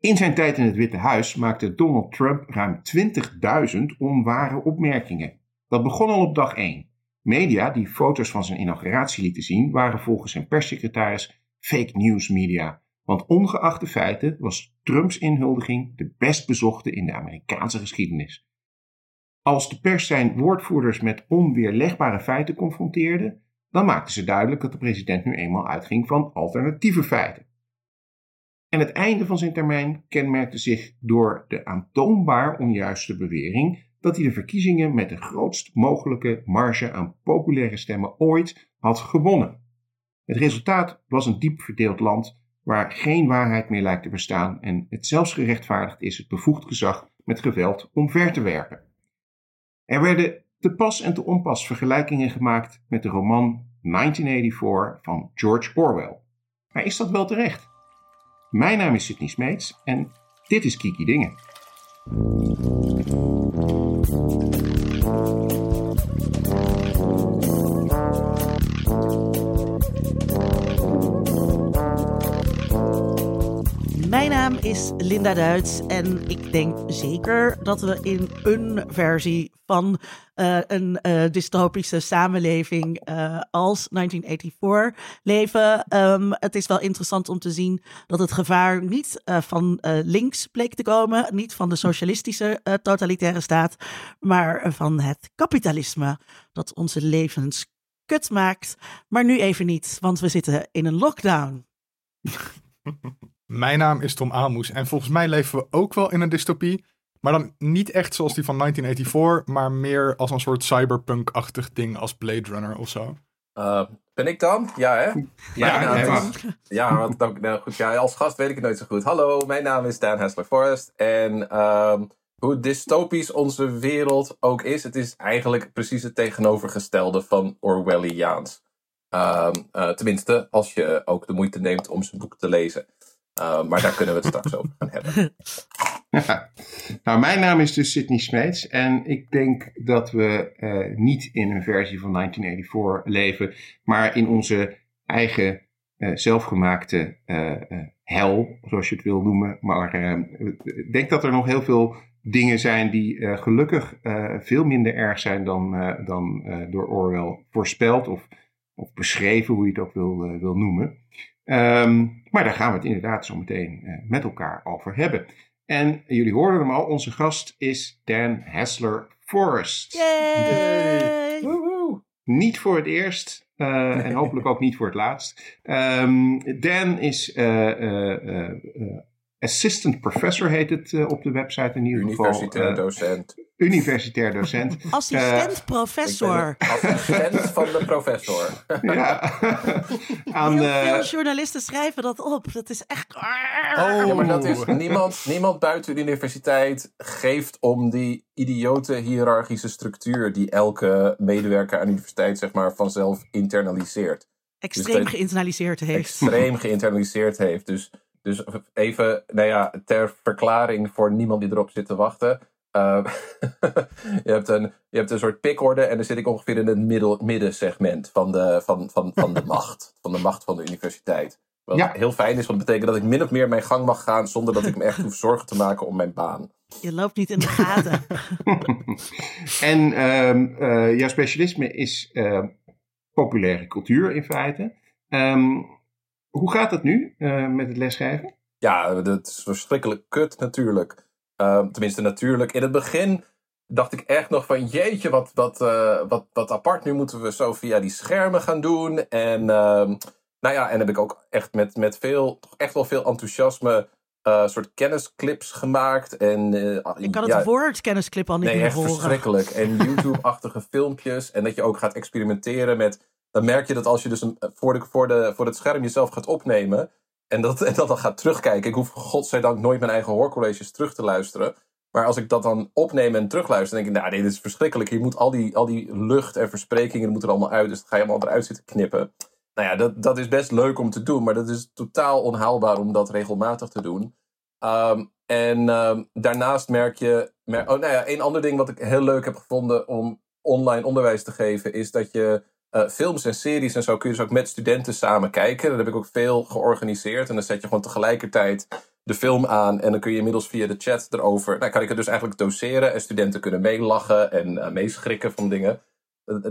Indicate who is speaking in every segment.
Speaker 1: In zijn tijd in het Witte Huis maakte Donald Trump ruim 20.000 onware opmerkingen. Dat begon al op dag 1. Media die foto's van zijn inauguratie lieten zien, waren volgens zijn perssecretaris fake news media. Want ongeacht de feiten was Trumps inhuldiging de best bezochte in de Amerikaanse geschiedenis. Als de pers zijn woordvoerders met onweerlegbare feiten confronteerde, dan maakten ze duidelijk dat de president nu eenmaal uitging van alternatieve feiten. En het einde van zijn termijn kenmerkte zich door de aantoonbaar onjuiste bewering dat hij de verkiezingen met de grootst mogelijke marge aan populaire stemmen ooit had gewonnen. Het resultaat was een diep verdeeld land waar geen waarheid meer lijkt te bestaan en het zelfs gerechtvaardigd is het bevoegd gezag met geweld omver te werpen. Er werden te pas en te onpas vergelijkingen gemaakt met de roman 1984 van George Orwell. Maar is dat wel terecht? Mijn naam is Sidney Smeets en dit is Kiki Dingen.
Speaker 2: Mijn naam is Linda Duits en ik denk zeker dat we in een versie van uh, een uh, dystopische samenleving uh, als 1984 leven. Um, het is wel interessant om te zien dat het gevaar niet van links bleek te komen, niet van de socialistische totalitaire staat, maar van het kapitalisme dat onze levens kut maakt. Maar nu even niet, want we zitten in een lockdown.
Speaker 3: Mijn naam is Tom Aalmoes en volgens mij leven we ook wel in een dystopie. Maar dan niet echt zoals die van 1984, maar meer als een soort cyberpunk-achtig ding als Blade Runner of zo.
Speaker 4: Uh, ben ik dan? Ja, hè?
Speaker 3: Ja,
Speaker 4: ja,
Speaker 3: ja,
Speaker 4: ja want dan, nou, goed, ja, als gast weet ik het nooit zo goed. Hallo, mijn naam is Dan Hessler Forrest. En um, hoe dystopisch onze wereld ook is, het is eigenlijk precies het tegenovergestelde van Orwelliaans. Um, uh, tenminste, als je ook de moeite neemt om zijn boek te lezen. Uh, maar daar kunnen we het straks over gaan hebben.
Speaker 1: Nou, mijn naam is dus Sidney Smeets en ik denk dat we uh, niet in een versie van 1984 leven, maar in onze eigen uh, zelfgemaakte hel, zoals je het wil noemen. Maar ik denk dat er nog heel veel dingen zijn die gelukkig veel minder erg zijn dan, dan door Orwell voorspeld of, of beschreven, hoe je het ook wil, wil noemen. Um, maar daar gaan we het inderdaad zo meteen uh, met elkaar over hebben. En jullie hoorden hem al, onze gast is Dan Hessler Forrest.
Speaker 2: Yay!
Speaker 1: Woehoe. Niet voor het eerst uh, en hopelijk ook niet voor het laatst. Um, Dan is uh, assistant professor heet het uh, op de website in ieder
Speaker 4: geval. Universitair docent.
Speaker 1: Universitair docent.
Speaker 2: Assistent professor.
Speaker 4: assistent van de professor.
Speaker 1: ja.
Speaker 2: Aan, Heel veel journalisten schrijven dat op. Dat is echt...
Speaker 4: Oh. Ja, maar dat is niemand, niemand buiten de universiteit geeft om die idiote hiërarchische structuur die elke medewerker aan de universiteit zeg maar vanzelf internaliseert.
Speaker 2: Extreem dus geïnternaliseerd heeft.
Speaker 4: Extreem geïnternaliseerd heeft. Dus dus even, nou ja, ter verklaring voor niemand die erop zit te wachten. Uh, je, hebt een, je hebt een soort pikorde en dan zit ik ongeveer in het middel, middensegment van de, van, van, van de macht. Van de macht van de universiteit. Wat ja. heel fijn is, want dat betekent dat ik min of meer mijn gang mag gaan zonder dat ik me echt hoef zorgen te maken om mijn baan.
Speaker 2: Je loopt niet in de gaten.
Speaker 1: en um, uh, jouw specialisme is uh, populaire cultuur in feite. Um, hoe gaat het nu uh, met het lesgeven?
Speaker 4: Ja, dat is verschrikkelijk kut natuurlijk. Uh, tenminste, natuurlijk. In het begin dacht ik echt nog van jeetje, wat, wat, uh, wat, wat apart. Nu moeten we zo via die schermen gaan doen. En uh, nou ja, en heb ik ook echt met, met veel, toch echt wel veel enthousiasme uh, soort kennisclips gemaakt. En, uh,
Speaker 2: ik kan het ja, woord kennisclip al niet
Speaker 4: nee,
Speaker 2: meer
Speaker 4: echt
Speaker 2: horen.
Speaker 4: verschrikkelijk. En YouTube-achtige filmpjes. En dat je ook gaat experimenteren met dan merk je dat als je dus een, voor, de, voor, de, voor het scherm jezelf gaat opnemen en dat, en dat dan gaat terugkijken. Ik hoef godzijdank nooit mijn eigen hoorcolleges terug te luisteren. Maar als ik dat dan opneem en terugluister, dan denk ik, nou, dit is verschrikkelijk. Je moet al die, al die lucht en versprekingen moeten er allemaal uit. Dus dat ga je allemaal eruit zitten knippen. Nou ja, dat, dat is best leuk om te doen, maar dat is totaal onhaalbaar om dat regelmatig te doen. Um, en um, daarnaast merk je. Oh, nou ja, een ander ding wat ik heel leuk heb gevonden om online onderwijs te geven, is dat je uh, films en series en zo kun je dus ook met studenten samen kijken. Dat heb ik ook veel georganiseerd. En dan zet je gewoon tegelijkertijd de film aan en dan kun je inmiddels via de chat erover. Nou, kan ik het dus eigenlijk doseren en studenten kunnen meelachen en uh, meeschrikken van dingen.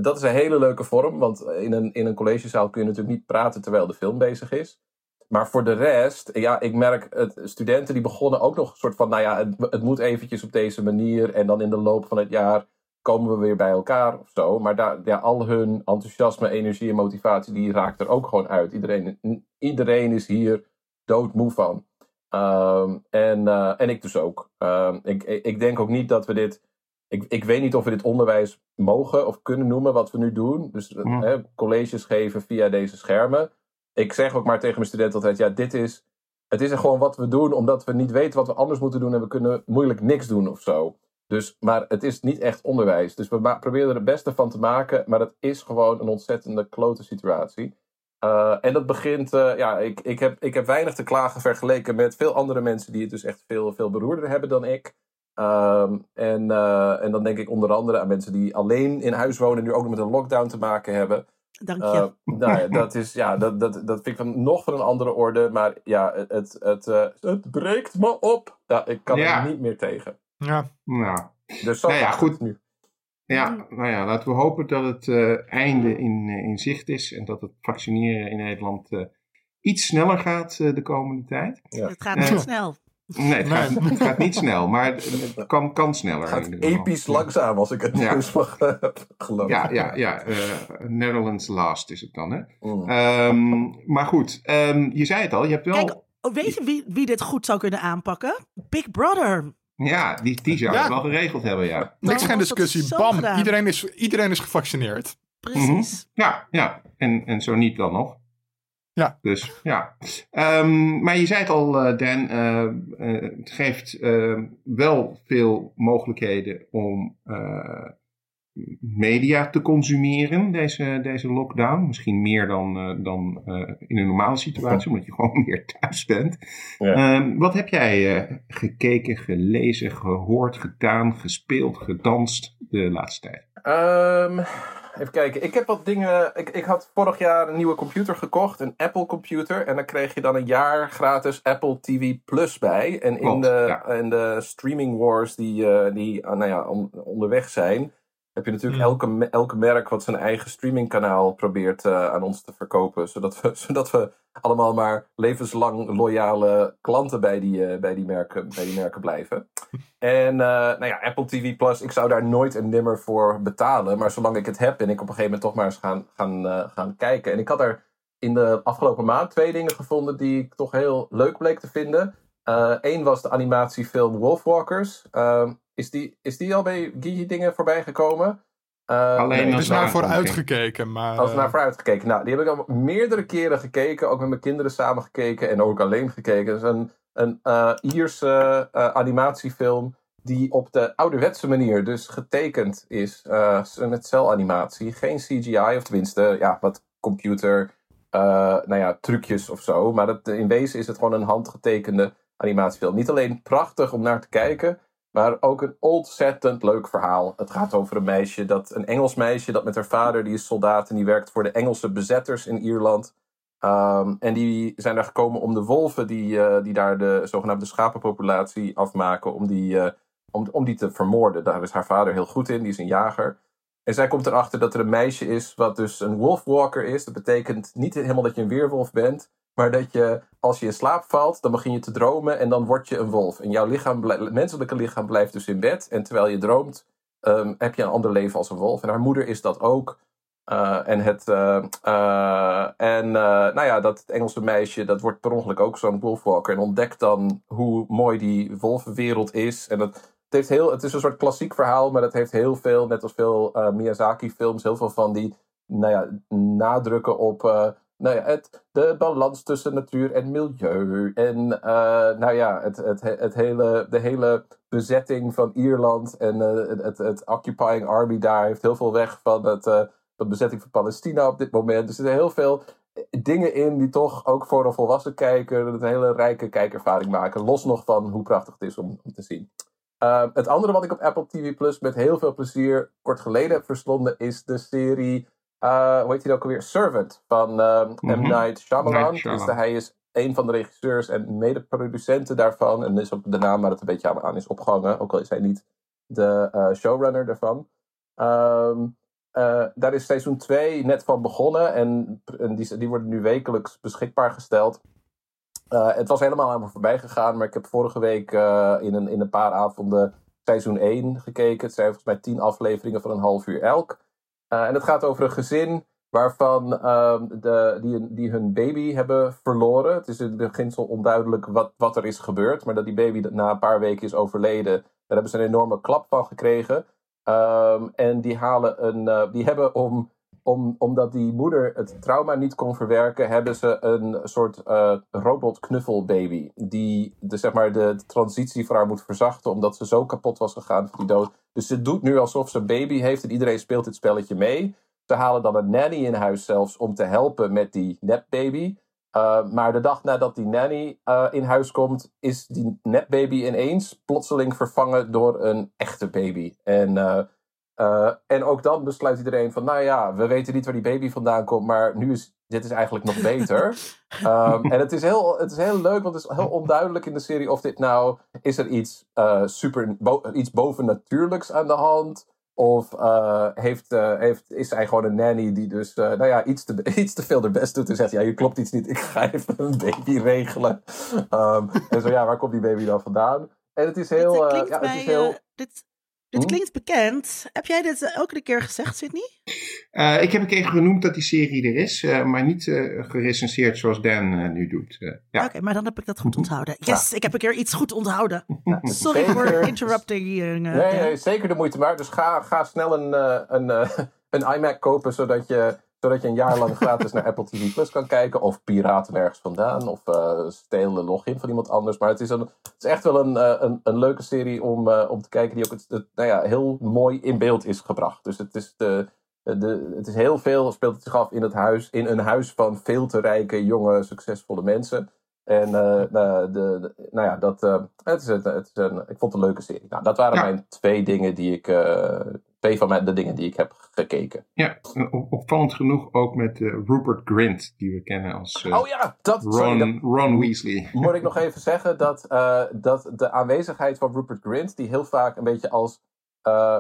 Speaker 4: dat is een hele leuke vorm, want in een, in een collegezaal kun je natuurlijk niet praten terwijl de film bezig is. Maar voor de rest, ja, ik merk het, studenten die begonnen ook nog een soort van, nou ja, het, het moet eventjes op deze manier en dan in de loop van het jaar komen we weer bij elkaar of zo. Maar daar, ja, al hun enthousiasme, energie en motivatie, die raakt er ook gewoon uit. Iedereen, iedereen is hier doodmoe van. Um, en, uh, en ik dus ook. Um, ik, ik denk ook niet dat we dit. Ik, ik weet niet of we dit onderwijs mogen of kunnen noemen wat we nu doen. Dus mm. hè, colleges geven via deze schermen. Ik zeg ook maar tegen mijn studenten altijd: ja, dit is. Het is gewoon wat we doen omdat we niet weten wat we anders moeten doen en we kunnen moeilijk niks doen of zo. Dus, maar het is niet echt onderwijs. Dus we proberen er het beste van te maken, maar het is gewoon een ontzettende klote situatie. Uh, en dat begint, uh, ja, ik, ik, heb, ik heb weinig te klagen vergeleken met veel andere mensen die het dus echt veel, veel beroerder hebben dan ik. Um, en, uh, en dan denk ik onder andere aan mensen die alleen in huis wonen, nu ook nog met een lockdown te maken hebben.
Speaker 2: Dank je.
Speaker 4: nou ja, dat, is, ja, dat, dat, dat vind ik van, nog van een andere orde. Maar ja, het, het, het, het breekt me op. Ja, ik kan er niet meer tegen.
Speaker 3: Ja.
Speaker 1: Nou,
Speaker 4: dus zo
Speaker 1: nou ja, goed.
Speaker 4: nu.
Speaker 1: Ja, nou ja, laten we hopen dat het uh, einde in, uh, in zicht is en dat het vaccineren in Nederland uh, iets sneller gaat de komende tijd.
Speaker 2: Ja. Het gaat niet snel.
Speaker 1: Nee, het, Gaat, het gaat niet snel, maar het kan, kan sneller.
Speaker 4: Het gaat episch langzaam als ik het ja. nieuws mag geloven.
Speaker 1: Ja, ja, ja Netherlands last is het dan, hè? Mm. Um, maar goed, um, je zei het al, je hebt wel...
Speaker 2: Kijk, weet je wie, wie dit goed zou kunnen aanpakken? Big Brother.
Speaker 1: Ja, die, die zou het wel geregeld hebben, ja.
Speaker 3: Niks geen discussie. Bam, iedereen is, iedereen is gevaccineerd.
Speaker 2: Precies. Mm -hmm.
Speaker 1: Ja, ja. En, en zo niet dan nog.
Speaker 3: Ja.
Speaker 1: Dus ja. Um, maar je zei het al, uh, Dan, uh, uh, het geeft wel veel mogelijkheden om media te consumeren, deze, deze lockdown. Misschien meer dan, uh, dan uh, in een normale situatie, omdat je gewoon meer thuis bent. Ja. Um, wat heb jij uh, gekeken, gelezen, gehoord, gedaan, gespeeld, gedanst de laatste tijd?
Speaker 4: Um, even kijken, ik heb wat dingen. Ik, ik had vorig jaar een nieuwe computer gekocht, een Apple computer. En dan kreeg je dan een jaar gratis Apple TV Plus bij. En in,
Speaker 1: Klopt,
Speaker 4: de,
Speaker 1: ja.
Speaker 4: in de streaming wars die, die nou ja, on, onderweg zijn heb je natuurlijk
Speaker 3: Hmm.
Speaker 4: elke, elke merk wat zijn eigen streamingkanaal probeert uh, aan ons te verkopen. Zodat we, zodat we allemaal maar levenslang loyale klanten bij die, uh, bij die, merken, bij die merken blijven. En uh, nou ja, Apple TV Plus, ik zou daar nooit en nimmer voor betalen. Maar zolang ik het heb, ben ik op een gegeven moment toch maar eens gaan, gaan, gaan kijken. En ik had er in de afgelopen maand twee dingen gevonden die ik toch heel leuk bleek te vinden. Eén was de animatiefilm Wolfwalkers. Ehm, is die, is die al bij Gigi dingen voorbij gekomen?
Speaker 1: Uh, Alleen
Speaker 3: Er
Speaker 1: als
Speaker 3: is naar vooruit gekeken, maar...
Speaker 4: Als
Speaker 3: eh,
Speaker 4: naar vooruit gekeken. Nou, die heb ik al meerdere keren gekeken. Ook met mijn kinderen samen gekeken. En ook alleen gekeken. Het is een, een uh, Ierse uh, animatiefilm. Die op de ouderwetse manier dus getekend is. Uh, met celanimatie. Geen CGI. Of tenminste, ja, wat computer... nou ja, trucjes of zo. Maar dat, in wezen is het gewoon een handgetekende animatiefilm. Niet alleen prachtig om naar te kijken... Maar ook een ontzettend leuk verhaal. Het gaat over een meisje, dat, een Engels meisje, dat met haar vader, die is soldaat en die werkt voor de Engelse bezetters in Ierland. Um, en die zijn daar gekomen om de wolven die, uh, die daar de zogenaamde schapenpopulatie afmaken, om die, uh, om, om die te vermoorden. Daar is haar vader heel goed in, die is een jager. En zij komt erachter dat er een meisje is wat dus een wolfwalker is. Dat betekent niet helemaal dat je een weerwolf bent, maar dat je, als je in slaap valt, dan begin je te dromen en dan word je een wolf. En jouw lichaam, menselijke lichaam blijft dus in bed. En terwijl je droomt, um, heb je een ander leven als een wolf. En haar moeder is dat ook. Uh, en het, uh, uh, en nou ja, dat Engelse meisje, dat wordt per ongeluk ook zo'n wolfwalker. En ontdekt dan hoe mooi die wolvenwereld is. En dat, het, heeft heel, het is een soort klassiek verhaal, maar dat heeft heel veel, net als veel Miyazaki-films, heel veel van die nou ja, nadrukken op nou ja, het, de balans tussen natuur en milieu. En uh, nou ja, het, het, het hele, de hele bezetting van Ierland en uh, het, het Occupying Army daar heeft heel veel weg van het, uh, de bezetting van Palestina op dit moment. Dus er zitten heel veel dingen in die toch ook voor een volwassen kijker een hele rijke kijkervaring maken. Los nog van hoe prachtig het is om, om te zien. het andere wat ik op Apple TV Plus met heel veel plezier kort geleden heb verslonden is de serie uh, hoe heet hij ook alweer? Servant van uh, M.
Speaker 1: Mhm.
Speaker 4: Night Shyamalan.
Speaker 1: Night Shyamalan.
Speaker 4: Dus hij is een van de regisseurs en mede-producenten daarvan. En is ook de naam waar het een beetje aan, aan is opgehangen. Ook al is hij niet de uh, showrunner daarvan. Um, uh, daar is seizoen 2 net van begonnen. En, en die, die worden nu wekelijks beschikbaar gesteld. Het was helemaal aan me voorbij gegaan. Maar ik heb vorige week in, een, in een paar avonden seizoen 1 gekeken. Het zijn volgens mij 10 afleveringen van een half uur elk. En het gaat over een gezin waarvan uh, de, die, die hun baby hebben verloren. Het is in het beginsel onduidelijk wat, wat er is gebeurd, maar dat die baby na een paar weken is overleden, daar hebben ze een enorme klap van gekregen. Um, en die, halen een, uh, die hebben om, om, omdat die moeder het trauma niet kon verwerken, hebben ze een soort uh, robotknuffelbaby. Die de, zeg maar, de, transitie voor haar moet verzachten, omdat ze zo kapot was gegaan van die dood. Dus ze doet nu alsof ze een baby heeft en iedereen speelt dit spelletje mee. Ze halen dan een nanny in huis zelfs om te helpen met die nepbaby. Uh, maar de dag nadat die nanny uh, in huis komt, is die nepbaby ineens plotseling vervangen door een echte baby. En, uh, en ook dan besluit iedereen van, nou ja, we weten niet waar die baby vandaan komt, maar nu is dit is eigenlijk nog beter. um, en het is, heel, het is heel leuk, want het is heel onduidelijk in de serie of dit nou, is er iets, super, bo iets bovennatuurlijks aan de hand? Of uh, heeft, heeft, is hij gewoon een nanny die dus nou ja, iets, te, iets te veel de best doet en zegt: Ja, je klopt iets niet, ik ga even een baby regelen. Um, en zo ja, waar komt die baby dan vandaan? En het is heel.
Speaker 2: Dit,
Speaker 4: ja,
Speaker 2: het
Speaker 4: is heel...
Speaker 2: dit, dit hm? klinkt bekend. Heb jij dit ook een keer gezegd, Sydney?
Speaker 1: Uh, ik heb een keer genoemd dat die serie er is, uh, maar niet uh, gerecenseerd zoals Dan nu doet.
Speaker 2: ja. Oké, okay, maar dan heb ik dat goed onthouden. Yes, ja. ik heb een keer iets goed onthouden. Sorry voor interrupting.
Speaker 4: nee, nee, zeker de moeite maar. Dus ga, ga snel een, een, een iMac kopen, zodat je, zodat je een jaar lang gratis naar Apple TV Plus kan kijken. Of piraten ergens vandaan. Of stelen de login van iemand anders. Maar het is, een, het is echt wel een, een, een leuke serie om, om te kijken. Die ook het, het, nou ja, heel mooi in beeld is gebracht. Dus het is de de, het is heel veel, speelt het zich af in het huis, in een huis van veel te rijke, jonge, succesvolle mensen. En uh, de, de, nou ja, dat, uh, het is, een, het is een, ik vond het een leuke serie. Nou, dat waren ja. mijn twee dingen die ik, uh, twee van de dingen die ik heb gekeken.
Speaker 1: Ja, opvallend genoeg ook met Rupert Grint, die we kennen als
Speaker 4: oh ja, dat,
Speaker 1: Ron,
Speaker 4: sorry, dat,
Speaker 1: Ron Weasley.
Speaker 4: Moet ik nog even zeggen dat, dat de aanwezigheid van Rupert Grint, die heel vaak een beetje als,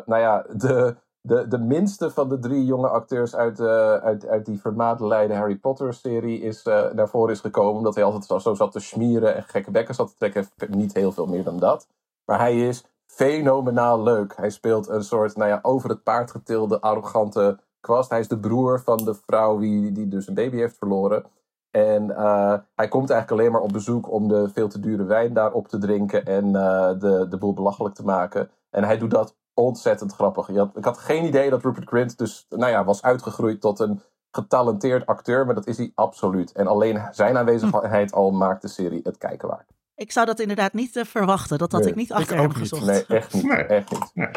Speaker 4: nou ja, de de, de minste van de drie jonge acteurs uit, uh, uit, uit die vermaardelijde Harry Potter serie is uh, naar voren is gekomen. Omdat hij altijd zo, zo zat te smieren en gekke bekken zat te trekken. Niet heel veel meer dan dat. Maar hij is fenomenaal leuk. Hij speelt een soort, nou ja, over het paard getilde, arrogante kwast. Hij is de broer van de vrouw die, die dus een baby heeft verloren. En uh, hij komt eigenlijk alleen maar op bezoek om de veel te dure wijn daar op te drinken en de, de boel belachelijk te maken. En hij doet dat ontzettend grappig. Had, ik had geen idee dat Rupert Grint dus, nou ja, was uitgegroeid tot een getalenteerd acteur, maar dat is hij absoluut. En alleen zijn aanwezigheid al maakt de serie het kijken waard.
Speaker 2: Ik zou dat inderdaad niet uh, verwachten. Dat had
Speaker 4: nee,
Speaker 2: ik niet achter hem gezocht.
Speaker 4: Nee, echt niet.
Speaker 1: Nee.
Speaker 4: Echt niet.
Speaker 1: Nee.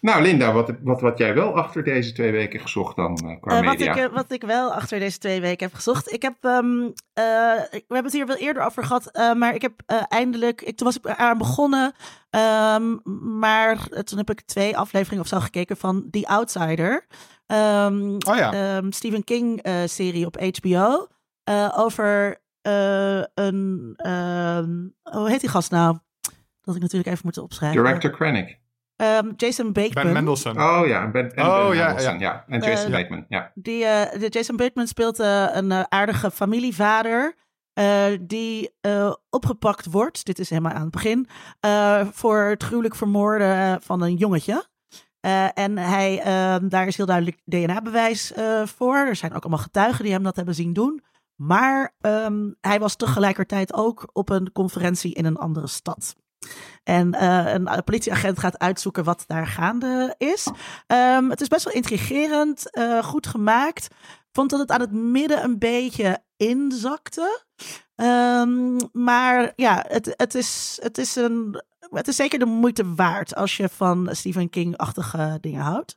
Speaker 1: Nou, Linda, wat, wat, wat jij wel achter deze twee weken gezocht dan uh, qua
Speaker 2: uh,
Speaker 1: media?
Speaker 2: Wat ik, wat ik wel achter deze twee weken heb gezocht. Ik heb, um, uh, we hebben het hier wel eerder over gehad, maar ik heb eindelijk, ik, toen was ik aan begonnen, um, maar toen heb ik twee afleveringen of zo gekeken van The Outsider. Um,
Speaker 3: oh ja.
Speaker 2: Stephen King serie op HBO. over een, hoe heet die gast nou? Dat ik natuurlijk even moet opschrijven.
Speaker 1: Director Krennic.
Speaker 2: Um, Jason Bateman.
Speaker 3: Ben Mendelsohn.
Speaker 1: Oh ja, Ben, en
Speaker 3: oh,
Speaker 1: ben
Speaker 3: ja,
Speaker 1: Mendelsohn,
Speaker 3: ja.
Speaker 1: ja. En Jason uh, Bateman, ja.
Speaker 2: Die, uh, de Jason Bateman speelt uh, een aardige familievader die opgepakt wordt, dit is helemaal aan het begin, voor het gruwelijk vermoorden van een jongetje. en hij, ehm, daar is heel duidelijk DNA-bewijs voor. Er zijn ook allemaal getuigen die hem dat hebben zien doen. Maar um, hij was tegelijkertijd ook op een conferentie in een andere stad. En uh, een politieagent gaat uitzoeken wat daar gaande is. Um, het is best wel intrigerend, uh, goed gemaakt. Vond dat het aan het midden een beetje inzakte. Um, maar ja, het, het, is, het, is een, het is zeker de moeite waard als je van Stephen King-achtige dingen houdt.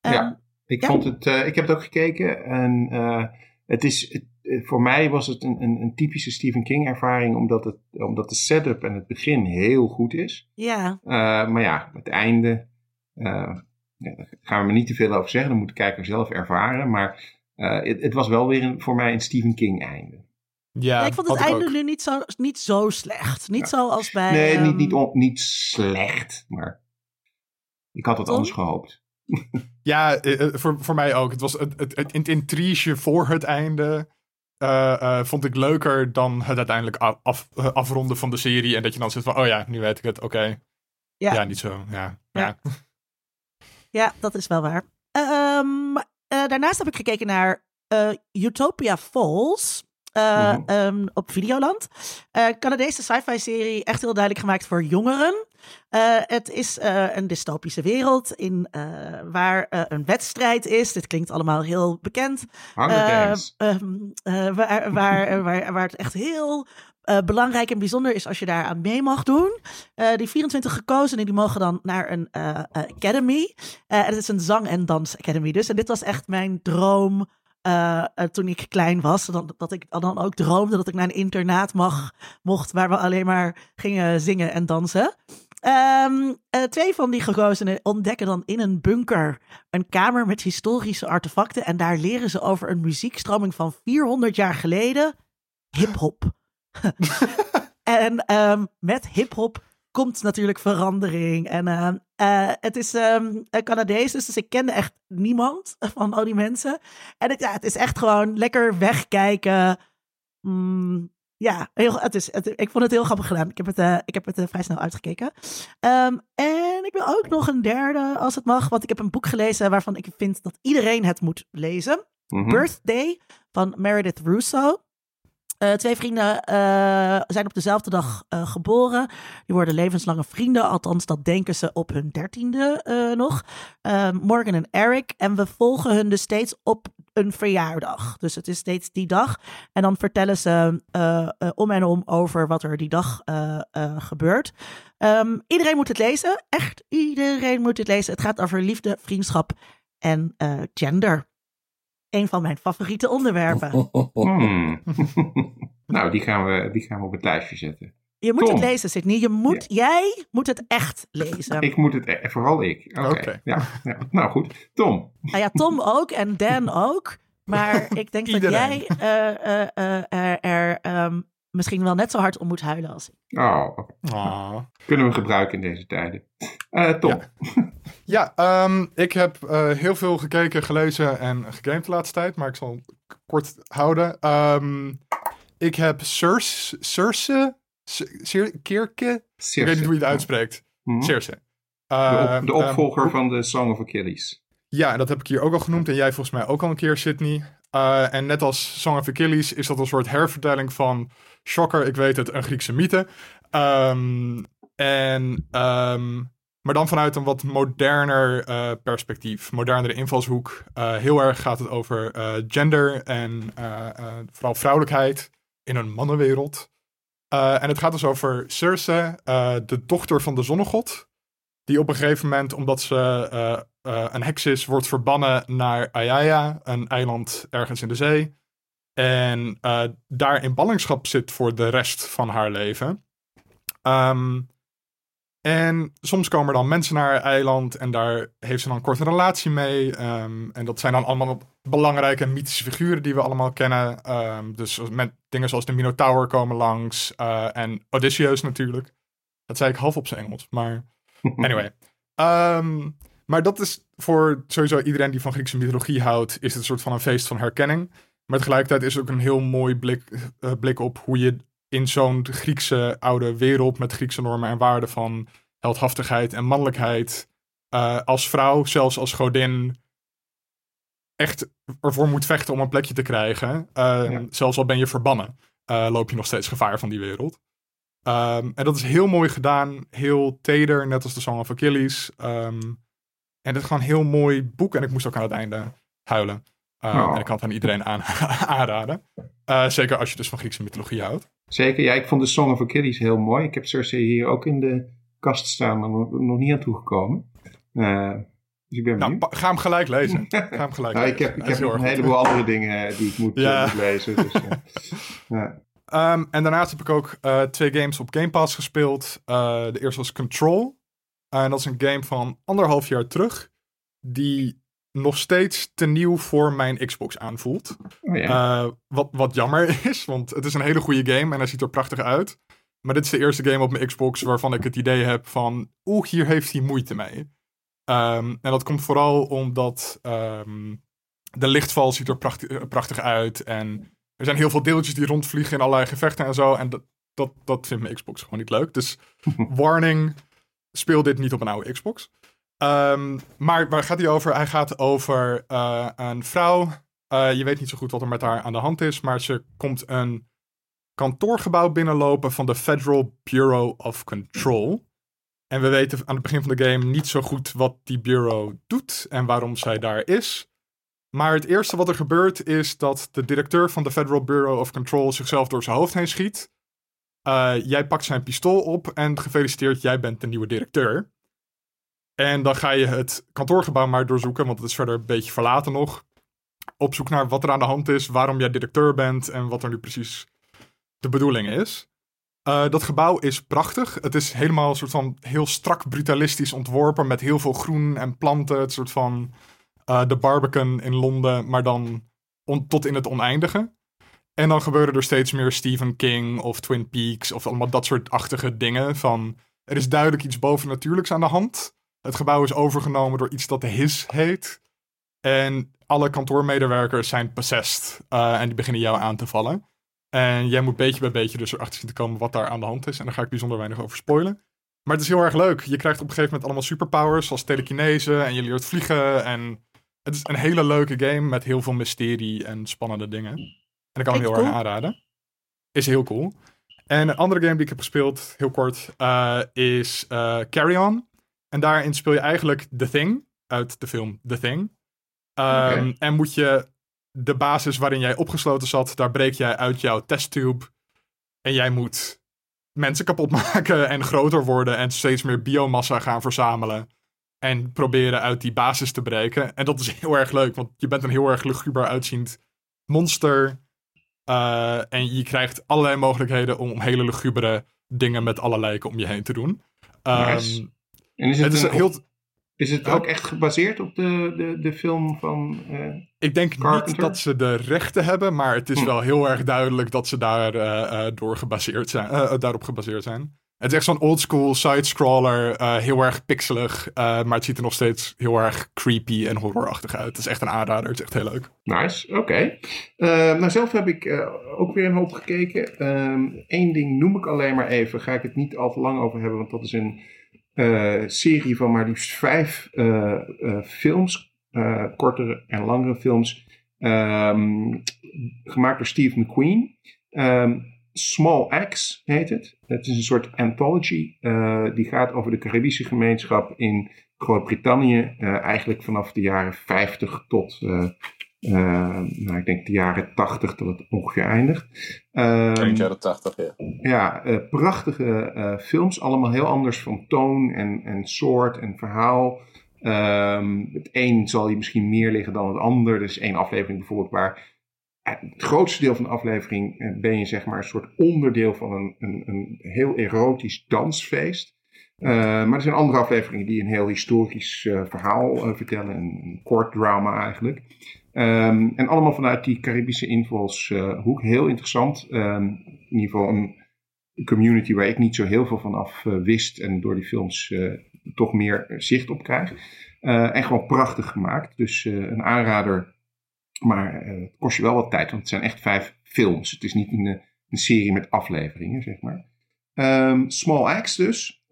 Speaker 1: Um, ja, ik, ja. Vond het, uh, ik heb het ook gekeken en het is, voor mij was het een, een, een, typische Stephen King ervaring, omdat, het, omdat de setup en het begin heel goed is.
Speaker 2: Ja.
Speaker 1: Uh, maar ja, het einde, uh, ja, daar gaan we er niet te veel over zeggen, dan moet de kijker zelf ervaren. Maar uh, het, het, was wel weer een, voor mij een Stephen King einde.
Speaker 3: Ja,
Speaker 2: Ja, ik vond het einde
Speaker 3: ook.
Speaker 2: nu niet zo, niet zo slecht. Niet zoals bij...
Speaker 1: Nee, niet,
Speaker 2: ehm,
Speaker 1: niet, on- niet slecht, maar ik had het
Speaker 2: Tom?
Speaker 1: anders gehoopt.
Speaker 3: Ja, eh, eh, voor, voor mij ook. Het was het, het, het, het intrige voor het einde. Eh, eh, vond ik leuker dan het uiteindelijk af, af- eh, afronden van de serie. En dat je dan zit van, oh ja, nu weet ik het, oké.
Speaker 2: Ja.
Speaker 3: Ja. niet zo, ja.
Speaker 2: Ja.
Speaker 3: ja.
Speaker 2: Ja, dat is wel waar. Ehm, eh, daarnaast heb ik gekeken naar Utopia Falls.
Speaker 1: Mhm.
Speaker 2: ehm, op Videoland. Eh Canadese sci-fi serie, echt heel duidelijk gemaakt voor jongeren. Eh, het is eh, een dystopische wereld in, eh, waar een wedstrijd is. Dit klinkt allemaal heel bekend. Eh, waar, waar, waar, waar het echt heel belangrijk en bijzonder is als je daar aan mee mag doen. Die 24 gekozenen die mogen dan naar een academy. Eh, het is een zang- en dans academy dus. En dit was echt mijn droom toen ik klein was. Dat, dat ik dan ook droomde dat ik naar een internaat mag, mocht waar we alleen maar gingen zingen en dansen. Ehm, eh, twee van die gekozenen ontdekken dan in een bunker een kamer met historische artefacten. En daar leren ze over een muziekstroming van 400 jaar geleden. Hip-hop. en ehm, met hip-hop komt natuurlijk verandering. En ehm, eh, het is een Canadees, dus ik kende echt niemand van al die mensen. En het, ja, het is echt gewoon lekker wegkijken. Mm, ja, heel, het is, het, ik vond het heel grappig gedaan. Ik heb het, eh, ik heb het eh, vrij snel uitgekeken. Ehm, en ik wil ook nog een derde, als het mag. Want ik heb een boek gelezen waarvan ik vind dat iedereen het moet lezen.
Speaker 1: Mhm.
Speaker 2: Birthday van Meredith Russo. Eh, twee vrienden zijn op dezelfde dag geboren. Die worden levenslange vrienden. Althans, dat denken ze op hun dertiende nog. Eh, Morgan en Eric. En we volgen hun dus steeds op een verjaardag. Dus het is steeds die dag. En dan vertellen ze eh, eh, om en om over wat er die dag eh, eh, gebeurt. Ehm, iedereen moet het lezen. Echt, iedereen moet het lezen. Het gaat over liefde, vriendschap en eh, gender. Een van mijn favoriete onderwerpen.
Speaker 1: Hmm. nou, die gaan, we, die gaan we op het lijstje zetten.
Speaker 2: Je moet
Speaker 1: Tom.
Speaker 2: het lezen, Sydney. Je moet, Jij moet het echt lezen.
Speaker 1: Ik moet het, e- vooral ik. Oké. Ja, ja. Nou goed, Tom.
Speaker 2: Nou ja, Tom ook en Dan ook. Maar ik denk dat jij eh, eh, eh, er, er ehm, misschien wel net zo hard om moet huilen als ik.
Speaker 1: Oh.
Speaker 3: Ah.
Speaker 1: kunnen we gebruiken in deze tijden. Eh, Tom.
Speaker 3: Ja. Ja, ehm, ik heb eh, heel veel gekeken, gelezen en gegamed de laatste tijd, maar ik zal kort houden. Ehm, ik heb Circe, Circe, Circe, Kirke, ik weet niet hoe je het uitspreekt.
Speaker 1: Mhm.
Speaker 3: Circe.
Speaker 1: De,
Speaker 3: Ehm,
Speaker 1: op- de opvolger
Speaker 3: ehm,
Speaker 1: van de Song of Achilles.
Speaker 3: Ja, en dat heb ik hier ook al genoemd en jij volgens mij ook al een keer, Sydney. Eh, en net als Song of Achilles is dat een soort hervertelling van, shocker, ik weet het, een Griekse mythe. Ehm, en, ehm, maar dan vanuit een wat moderner eh, perspectief, modernere invalshoek. Eh, heel erg gaat het over gender en vooral vrouwelijkheid in een mannenwereld. Eh, en het gaat dus over Circe, eh, de dochter van de zonnegod. Die op een gegeven moment, omdat ze eh, een heks is, wordt verbannen naar Aiaia, een eiland ergens in de zee. En daar in ballingschap zit voor de rest van haar leven. Ehm, en soms komen er dan mensen naar haar eiland en daar heeft ze dan kort een relatie mee. Ehm, en dat zijn dan allemaal belangrijke mythische figuren die we allemaal kennen. Ehm, dus met dingen zoals de Minotaur komen langs eh, en Odysseus natuurlijk. Dat zei ik half op zijn Engels, maar Anyway. Ehm, maar dat is voor sowieso iedereen die van Griekse mythologie houdt, is het een soort van een feest van herkenning. Maar tegelijkertijd is het ook een heel mooi blik, eh, blik op hoe je in zo'n Griekse oude wereld met Griekse normen en waarden van heldhaftigheid en mannelijkheid eh, als vrouw, zelfs als godin, echt ervoor moet vechten om een plekje te krijgen. Eh,
Speaker 1: Ja.
Speaker 3: Zelfs al ben je verbannen, eh, loop je nog steeds gevaar van die wereld. Ehm, en dat is heel mooi gedaan, heel teder, net als de Song of Achilles. Ehm, en het is gewoon een heel mooi boek en ik moest ook aan het einde huilen. Ehm,
Speaker 1: Oh.
Speaker 3: En ik kan het aan iedereen aan, aanraden. Zeker als je dus van Griekse mythologie houdt.
Speaker 1: Zeker, ja, ik vond de Song of Achilles heel mooi. Ik heb Cersei hier ook in de kast staan, maar nog, niet aan toegekomen. Eh, dus ik ben
Speaker 3: Nou, ga hem gelijk lezen. Ga hem gelijk
Speaker 1: Nou, ik heb, ik nog een heleboel andere dingen eh, die ik moet, eh,
Speaker 3: Ja.
Speaker 1: lezen. Dus, eh.
Speaker 3: Ehm, en daarnaast heb ik ook twee games op Game Pass gespeeld. De eerste was Control. en dat is een game van anderhalf jaar terug. Die nog steeds te nieuw voor mijn Xbox aanvoelt.
Speaker 1: Oh, ja.
Speaker 3: Uh, wat, wat jammer is, want het is een hele goede game en hij ziet er prachtig uit. Maar dit is de eerste game op mijn Xbox waarvan ik het idee heb van... Oeh, hier heeft hij moeite mee. Um, en dat komt vooral omdat um, de lichtval ziet er prachtig, prachtig uit. En er zijn heel veel deeltjes die rondvliegen in allerlei gevechten en zo. En dat, dat, dat vindt mijn Xbox gewoon niet leuk. Dus warning, speel dit niet op een oude Xbox. Um, maar waar gaat hij over? Hij gaat over uh, een vrouw. Uh, je weet niet zo goed wat er met haar aan de hand is, maar ze komt een kantoorgebouw binnenlopen van de Federal Bureau of Control. En we weten aan het begin van de game niet zo goed wat die bureau doet en waarom zij daar is. Maar het eerste wat er gebeurt is dat de directeur van de Federal Bureau of Control zichzelf door zijn hoofd heen schiet. Uh, jij pakt zijn pistool op en gefeliciteerd, jij bent de nieuwe directeur. En dan ga je het kantoorgebouw maar doorzoeken, want het is verder een beetje verlaten nog. Op zoek naar wat er aan de hand is, waarom jij directeur bent en wat er nu precies de bedoeling is. Uh, dat gebouw is prachtig. Het is helemaal een soort van heel strak brutalistisch ontworpen met heel veel groen en planten. Het soort van uh, de Barbican in Londen, maar dan tot in het oneindige. En dan gebeuren er steeds meer Stephen King of Twin Peaks of allemaal dat soort achtige dingen. Van er is duidelijk iets bovennatuurlijks aan de hand. Het gebouw is overgenomen door iets dat de HIS heet. En alle kantoormedewerkers zijn possessed uh, en die beginnen jou aan te vallen. En jij moet beetje bij beetje dus erachter zien te komen wat daar aan de hand is. En daar ga ik bijzonder weinig over spoilen. Maar het is heel erg leuk. Je krijgt op een gegeven moment allemaal superpowers, zoals telekinese. En je leert vliegen. En het is een hele leuke game met heel veel mysterie en spannende dingen. En ik kan hem heel cool. erg aanraden. Is heel cool. En een andere game die ik heb gespeeld, heel kort, uh, is uh, Carry On. En daarin speel je eigenlijk The Thing uit de film The Thing. Um, okay. En moet je de basis waarin jij opgesloten zat, daar breek jij uit jouw testtube. En jij moet mensen kapot maken en groter worden en steeds meer biomassa gaan verzamelen. En proberen uit die basis te breken. En dat is heel erg leuk, want je bent een heel erg luguber uitziend monster. Uh, en je krijgt allerlei mogelijkheden om hele lugubere dingen met alle lijken om je heen te doen. Um,
Speaker 1: nice. En is het, het is heel... Is het ook echt gebaseerd op de, de, de film van. Uh,
Speaker 3: ik denk Carpenter? niet dat ze de rechten hebben, maar het is hm. wel heel erg duidelijk dat ze daar, uh, door gebaseerd zijn, daarop gebaseerd zijn. Het is echt zo'n oldschool side-scroller, heel erg pixelig, maar het ziet er nog steeds heel erg creepy en horrorachtig uit. Het is echt een aanrader, het is echt heel leuk.
Speaker 1: Nice, oké. Okay. nou, zelf heb ik ook weer een hoop gekeken. Eén ehm, ding noem ik alleen maar even, ga ik het niet al te lang over hebben, want dat is een uh, serie van maar liefst vijf uh, uh, films, kortere en langere films, um, gemaakt door Steve McQueen. Um, Small Axe heet het. Het is een soort anthology. die gaat over de Caribische gemeenschap in Groot-Brittannië. eigenlijk vanaf de jaren 50 tot nou, ik denk de jaren 80 dat het ongeveer eindigt.
Speaker 4: Uh, de jaren 80, ja.
Speaker 1: Ja, uh, prachtige uh, films. Allemaal heel anders van toon en, en soort en verhaal. Um, het een zal je misschien meer liggen dan het ander. Er is één aflevering bijvoorbeeld waar het grootste deel van de aflevering ben je zeg maar een soort onderdeel van een, een, een heel erotisch dansfeest. Uh, maar er zijn andere afleveringen die een heel historisch uh, verhaal uh, vertellen, een, een kort drama eigenlijk. Um, en allemaal vanuit die Caribische invalshoek. heel interessant. Um, in ieder geval een community waar ik niet zo heel veel van af wist en door die films toch meer zicht op krijg. en gewoon prachtig gemaakt. Dus een aanrader. Maar het kost je wel wat tijd, want het zijn echt vijf films. Het is niet een, een serie met afleveringen, zeg maar. Um, Small Axe dus.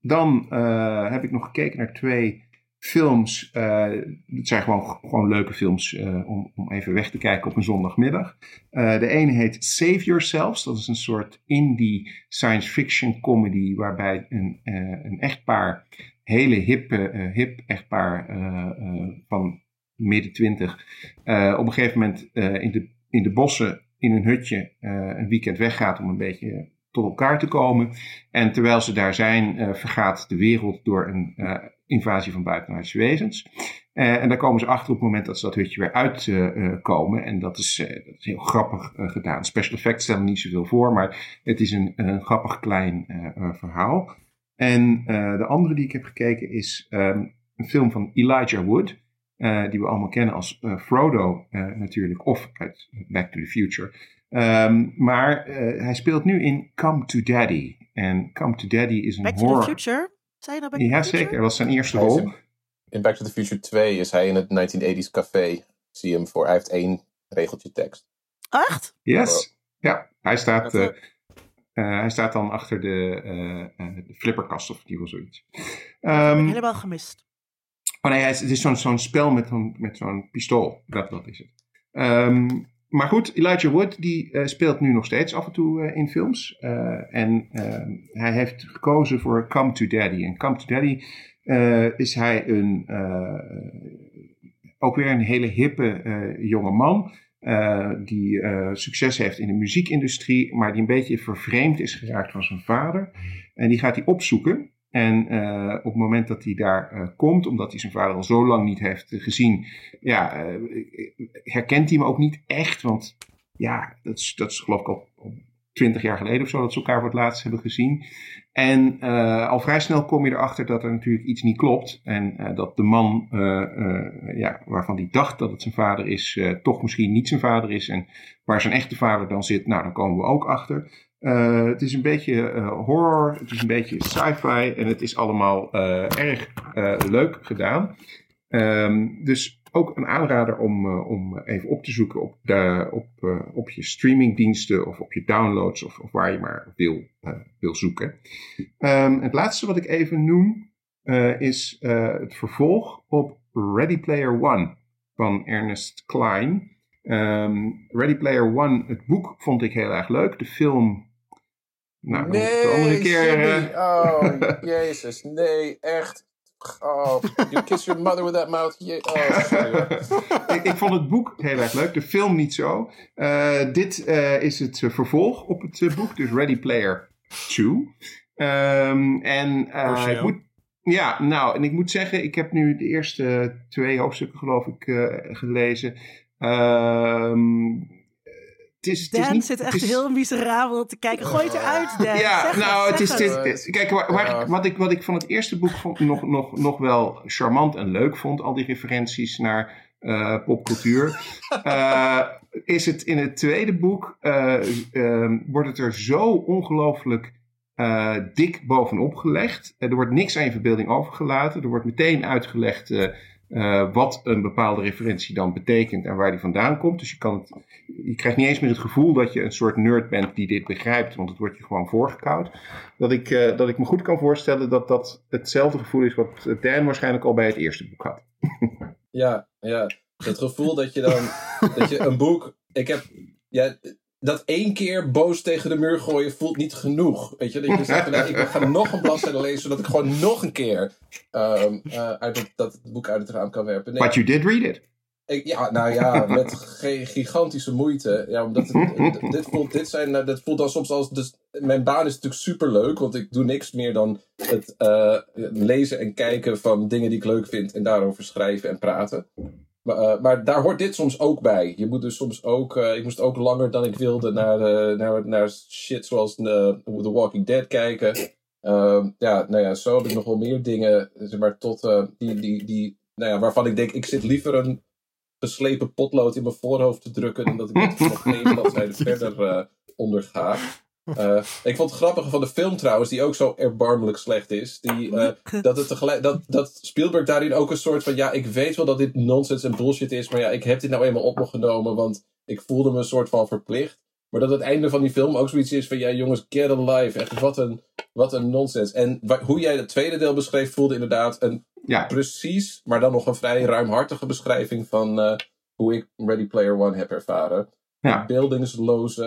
Speaker 1: Dan heb ik nog gekeken naar twee films. Uh, het zijn gewoon, gewoon leuke films uh, om, om even weg te kijken op een zondagmiddag. de ene heet Save Yourselves. Dat is een soort indie science fiction comedy waarbij een, een echtpaar, hele hippe, hip echtpaar van midden twintig, op een gegeven moment in, de, in de bossen in een hutje een weekend weggaat om een beetje tot elkaar te komen. En terwijl ze daar zijn, vergaat de wereld door een invasie van buitenaardse wezens. Uh, en daar komen ze achter op het moment dat ze dat hutje weer uitkomen. en dat is, dat is heel grappig gedaan. Special effects stellen niet zoveel voor, maar het is een, een grappig klein verhaal. En de andere die ik heb gekeken is um, een film van Elijah Wood. die we allemaal kennen als Frodo natuurlijk, of uit Back to the Future. Ehm, maar hij speelt nu in Come to Daddy. En Come to Daddy is een
Speaker 2: Back
Speaker 1: horror...
Speaker 2: to the Future? Nou Back to
Speaker 1: Ja, zeker. Dat was zijn eerste rol.
Speaker 4: In Back to the Future 2 is hij in het 1980s café. Zie je hem voor. Hij heeft één regeltje tekst.
Speaker 2: Echt?
Speaker 1: Yes. Ja, hij staat,
Speaker 4: Dat,
Speaker 1: eh, eh, hij staat dan achter de, eh, eh, de flipperkast of ieder geval zoiets. Ehm,
Speaker 2: Helemaal gemist.
Speaker 1: oh nee, het is zo'n zo'n spel met, zo'n- met zo'n pistool. Dat, dat is het. Ehm, maar goed, Elijah Wood die eh, speelt nu nog steeds af en toe eh, in films. Eh, en ehm, hij heeft gekozen voor Come to Daddy. En Come to Daddy is hij een, ook weer een hele hippe jonge man. die succes heeft in de muziekindustrie, maar die een beetje vervreemd is geraakt van zijn vader. En die gaat hij opzoeken. En eh, op het moment dat hij daar eh, komt, omdat hij zijn vader al zo lang niet heeft eh, gezien, ja, herkent hij hem ook niet echt. Want ja, dat is, dat is geloof ik al twintig jaar geleden of zo dat ze elkaar voor het laatst hebben gezien. En al vrij snel kom je erachter dat er natuurlijk iets niet klopt. En dat de man ja, waarvan hij dacht dat het zijn vader is, toch misschien niet zijn vader is. En waar zijn echte vader dan zit, nou, dan komen we ook achter. Eh, het is een beetje eh, horror, het is een beetje sci-fi en het is allemaal eh, erg leuk gedaan. Ehm, dus ook een aanrader om, om even op te zoeken op, de, op, op je streamingdiensten of op je downloads of, of waar je maar wil, wil zoeken. Ehm, het laatste wat ik even noem is het vervolg op Ready Player One van Ernest Klein. Ehm, Ready Player One, het boek vond ik heel erg leuk. De film, nou, ik de andere keer... eh.
Speaker 4: Oh, jezus. Nee, echt. Oh, you kiss your mother with that mouth. Je- oh,
Speaker 1: ik, ik vond het boek heel erg leuk, de film niet zo. Eh, dit eh, is het vervolg op het boek, dus Ready Player 2. Ehm, en eh, ik moet, ja, nou, en ik moet zeggen, ik heb nu de eerste twee hoofdstukken, geloof ik, eh, gelezen. Ehm, het is, het is
Speaker 2: Dan
Speaker 1: niet,
Speaker 2: zit
Speaker 1: het
Speaker 2: echt
Speaker 1: is-
Speaker 2: heel miserabel te kijken. Gooi het eruit, Dan.
Speaker 1: ja,
Speaker 2: Zeg
Speaker 1: nou,
Speaker 2: het,
Speaker 1: is
Speaker 2: het.
Speaker 1: Kijk, waar, waar
Speaker 4: Ja.
Speaker 1: ik, wat, ik, wat ik van het eerste boek vond, nog, nog, nog wel charmant en leuk vond, al die referenties naar eh, popcultuur, eh, is het in het tweede boek, eh, ehm, wordt het er zo ongelooflijk eh, dik bovenop gelegd. Er wordt niks aan je verbeelding overgelaten. Er wordt meteen uitgelegd eh, wat een bepaalde referentie dan betekent en waar die vandaan komt. Dus je, kan het, je krijgt niet eens meer het gevoel dat je een soort nerd bent die dit begrijpt, want het wordt je gewoon voorgekoud. Dat ik, eh, dat ik me goed kan voorstellen dat dat hetzelfde gevoel is wat Dan waarschijnlijk al bij het eerste boek had.
Speaker 4: Ja, ja. Het gevoel dat je dan, dat je een boek, ik heb, ja, dat één keer boos tegen de muur gooien voelt niet genoeg. Weet je, dat je zegt, van, nou, ik ga nog een bladzijde lezen, zodat ik gewoon nog een keer ehm, eh, uit het, dat boek uit het raam kan werpen. Nee,
Speaker 1: But you did read it.
Speaker 4: ik, ja, nou ja, met gigantische moeite. Ja, omdat het, dit, voelt, dit, zijn, eh, dit voelt dan soms als. Dus mijn baan is natuurlijk super leuk, want ik doe niks meer dan het eh, lezen en kijken van dingen die ik leuk vind en daarover schrijven en praten. Maar, eh, maar daar hoort dit soms ook bij. Je moet dus soms ook. eh, ik moest ook langer dan ik wilde naar, eh, naar, naar shit zoals The Walking Dead kijken. Ehm, ja, nou ja, zo heb ik nog wel meer dingen. Zeg maar, tot, die, die, die, nou ja, waarvan ik denk, ik zit liever een geslepen potlood in mijn voorhoofd te drukken. dan dat ik nog bladzijde verder onderga. Eh, ik vond het grappige van de film trouwens, die ook zo erbarmelijk slecht is. Die, eh, dat, het tegelijk, dat, dat Spielberg daarin ook een soort van: ja, ik weet wel dat dit nonsens en bullshit is, maar ja, ik heb dit nou eenmaal op me genomen, want ik voelde me een soort van verplicht. Maar dat het einde van die film ook zoiets is van: ja, jongens, get alive. Echt, wat een, wat een nonsens. En hoe jij het tweede deel beschreef, voelde inderdaad een
Speaker 1: Ja,
Speaker 4: precies, maar dan nog een vrij ruimhartige beschrijving van eh, hoe ik Ready Player One heb ervaren.
Speaker 1: Ja.
Speaker 4: Beeldingsloze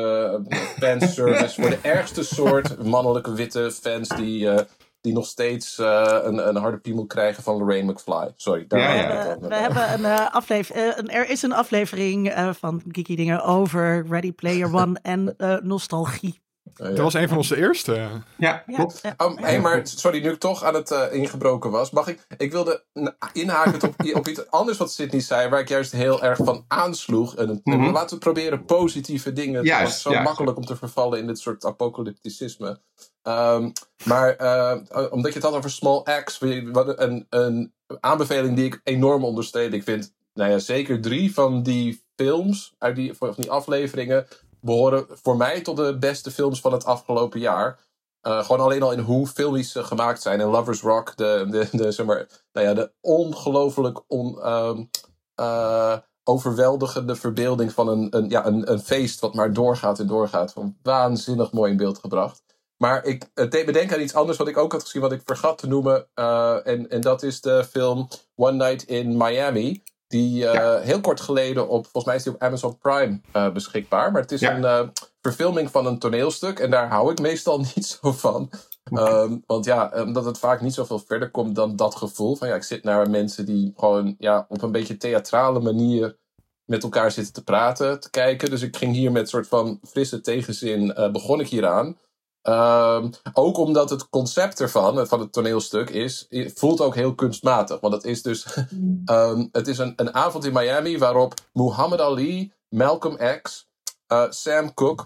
Speaker 4: eh, fanservice voor de ergste soort mannelijke witte fans die, eh, die nog steeds eh, een, een harde piemel krijgen van Lorraine McFly. Sorry, daar
Speaker 1: Ja,
Speaker 2: We
Speaker 1: ja.
Speaker 4: het
Speaker 2: hebben,
Speaker 4: al.
Speaker 2: we hebben een eh, aflevering. er is een aflevering eh, van Geeky Dingen over Ready Player One en eh,
Speaker 3: Dat was een van onze eerste.
Speaker 1: Ja, klopt.
Speaker 2: ja.
Speaker 4: Oh, hey, maar sorry, nu ik toch aan het eh, ingebroken was, mag ik? Ik wilde inhaken op, op iets anders wat Sydney zei, waar ik juist heel erg van aansloeg. En, en
Speaker 1: Mhm.
Speaker 4: laten we proberen positieve dingen.
Speaker 1: Juist,
Speaker 4: het is zo
Speaker 1: juist.
Speaker 4: makkelijk om te vervallen in dit soort apocalypticisme. Ehm, maar eh, omdat je het had over small acts, wat een, een aanbeveling die ik enorm ondersteun. Ik vind, nou ja, zeker drie van die films, uit die, van die afleveringen, behoren voor mij tot de beste films van het afgelopen jaar. Eh, gewoon alleen al in hoe filmisch ze gemaakt zijn. En Lovers Rock, de, de, de, zeg maar, nou ja, de ongelooflijk on, ehm, eh, overweldigende verbeelding van een, een, ja, een, een feest wat maar doorgaat en doorgaat. Van waanzinnig mooi in beeld gebracht. Maar ik, het deed me denken aan iets anders wat ik ook had gezien, wat ik vergat te noemen. Eh, en, en dat is de film One Night in Miami. Die eh, heel kort geleden op, volgens mij is die op Amazon Prime eh, beschikbaar. Maar het is
Speaker 1: Ja.
Speaker 4: een eh, verfilming van een toneelstuk. En daar hou ik meestal niet zo van. Ehm, want ja, omdat het vaak niet zoveel verder komt dan dat gevoel. Van ja, ik zit naar mensen die gewoon ja, op een beetje theatrale manier met elkaar zitten te praten, te kijken. Dus ik ging hier met een soort van frisse tegenzin, begon ik hieraan. Ehm, ook omdat het concept ervan, van het toneelstuk, is, voelt ook heel kunstmatig. Want het is dus ehm, het is een, een avond in Miami waarop Muhammad Ali, Malcolm X, eh, Sam Cooke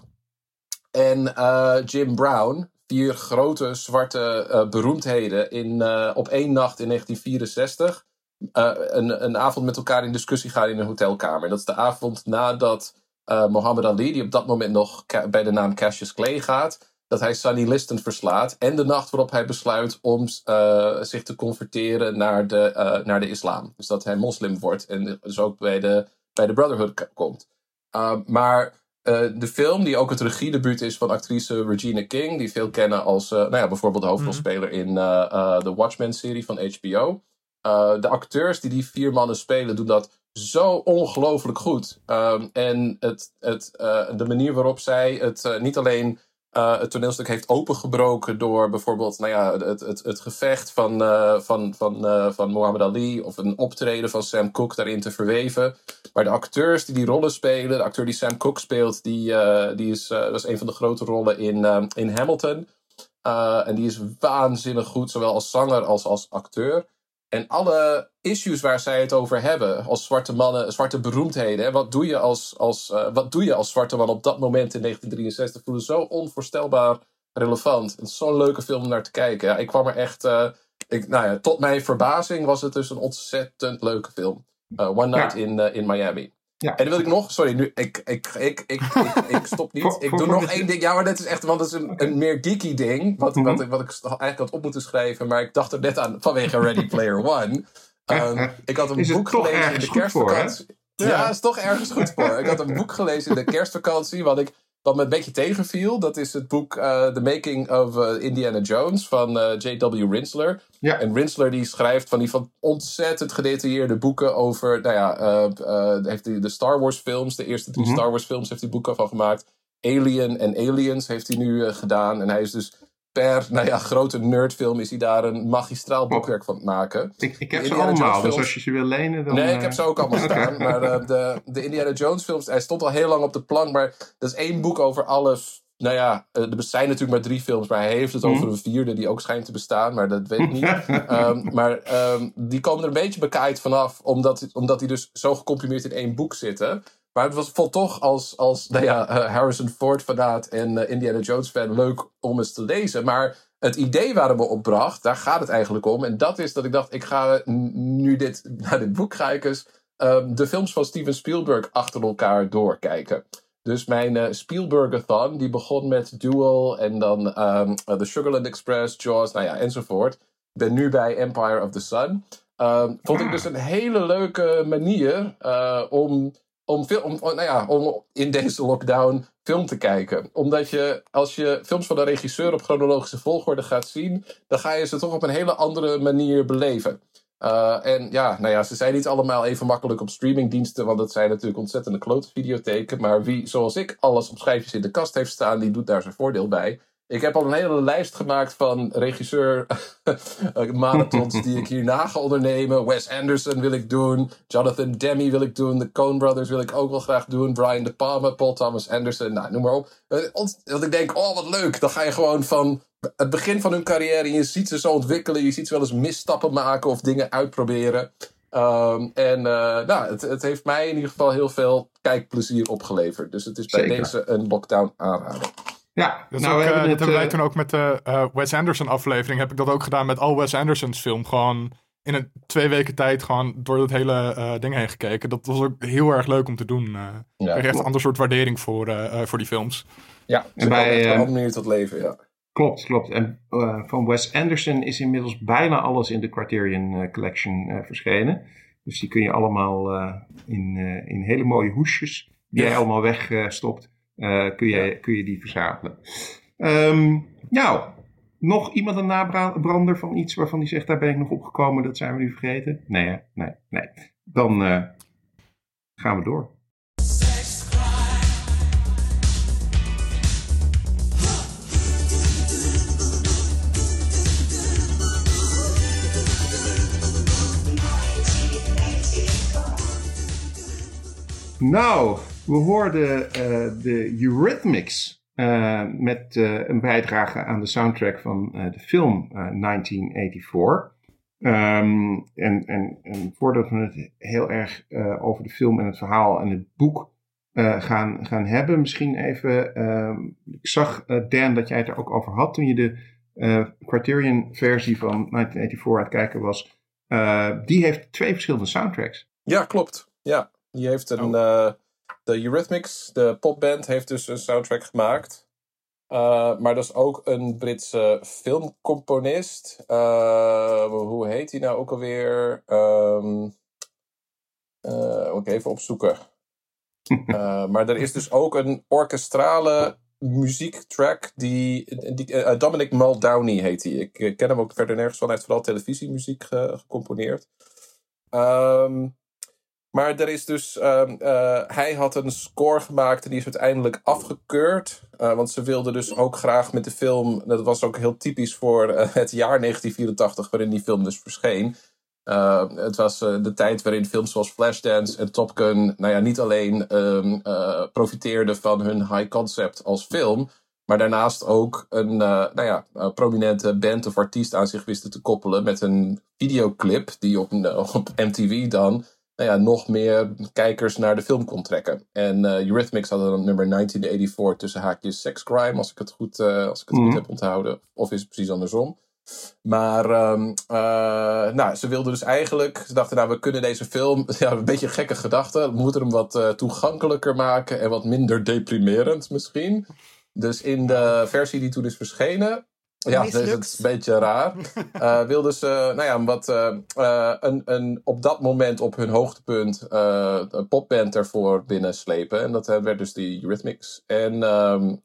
Speaker 4: en eh, Jim Brown, vier grote zwarte eh, beroemdheden, in, op één nacht in 1964 eh, een, een avond met elkaar in discussie gaan in een hotelkamer. Dat is de avond nadat Muhammad Ali, die op dat moment nog bij de naam Cassius Clay gaat, dat hij Sonny Liston verslaat. En de nacht waarop hij besluit om eh, zich te converteren naar de, eh, naar de islam. Dus dat hij moslim wordt en dus ook bij de, bij de Brotherhood komt. Uh, maar eh, de film, die ook het regiedebuut is van actrice Regina King, die veel kennen als nou ja, bijvoorbeeld de hoofdrolspeler in eh, eh, de Watchmen-serie van HBO. De acteurs die die vier mannen spelen, doen dat zo ongelooflijk goed. Um, en het, het, de manier waarop zij het niet alleen uh, het toneelstuk heeft opengebroken door bijvoorbeeld nou ja, het, het, het gevecht van, uh, van, van, uh, van Muhammad Ali of een optreden van Sam Cooke daarin te verweven. Maar de acteurs die die rollen spelen, de acteur die Sam Cooke speelt, die, die is, uh, was een van de grote rollen in, in Hamilton. En die is waanzinnig goed, zowel als zanger als als acteur. En alle issues waar zij het over hebben, als zwarte mannen, zwarte beroemdheden. Hè, wat, doe je als, als, uh, wat doe je als zwarte man op dat moment in 1963? Voelde zo onvoorstelbaar relevant. Het is zo'n leuke film om naar te kijken. Ja, ik kwam er echt. Uh, ik, nou ja, tot mijn verbazing was het dus een ontzettend leuke film. Uh, One Night ja. in, in Miami. Ja. En dan wil ik nog, sorry, nu, ik, ik, ik, ik, ik, ik stop niet. Ik doe nog één ding. Ja, maar dat is echt, want dat is een, een meer geeky ding. Wat, mm -hmm. wat, wat ik eigenlijk had op moeten schrijven, maar ik dacht er net aan vanwege Ready Player One. Um, ik had een boek gelezen in de kerstvakantie. Voor, ja, is toch ergens goed voor. Ik had een boek gelezen in de kerstvakantie, wat ik wat me een beetje tegenviel. Dat is het boek uh, The Making of uh, Indiana Jones van uh, J.W. Rinsler. Ja. En Rinsler die schrijft van die van ontzettend gedetailleerde boeken over, nou ja, heeft hij de Star Wars films, de eerste drie mm -hmm. Star Wars films heeft hij boeken van gemaakt. Alien en Aliens heeft hij nu gedaan. En hij is dus per nou ja, grote nerdfilm is hij daar een magistraal boekwerk van het maken.
Speaker 1: Ik, ik heb ze allemaal, dus als je ze wil lenen dan...
Speaker 4: Nee, ik heb ze ook allemaal staan. Maar uh, de, de Indiana Jones films, hij stond al heel lang op de plank, maar dat is één boek over alles. Nou ja, er zijn natuurlijk maar drie films, maar hij heeft het over een vierde die ook schijnt te bestaan, maar dat weet ik niet. um, maar um, die komen er een beetje bekaaid vanaf, omdat, omdat die dus zo gecomprimeerd in één boek zitten. Maar het was vond toch als, als nou ja, uh, Harrison Ford fanaat en uh, Indiana Jones fan leuk om eens te lezen. Maar het idee waar het me op bracht, daar gaat het eigenlijk om. En dat is dat ik dacht, ik ga nu dit, naar dit boek ga ik eens um, de films van Steven Spielberg achter elkaar doorkijken. Dus mijn uh, Spielbergathon, die begon met Duel en dan um, The Sugarland Express, Jaws, nou ja, enzovoort. Ik ben nu bij Empire of the Sun. Um, vond ik dus een hele leuke manier uh, om om, film, om, nou ja, om in deze lockdown film te kijken. Omdat je, als je films van een regisseur op chronologische volgorde gaat zien, dan ga je ze toch op een hele andere manier beleven. Uh, en ja, nou ja, ze zijn niet allemaal even makkelijk op streamingdiensten, want dat zijn natuurlijk ontzettende klote videotheken. Maar wie, zoals ik, alles op schijfjes in de kast heeft staan, die doet daar zijn voordeel bij. Ik heb al een hele lijst gemaakt van regisseur marathons die ik hierna ga ondernemen. Wes Anderson wil ik doen. Jonathan Demme wil ik doen. De Coen Brothers wil ik ook wel graag doen. Brian De Palma, Paul Thomas Anderson. Nou, noem maar op. Dat ik denk, oh wat leuk. Dan ga je gewoon van het begin van hun carrière. En je ziet ze zo ontwikkelen. Je ziet ze wel eens misstappen maken of dingen uitproberen. Um, en uh, nou, het, het, heeft mij in ieder geval heel veel kijkplezier opgeleverd. Dus het is bij deze een lockdown aanrader.
Speaker 1: Ja,
Speaker 3: dat,
Speaker 1: nou,
Speaker 3: ook,
Speaker 1: we hebben
Speaker 3: uh,
Speaker 1: het,
Speaker 3: dat hebben wij
Speaker 1: uh,
Speaker 3: toen ook met de uh, Wes Anderson aflevering. Heb ik dat ook gedaan met al Wes Anderson's film. Gewoon in een twee weken tijd gewoon door dat hele ding heen gekeken. Dat was ook heel erg leuk om te doen. ja, ik kreeg echt een ander soort waardering voor, voor die films.
Speaker 4: Ja, en bij, op een manier tot leven, ja.
Speaker 1: Klopt, klopt. En uh, van Wes Anderson is inmiddels bijna alles in de Criterion uh, Collection uh, verschenen. Dus die kun je allemaal in, in hele mooie hoesjes, die ja. jij allemaal wegstopt, kun, je, ja. kun je die verzamelen. Um, nou, nog iemand een nabrander van iets waarvan die zegt, daar ben ik nog opgekomen, dat zijn we nu vergeten? Nee, hè? nee, nee. Dan gaan we door. Nou, we hoorden uh, de Eurythmics uh, met uh, een bijdrage aan de soundtrack van de film 1984. Um, en, en, en, voordat we het heel erg over de film en het verhaal en het boek gaan, gaan hebben, misschien even. ik zag, Dan, dat jij het er ook over had toen je de Criterion-versie van 1984 aan het kijken was. die heeft twee verschillende soundtracks.
Speaker 4: Ja, klopt. Ja, die heeft een. Oh. De Eurythmics, de popband, heeft dus een soundtrack gemaakt. Uh, maar dat is ook een Britse filmcomponist. Uh, hoe heet hij nou ook alweer? Um, moet ik even opzoeken. maar er is dus ook een orkestrale muziektrack. Die, die Dominic Muldowney heet hij. Ik ken hem ook verder nergens van. Hij heeft vooral televisiemuziek ge, gecomponeerd. Um, maar er is dus, uh, uh, hij had een score gemaakt en die is uiteindelijk afgekeurd. Uh, want ze wilden dus ook graag met de film, dat was ook heel typisch voor het jaar 1984 waarin die film dus verscheen. het was de tijd waarin films zoals Flashdance en Top Gun, nou ja, niet alleen um, profiteerden van hun high concept als film, maar daarnaast ook een nou ja, prominente band of artiest aan zich wisten te koppelen met een videoclip die op, op MTV dan nou ja, nog meer kijkers naar de film kon trekken. En uh, Eurythmics hadden dan nummer 1984 tussen haakjes Sex Crime, als ik het goed, uh, als ik het mm. goed heb onthouden. Of is het precies andersom. Maar um, uh, nou, ze wilden dus eigenlijk, ze dachten nou we kunnen deze film, ja een beetje een gekke gedachte, we moeten hem wat toegankelijker maken en wat minder deprimerend misschien. Dus in de versie die toen is verschenen, ja, dat is een beetje raar. Uh, wilden ze, nou ja, wat, uh, uh, een, een, op dat moment op hun hoogtepunt een popband ervoor binnenslepen. En dat werd dus die Eurythmics. En um,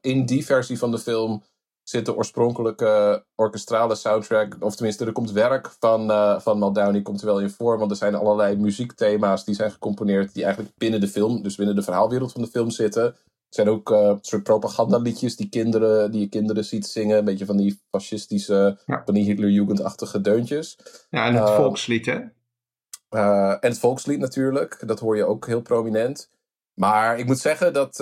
Speaker 4: in die versie van de film zit de oorspronkelijke orkestrale soundtrack, of tenminste, er komt werk van, van Maldowney, komt er wel in voor. Want er zijn allerlei muziekthema's die zijn gecomponeerd, die eigenlijk binnen de film, dus binnen de verhaalwereld van de film zitten zijn ook uh, soort propagandaliedjes die, kinderen, die je kinderen ziet zingen. Een beetje van die fascistische, ja. van die Hitlerjugendachtige deuntjes.
Speaker 1: Ja, en het uh, volkslied, hè?
Speaker 4: Uh, en het volkslied natuurlijk. Dat hoor je ook heel prominent. Maar ik moet zeggen dat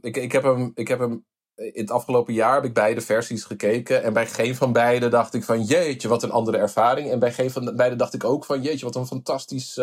Speaker 4: ik, ik, heb hem, ik heb hem in het afgelopen jaar heb ik beide versies gekeken. En bij geen van beide dacht ik van jeetje, wat een andere ervaring. En bij geen van beide dacht ik ook van jeetje, wat een fantastisch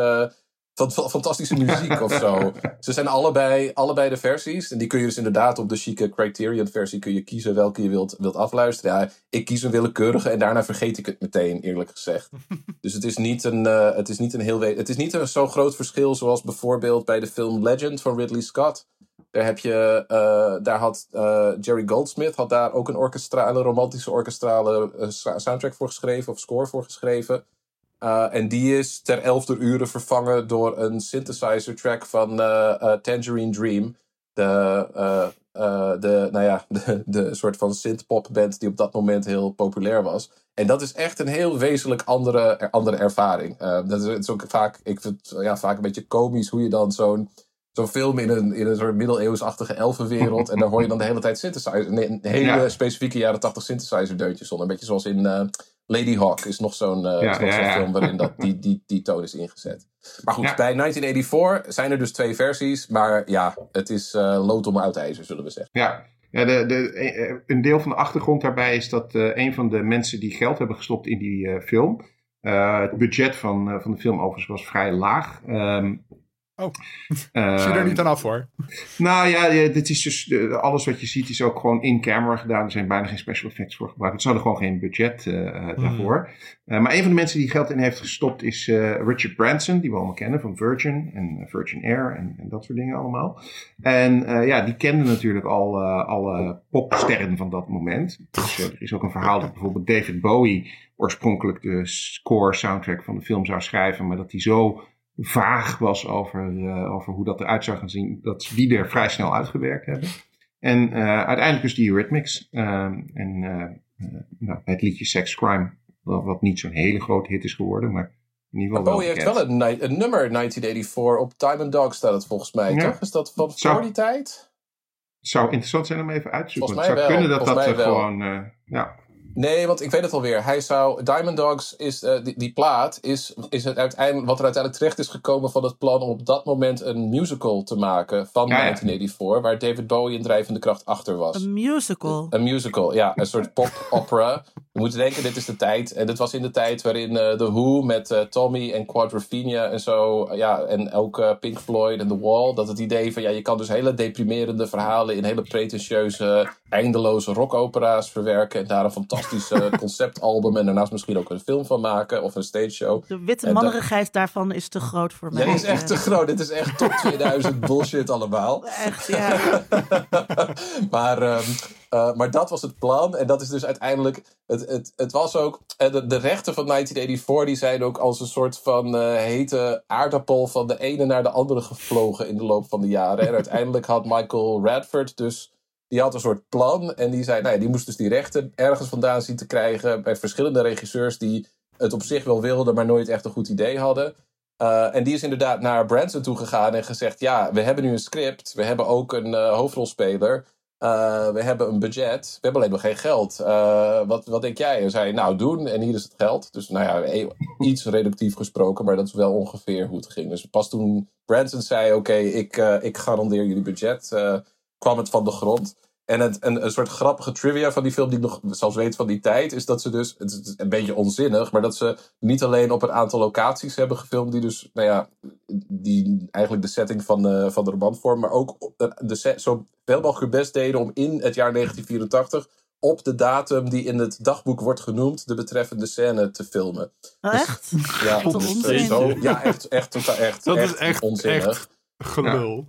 Speaker 4: van, fantastische muziek of zo. Ze zijn allebei, allebei de versies. En die kun je dus inderdaad op de chique Criterion versie kun je kiezen welke je wilt, wilt afluisteren. Ja, ik kies een willekeurige en daarna vergeet ik het meteen, eerlijk gezegd. Dus het is niet een, uh, het is niet een heel... Het is niet een zo groot verschil zoals bijvoorbeeld bij de film Legend van Ridley Scott. Daar heb je, uh, daar had uh, Jerry Goldsmith had daar ook een orkestrale, romantische orkestrale soundtrack voor geschreven of score voor geschreven. Uh, en die is ter elfde uren vervangen door een synthesizer track van uh, uh, Tangerine Dream. De, de, nou ja, de, de soort van synth-pop band die op dat moment heel populair was. En dat is echt een heel wezenlijk andere, andere ervaring. dat is, het is ook vaak, ik vind het ja, vaak een beetje komisch hoe je dan zo'n zo'n film in een, in een soort middeleeuwsachtige elfenwereld. en daar hoor je dan de hele tijd synthesizer. Nee, een hele
Speaker 1: Ja.
Speaker 4: specifieke jaren 80 synthesizer deuntjes onder. Een beetje zoals in eh, Lady Hawk is nog zo'n eh,
Speaker 1: Ja,
Speaker 4: is nog
Speaker 1: ja,
Speaker 4: zo'n
Speaker 1: ja.
Speaker 4: film waarin dat, die, die, die toon is ingezet. Maar goed, bij 1984 zijn er dus twee versies. Maar ja, het is eh lood om oud ijzer, zullen we zeggen.
Speaker 1: Ja, ja de, de, eh, een deel van de achtergrond daarbij is dat een van de mensen die geld hebben gestopt in die film. het budget van, van de film overigens was vrij laag. Ehm,
Speaker 3: Oh. Zie je er niet aan af hoor.
Speaker 1: Nou ja, ja, dit is dus, eh, alles wat je ziet is ook gewoon in camera gedaan. Er zijn bijna geen special effects voor gebruikt. Ze hadden gewoon geen budget eh, eh, daarvoor. Eh, maar een van de mensen die geld in heeft gestopt is Richard Branson, die we allemaal kennen van Virgin en Virgin Air en, en dat soort dingen allemaal. En ja, die kende natuurlijk al alle popsterren van dat moment. Dus er is ook een verhaal dat bijvoorbeeld David Bowie oorspronkelijk de score soundtrack van de film zou schrijven, maar dat hij zo vaag was over, eh, over hoe dat eruit zou gaan zien, dat die er vrij snel uitgewerkt hebben. En eh, uiteindelijk dus die Eurythmics ehm, en eh, nou, het liedje Sex Crime, wat, wat niet zo'n hele grote hit is geworden, maar in ieder geval wel
Speaker 4: heeft
Speaker 1: bekend.
Speaker 4: wel een, nummer 1984 op Diamond Dog staat het volgens mij,
Speaker 1: Ja.
Speaker 4: toch? Is dat van
Speaker 1: Zou-
Speaker 4: voor die tijd?
Speaker 1: Het zou interessant zijn om even uit te zoeken. Het zou
Speaker 4: wel,
Speaker 1: kunnen dat dat gewoon... ja.
Speaker 4: Nee, want ik weet het alweer. Hij zou. Diamond Dogs is. eh, die, die plaat is, is het uiteindelijk, wat er uiteindelijk terecht is gekomen van het plan om op dat moment een musical te maken van
Speaker 1: Ja, ja.
Speaker 4: 1984, waar David Bowie een drijvende kracht achter was.
Speaker 2: Een musical.
Speaker 4: Een musical, ja, een soort pop-opera. Je moet denken, dit is de tijd. En dit was in de tijd waarin eh The Who met eh, Tommy en Quadrophenia en zo. eh, ja, en ook eh, Pink Floyd en The Wall. Dat het idee van, ja, je kan dus hele deprimerende verhalen in hele pretentieuze, eindeloze rockopera's verwerken. En daar een fantastische conceptalbum en daarnaast misschien ook een film van maken of een stage show.
Speaker 2: De witte mannerigheid daarvan is te groot voor mij.
Speaker 4: Ja, is echt te
Speaker 2: Eh,
Speaker 4: groot. Dit is echt top 2000 bullshit allemaal.
Speaker 2: Echt, ja.
Speaker 4: maar, ehm, eh, maar dat was het plan. En dat is dus uiteindelijk. Het, het, het was ook. eh, de, de rechten van 1984 die zijn ook als een soort van eh, hete aardappel van de ene naar de andere gevlogen in de loop van de jaren. En uiteindelijk had Michael Radford dus. Die had een soort plan. En die zei, nou ja, die moest dus die rechten ergens vandaan zien te krijgen. Bij verschillende regisseurs die het op zich wel wilden, maar nooit echt een goed idee hadden. En die is inderdaad naar Branson toe gegaan en gezegd: Ja, we hebben nu een script. We hebben ook een hoofdrolspeler. Uh, we hebben een budget. We hebben alleen nog geen geld. Uh, wat, wat denk jij? En zei: Nou, doen. En hier is het geld. Dus, nou ja, iets reductief gesproken, maar dat is wel ongeveer hoe het ging. Dus pas toen Branson zei: Oké, okay, ik, uh, ik garandeer jullie budget, kwam het van de grond. En het, een, een soort grappige trivia van die film, die ik nog zelfs weet van die tijd, is dat ze dus, het is een beetje onzinnig, maar dat ze niet alleen op een aantal locaties hebben gefilmd, die dus, nou ja, die eigenlijk de setting van de, van de roman vormen, maar ook de, de set, zo veel mogelijk hun best deden om in het jaar 1984 op de datum die in het dagboek wordt genoemd, de betreffende scène te filmen.
Speaker 2: Oh, echt?
Speaker 4: Dus, ja,
Speaker 2: onzin.
Speaker 4: zo, ja, echt, echt, totaal, echt,
Speaker 3: Dat
Speaker 4: echt,
Speaker 3: is echt,
Speaker 4: onzinnig.
Speaker 3: echt gelul.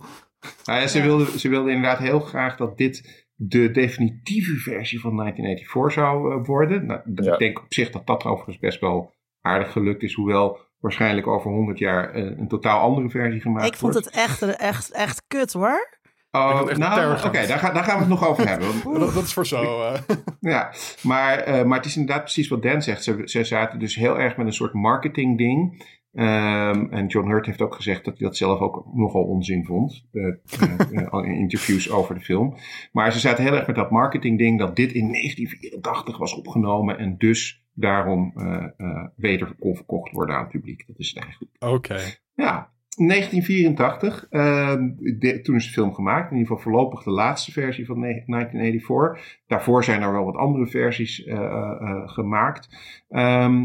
Speaker 1: Nou ja, ze, wilde, ze wilde inderdaad heel graag dat dit de definitieve versie van 1984 zou uh, worden. Nou,
Speaker 4: Ja.
Speaker 1: Ik denk op zich dat dat overigens best wel aardig gelukt is, hoewel waarschijnlijk over 100 jaar uh, een totaal andere versie gemaakt
Speaker 2: Ik vond
Speaker 1: wordt.
Speaker 2: het echt, echt, echt kut hoor.
Speaker 1: Oh, nou, oké, daar, ga- daar gaan we het nog over hebben.
Speaker 3: Dat, dat is voor zo. eh.
Speaker 1: Ja, maar, eh, maar het is inderdaad precies wat Dan zegt. Ze, ze zaten dus heel erg met een soort marketing Ehm, en John Hurt heeft ook gezegd dat hij dat zelf ook nogal onzin vond. eh, eh, eh, in interviews over de film. Maar ze zaten heel erg met dat marketing ding dat dit in 1984 was opgenomen. En dus daarom eh, eh, beter kon verkocht worden aan het publiek. Dat is het eigenlijk.
Speaker 3: Oké.
Speaker 1: Ja, 1984. ehm, de- toen is de film gemaakt. In ieder geval voorlopig de laatste versie van ne- 1984. Daarvoor zijn er wel wat andere versies gemaakt. Ehm,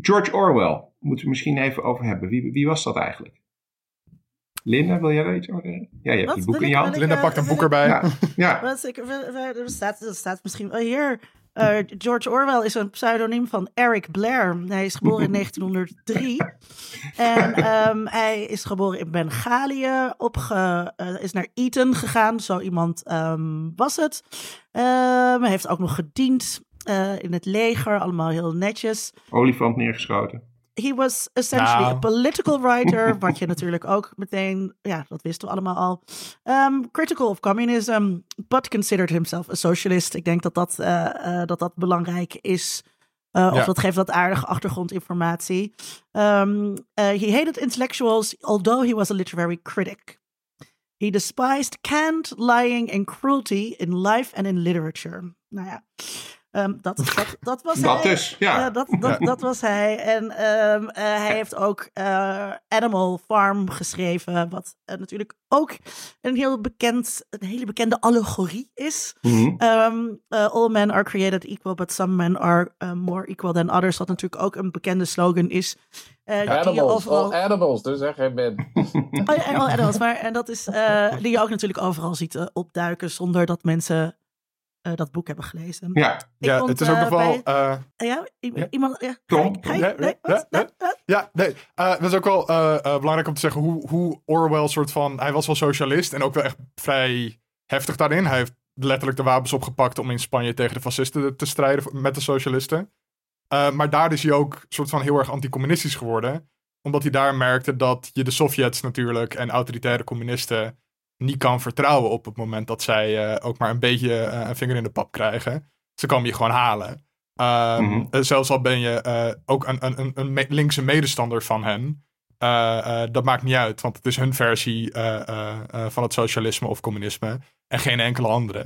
Speaker 1: George Orwell. Moeten we misschien even over hebben. Wie, wie was dat eigenlijk? Linda, wil jij daar iets over zeggen? Ja, je hebt
Speaker 2: Wat?
Speaker 1: die boek in je hand.
Speaker 2: ik-
Speaker 3: Linda
Speaker 2: eh,
Speaker 3: pakt een boek erbij.
Speaker 1: Ja, ja.
Speaker 2: Wat ik, we- we- er, staat, er staat misschien wel hier. eh, George Orwell is een pseudoniem van Eric Blair. Hij is geboren in 1903. En ehm, hij is geboren in Bengalië. Opge, eh, is naar Eton gegaan. Zo iemand ehm, was het. Ehm, hij heeft ook nog gediend eh, in het leger. Allemaal heel netjes.
Speaker 1: Olifant neergeschoten.
Speaker 2: He was essentially
Speaker 3: Nou.
Speaker 2: a political writer, wat je natuurlijk ook meteen, ja, dat wisten we allemaal al. Um, critical of communism, but considered himself a socialist. Ik denk dat dat, uh, uh, dat, dat belangrijk is. Uh, of dat geeft wat aardige achtergrondinformatie. Um, he hated intellectuals, although he was a literary critic. He despised cant, lying and cruelty in life and in literature. Nou ja, um, dat, dat, dat was
Speaker 1: dat
Speaker 2: hij.
Speaker 1: dus, ja.
Speaker 2: Uh, dat, dat, dat was hij. En um, uh, hij heeft ook uh, Animal Farm geschreven, wat natuurlijk ook een heel bekend, een hele bekende allegorie is.
Speaker 1: Mm -hmm.
Speaker 2: um, all men are created equal, but some men are uh, more equal than others. Wat natuurlijk ook een bekende slogan is.
Speaker 4: Uh, animals, overal... all animals, dus zeg geen men.
Speaker 2: oh, ja, all animals, maar en dat is uh, die je ook natuurlijk overal ziet uh, opduiken zonder dat mensen dat boek hebben gelezen.
Speaker 1: Ja,
Speaker 2: Ik
Speaker 3: ja
Speaker 2: vond,
Speaker 3: het is ook nog wel...
Speaker 2: bij- ja, i- iemand. Ja,
Speaker 3: Ja,
Speaker 2: nee,
Speaker 3: ja, ja? Ja, eh, dat is ook wel eh, eh, belangrijk om te zeggen hoe, hoe Orwell soort van... Hij was wel socialist en ook wel echt vrij heftig daarin. Hij heeft letterlijk de wapens opgepakt om in Spanje tegen de fascisten te strijden met de socialisten. Eh, maar daar is hij ook soort van heel erg anticommunistisch geworden. Omdat hij daar merkte dat je de Sovjets natuurlijk en autoritaire communisten niet kan vertrouwen op het moment dat zij eh, ook maar een beetje eh, een vinger in de pap krijgen. Ze komen je gewoon halen. Ehm,
Speaker 1: Mhm.
Speaker 3: eh, zelfs al ben je ook een, een, een, me- linkse medestander van hen. dat maakt niet uit, want het is hun versie van het socialisme of communisme. En geen enkele andere.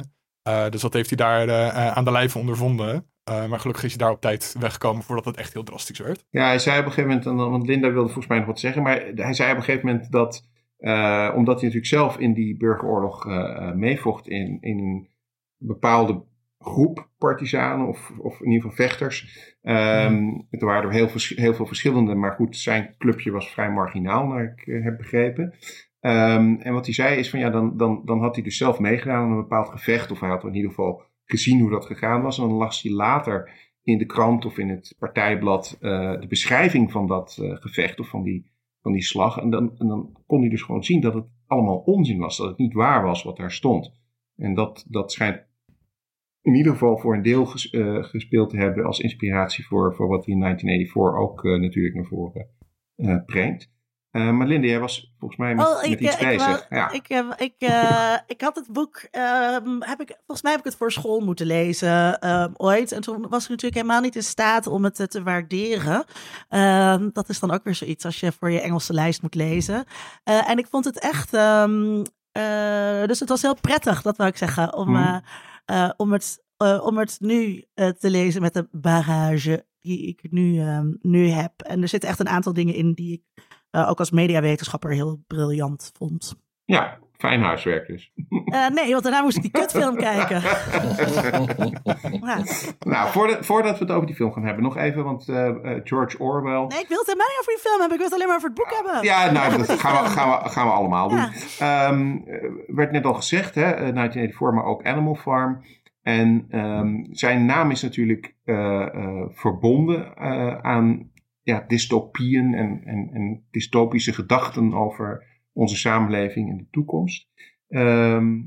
Speaker 3: Dus dat heeft hij daar aan de lijve ondervonden. Maar gelukkig is hij daar op tijd weggekomen voordat het echt heel drastisch werd.
Speaker 1: Ja, hij zei op een gegeven moment, want Linda wilde volgens mij nog wat zeggen, maar hij zei op een gegeven moment dat, eh, omdat hij natuurlijk zelf in die burgeroorlog eh, meevocht in, in een bepaalde groep partisanen of, of in ieder geval vechters. Er waren er heel, heel veel verschillende, maar goed, zijn clubje was vrij marginaal, naar ik heb begrepen. Ehm, en wat hij zei is van ja, dan, dan, dan had hij dus zelf meegedaan aan een bepaald gevecht, of hij had in ieder geval gezien hoe dat gegaan was. En dan las hij later in de krant of in het partijblad de beschrijving van dat gevecht of van die, van die slag. En dan, en dan kon hij dus gewoon zien dat het allemaal onzin was, dat het niet waar was wat daar stond. En dat, dat schijnt in ieder geval voor een deel eh, gespeeld te hebben als inspiratie voor, voor wat hij in 1984 ook eh, natuurlijk naar voren eh, brengt. Eh, maar Linda, jij was volgens mij met,
Speaker 2: Oh,
Speaker 1: met
Speaker 2: ik,
Speaker 1: iets
Speaker 2: eh, ik,
Speaker 1: bezig.
Speaker 2: wou-
Speaker 1: ja.
Speaker 2: ik, eh, ik, ik had het boek, ehm, heb ik, volgens mij heb ik het voor school moeten lezen ehm, ooit. En toen was ik natuurlijk helemaal niet in staat om het te waarderen. Ehm, dat is dan ook weer zoiets als je voor je Engelse lijst moet lezen. En ik vond het echt, dus het was heel prettig, dat wou ik zeggen, om,
Speaker 1: Mhm.
Speaker 2: om, het, om het nu te lezen met de bagage die ik nu, nu heb. En er zitten echt een aantal dingen in die ik eh, ook als mediawetenschapper heel briljant vond.
Speaker 1: ja, fijn huiswerk dus.
Speaker 2: Eh, nee, want daarna moest ik die kutfilm kijken. Ja.
Speaker 1: nou, voordat, voordat we het over die film gaan hebben, nog even, want eh, George Orwell.
Speaker 2: Nee, ik wil het helemaal niet over die film hebben. Ik wil het alleen maar over het boek hebben.
Speaker 1: Ja, nou, dat gaan we, gaan we, gaan we allemaal doen.
Speaker 2: Ja.
Speaker 1: Ehm, eh, werd net al gezegd, hè, eh, 1984, maar ook Animal Farm. En ehm, zijn naam is natuurlijk eh, eh, verbonden eh, aan ja, dystopieën en, en, en dystopische gedachten over onze samenleving en de toekomst. Ehm,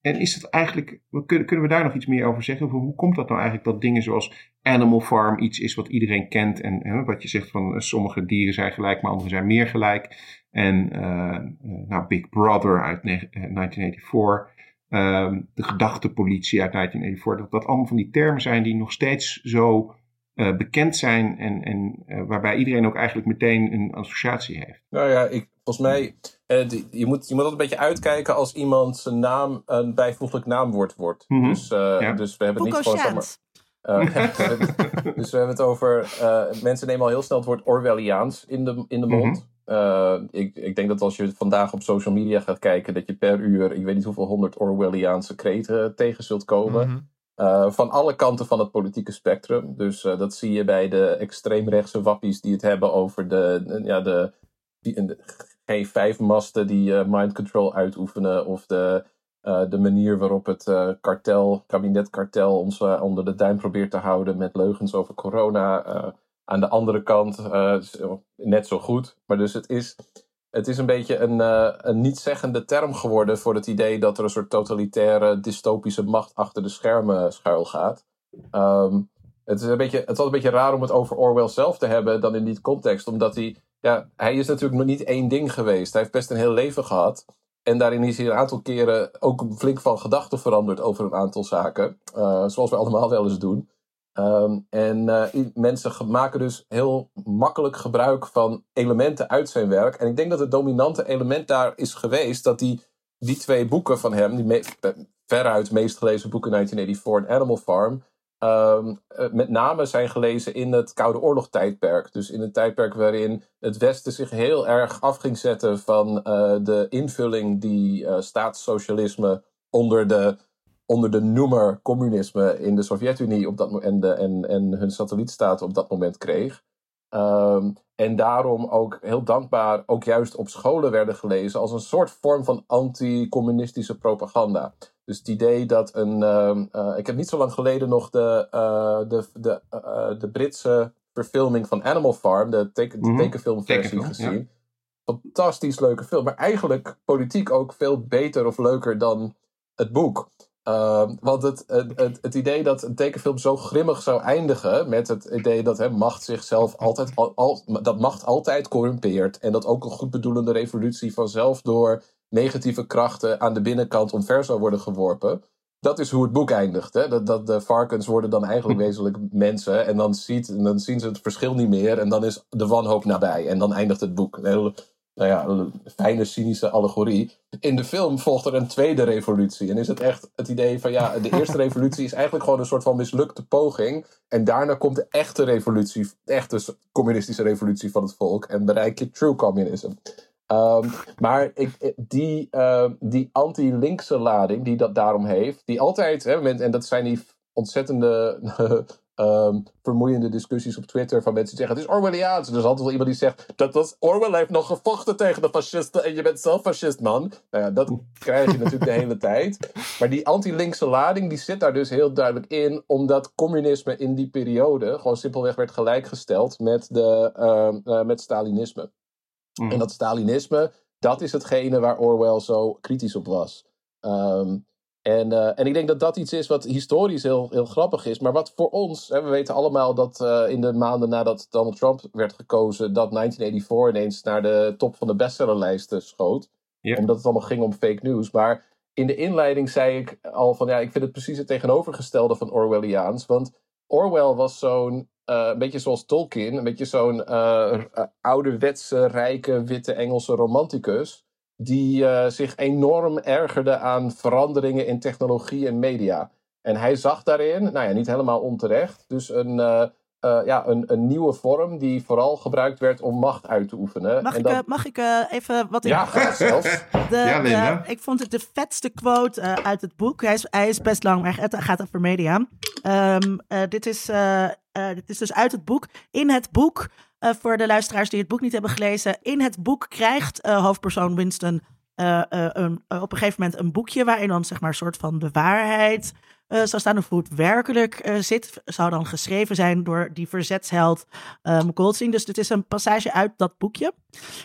Speaker 1: en is dat eigenlijk, kunnen, kunnen we daar nog iets meer over zeggen? Hoe komt dat nou eigenlijk dat dingen zoals Animal Farm iets is wat iedereen kent? En hè, wat je zegt van eh, sommige dieren zijn gelijk, maar andere zijn meer gelijk. En eh, eh, nou, Big Brother uit ne- eh, 1984, ehm, de gedachtepolitie uit 1984, dat dat allemaal van die termen zijn die nog steeds zo eh, bekend zijn en, en eh, waarbij iedereen ook eigenlijk meteen een associatie heeft.
Speaker 4: Nou ja, ik, volgens mij, eh, die- je, moet, je moet altijd een beetje uitkijken als iemand zijn naam een bijvoeglijk naamwoord wordt.
Speaker 1: Mhm.
Speaker 4: dus, eh,
Speaker 1: Ja.
Speaker 4: dus we hebben het niet gewoon zomaar... Eh, dus we hebben het over. eh, mensen nemen al heel snel het woord Orwelliaans in de, in de mond. Eh, ik, ik denk dat als je vandaag op social media gaat kijken, dat je per uur, ik weet niet hoeveel honderd Orwelliaanse kreten tegen zult komen.
Speaker 3: Mhm.
Speaker 4: Eh, van alle kanten van het politieke spectrum. Dus eh, dat zie je bij de extreemrechtse wappies die het hebben over de, ja, de, de G5-masten die eh, mind control uitoefenen. Of de, de manier waarop het kartel, kabinetkartel ons onder de duim probeert te houden met leugens over corona. Aan de andere kant net zo goed. Maar dus het is, het is een beetje een, eh, een niet-zeggende term geworden voor het idee dat er een soort totalitaire, dystopische macht achter de schermen schuil gaat. Ehm, het, is een beetje, het was een beetje raar om het over Orwell zelf te hebben dan in die context, omdat hij, ja, hij is natuurlijk nog niet één ding geweest. Hij heeft best een heel leven gehad. En daarin is hij een aantal keren ook flink van gedachten veranderd over een aantal zaken. eh, zoals we allemaal wel eens doen. Ehm, en eh, mensen maken dus heel makkelijk gebruik van elementen uit zijn werk. En ik denk dat het dominante element daar is geweest dat hij die twee boeken van hem, die veruit meest gelezen boeken 1984 en Animal Farm, eh, met name zijn gelezen in het Koude Oorlog tijdperk. Dus in een tijdperk waarin het Westen zich heel erg af ging zetten van eh, de invulling die uh, staatssocialisme onder de, onder de noemer communisme in de Sovjet-Unie op dat, en, de, en, en hun satellietstaten op dat moment kreeg. Ehm, en daarom ook heel dankbaar ook juist op scholen werden gelezen als een soort vorm van anti-communistische propaganda. Dus het idee dat een. Ehm, eh, ik heb niet zo lang geleden nog de, uh, de, de, uh, de Britse verfilming van Animal Farm, de, teken, de mhm. tekenfilmversie gezien. Fantastisch leuke film, maar eigenlijk politiek ook veel beter of leuker dan het boek. Uh, want het, het, het, idee dat een tekenfilm zo grimmig zou eindigen met het idee dat hè, macht zichzelf altijd, al, dat macht altijd corrumpeert en dat ook een goedbedoelende revolutie vanzelf door negatieve krachten aan de binnenkant omver zou worden geworpen. Dat is hoe het boek eindigt. Hè? Dat, dat de varkens worden dan eigenlijk wezenlijk mensen en dan, ziet, en dan zien ze het verschil niet meer en dan is de wanhoop nabij en dan eindigt het boek. Een nou ja, een fijne cynische allegorie. In de film volgt er een tweede revolutie. En is het echt het idee van ja, de eerste revolutie is eigenlijk gewoon een soort van mislukte poging. En daarna komt de echte revolutie, de echte communistische revolutie van het volk. En bereik je true communism. Um, maar ik, die, uh, die anti-linkse lading die dat daarom heeft, die altijd, hè, en dat zijn die ontzettende um, vermoeiende discussies op Twitter van mensen die zeggen: het is Orwelliaans. Er is altijd wel iemand die zegt: dat, dat Orwell heeft nog gevochten tegen de fascisten en je bent zelf fascist, man. Nou ja, dat krijg je natuurlijk de hele tijd. Maar die anti-linkse lading die zit daar dus heel duidelijk in, omdat communisme in die periode gewoon simpelweg werd gelijkgesteld met, de, uh, met Stalinisme. Mm. En dat Stalinisme, dat is hetgene waar Orwell zo kritisch op was. Um, en, uh, en ik denk dat dat iets is wat historisch heel, heel grappig is. Maar wat voor ons, hè, we weten allemaal dat uh, in de maanden nadat Donald Trump werd gekozen, dat 1984 ineens naar de top van de bestsellerlijsten schoot. Omdat het allemaal ging om fake news. Maar in de inleiding zei ik al van ja, ik vind het precies het tegenovergestelde van Orwelliaans. Want Orwell was zo'n, uh, een beetje zoals Tolkien, een beetje zo'n ouderwetse, rijke, witte Engelse romanticus die uh, zich enorm ergerde aan veranderingen in technologie en media. En hij zag daarin, nou ja, niet helemaal onterecht, dus een, uh, uh, ja, een, een nieuwe vorm die vooral gebruikt werd om macht uit te oefenen.
Speaker 2: Mag
Speaker 4: en
Speaker 2: ik,
Speaker 4: dat...
Speaker 2: mag ik even wat...
Speaker 4: Ja, graag zelfs.
Speaker 2: De, ja, de, ik vond het de vetste quote uit het boek. Hij is, hij is best lang, maar het gaat over media. Um, dit, is, dit is dus uit het boek. In het boek uh, voor de luisteraars die het boek niet hebben gelezen. In het boek krijgt uh, hoofdpersoon Winston een, op een gegeven moment een boekje waarin dan zeg maar een soort van de waarheid zou staan of hoe het werkelijk zit. Zou dan geschreven zijn door die verzetsheld um, Goldstein. Dus dit is een passage uit dat boekje.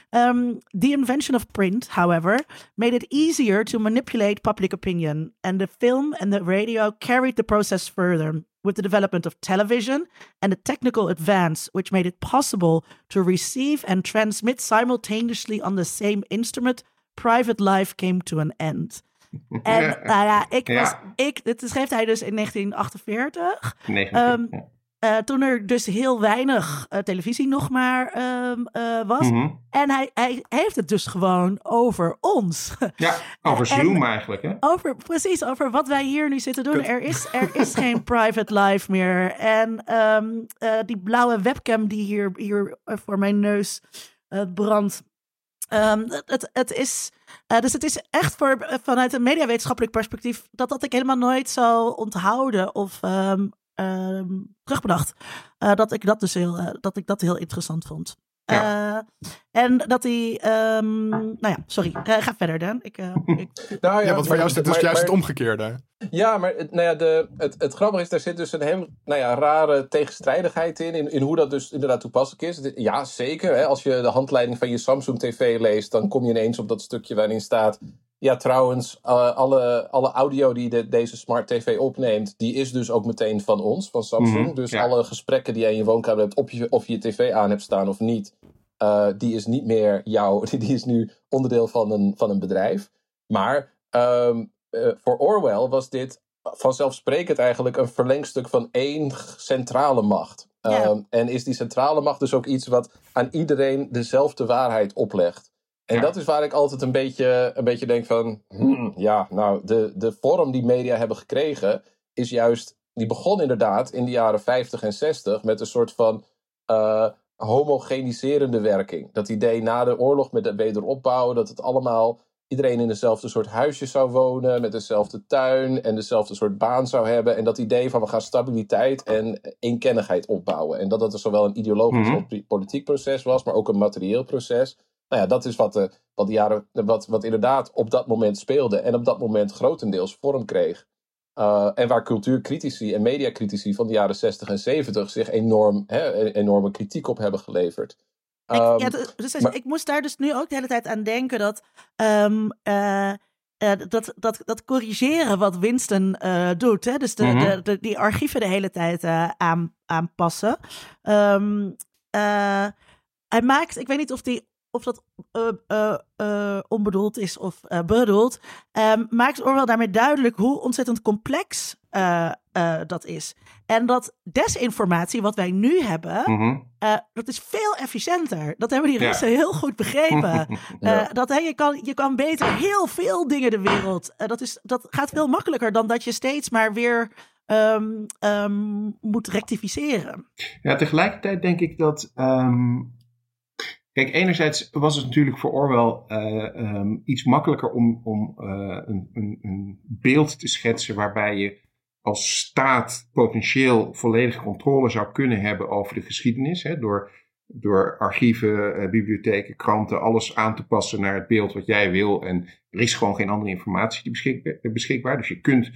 Speaker 2: Um, the invention of print, however, made it easier to manipulate public opinion. And the film and the radio carried the process further. With the development of television and the technical advance which made it possible to receive and transmit simultaneously on the same instrument, private life came to an end. En nou ja, ik was, ik, dit schreef hij dus in 1948. 19, um, uh, toen er dus heel weinig uh, televisie nog maar um, uh, was. Mm -hmm. En hij, hij heeft het dus gewoon over ons.
Speaker 1: Ja, over Zoom eigenlijk. Hè?
Speaker 2: Over, precies, over wat wij hier nu zitten doen. Er is, er is geen private life meer. En um, die blauwe webcam die hier, hier voor mijn neus brandt. Um, het, het is, dus het is echt voor, vanuit een mediawetenschappelijk perspectief... dat dat ik helemaal nooit zou onthouden of terugbedacht. Uh, dat, ik dat, dus heel, uh, dat ik dat heel interessant vond. Ja. en dat hij. Um, nou ja, sorry. ga verder, Dan. Ik, ik...
Speaker 3: nou, ja, want voor jou is het dus juist het omgekeerde.
Speaker 4: Ja, maar het, nou ja, de, het, het grappige is, daar zit dus een heel nou ja, rare tegenstrijdigheid in, in. In hoe dat dus inderdaad toepasselijk is. Ja, zeker. Hè, als je de handleiding van je Samsung TV leest, dan kom je ineens op dat stukje waarin staat. Ja, trouwens, uh, alle, alle audio die de, deze smart TV opneemt, die is dus ook meteen van ons, van Samsung. Mm, dus ja. alle gesprekken die jij in je woonkamer hebt, op je, of je tv aan hebt staan of niet, uh, die is niet meer jouw, die is nu onderdeel van een, van een bedrijf. Maar um, uh, voor Orwell was dit vanzelfsprekend eigenlijk een verlengstuk van één centrale macht. Ja. Um, en is die centrale macht dus ook iets wat aan iedereen dezelfde waarheid oplegt. En dat is waar ik altijd een beetje, een beetje denk van... Hmm, ja, nou, de, de vorm die media hebben gekregen... is juist... Die begon inderdaad in de jaren 50 en 60 met een soort van... Uh, homogeniserende werking. Dat idee na de oorlog met de wederopbouw... dat het allemaal iedereen in dezelfde soort huisje zou wonen, met dezelfde tuin en dezelfde soort baan zou hebben. En dat idee van we gaan stabiliteit en eenkennigheid opbouwen. En dat dat er zowel een ideologisch mm -hmm. politiek proces was, maar ook een materieel proces. Nou ja, dat is wat, de, wat, de jaren, wat, wat inderdaad op dat moment speelde en op dat moment grotendeels vorm kreeg. Uh, en waar cultuurcritici en mediacritici van de jaren 60 en 70 zich enorm, hè, enorme kritiek op hebben geleverd.
Speaker 2: Ik, ja, dus, maar, ik moest daar dus nu ook de hele tijd aan denken dat, um, uh, uh, dat, dat, dat corrigeren wat Winston uh, doet. Hè? Dus de, mm -hmm. de, de, die archieven de hele tijd aan, aanpassen. Um, hij maakt, ik weet niet of die of dat uh, uh, onbedoeld is of bedoeld, um, maakt Orwell daarmee duidelijk hoe ontzettend complex dat is. En dat desinformatie, wat wij nu hebben, mm -hmm. dat is veel efficiënter. Dat hebben die Russen heel goed begrepen. ja. dat, hè, je, kan, je kan beter heel veel dingen de wereld. dat, is, dat gaat veel makkelijker dan dat je steeds maar weer um, um, moet rectificeren.
Speaker 1: Ja, tegelijkertijd denk ik dat. Um, Kijk, enerzijds was het natuurlijk voor Orwell uh, um, iets makkelijker om, om uh, een, een, een, beeld te schetsen waarbij je als staat potentieel volledige controle zou kunnen hebben over de geschiedenis. Hè, door, door archieven, uh, bibliotheken, kranten, alles aan te passen naar het beeld wat jij wil. En er is gewoon geen andere informatie beschik beschikbaar. Dus je kunt,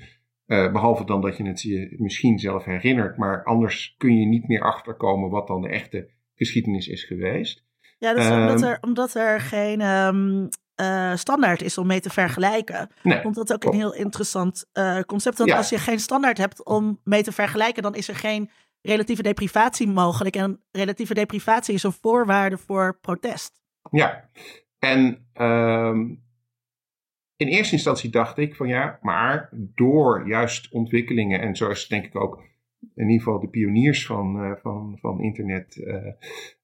Speaker 1: behalve dan dat je het je misschien zelf herinnert, maar anders kun je niet meer achterkomen wat dan de echte geschiedenis is geweest.
Speaker 2: Ja, dat is omdat, er, omdat er geen um, uh, standaard is om mee te vergelijken.
Speaker 1: Nee,
Speaker 2: Want dat is ook een heel interessant uh, concept. Want ja. als je geen standaard hebt om mee te vergelijken, dan is er geen relatieve deprivatie mogelijk. En relatieve deprivatie is een voorwaarde voor protest.
Speaker 1: Ja, en um, in eerste instantie dacht ik van ja, maar door juist ontwikkelingen, en zo is denk ik ook in ieder geval de pioniers van, uh, van, van internet uh,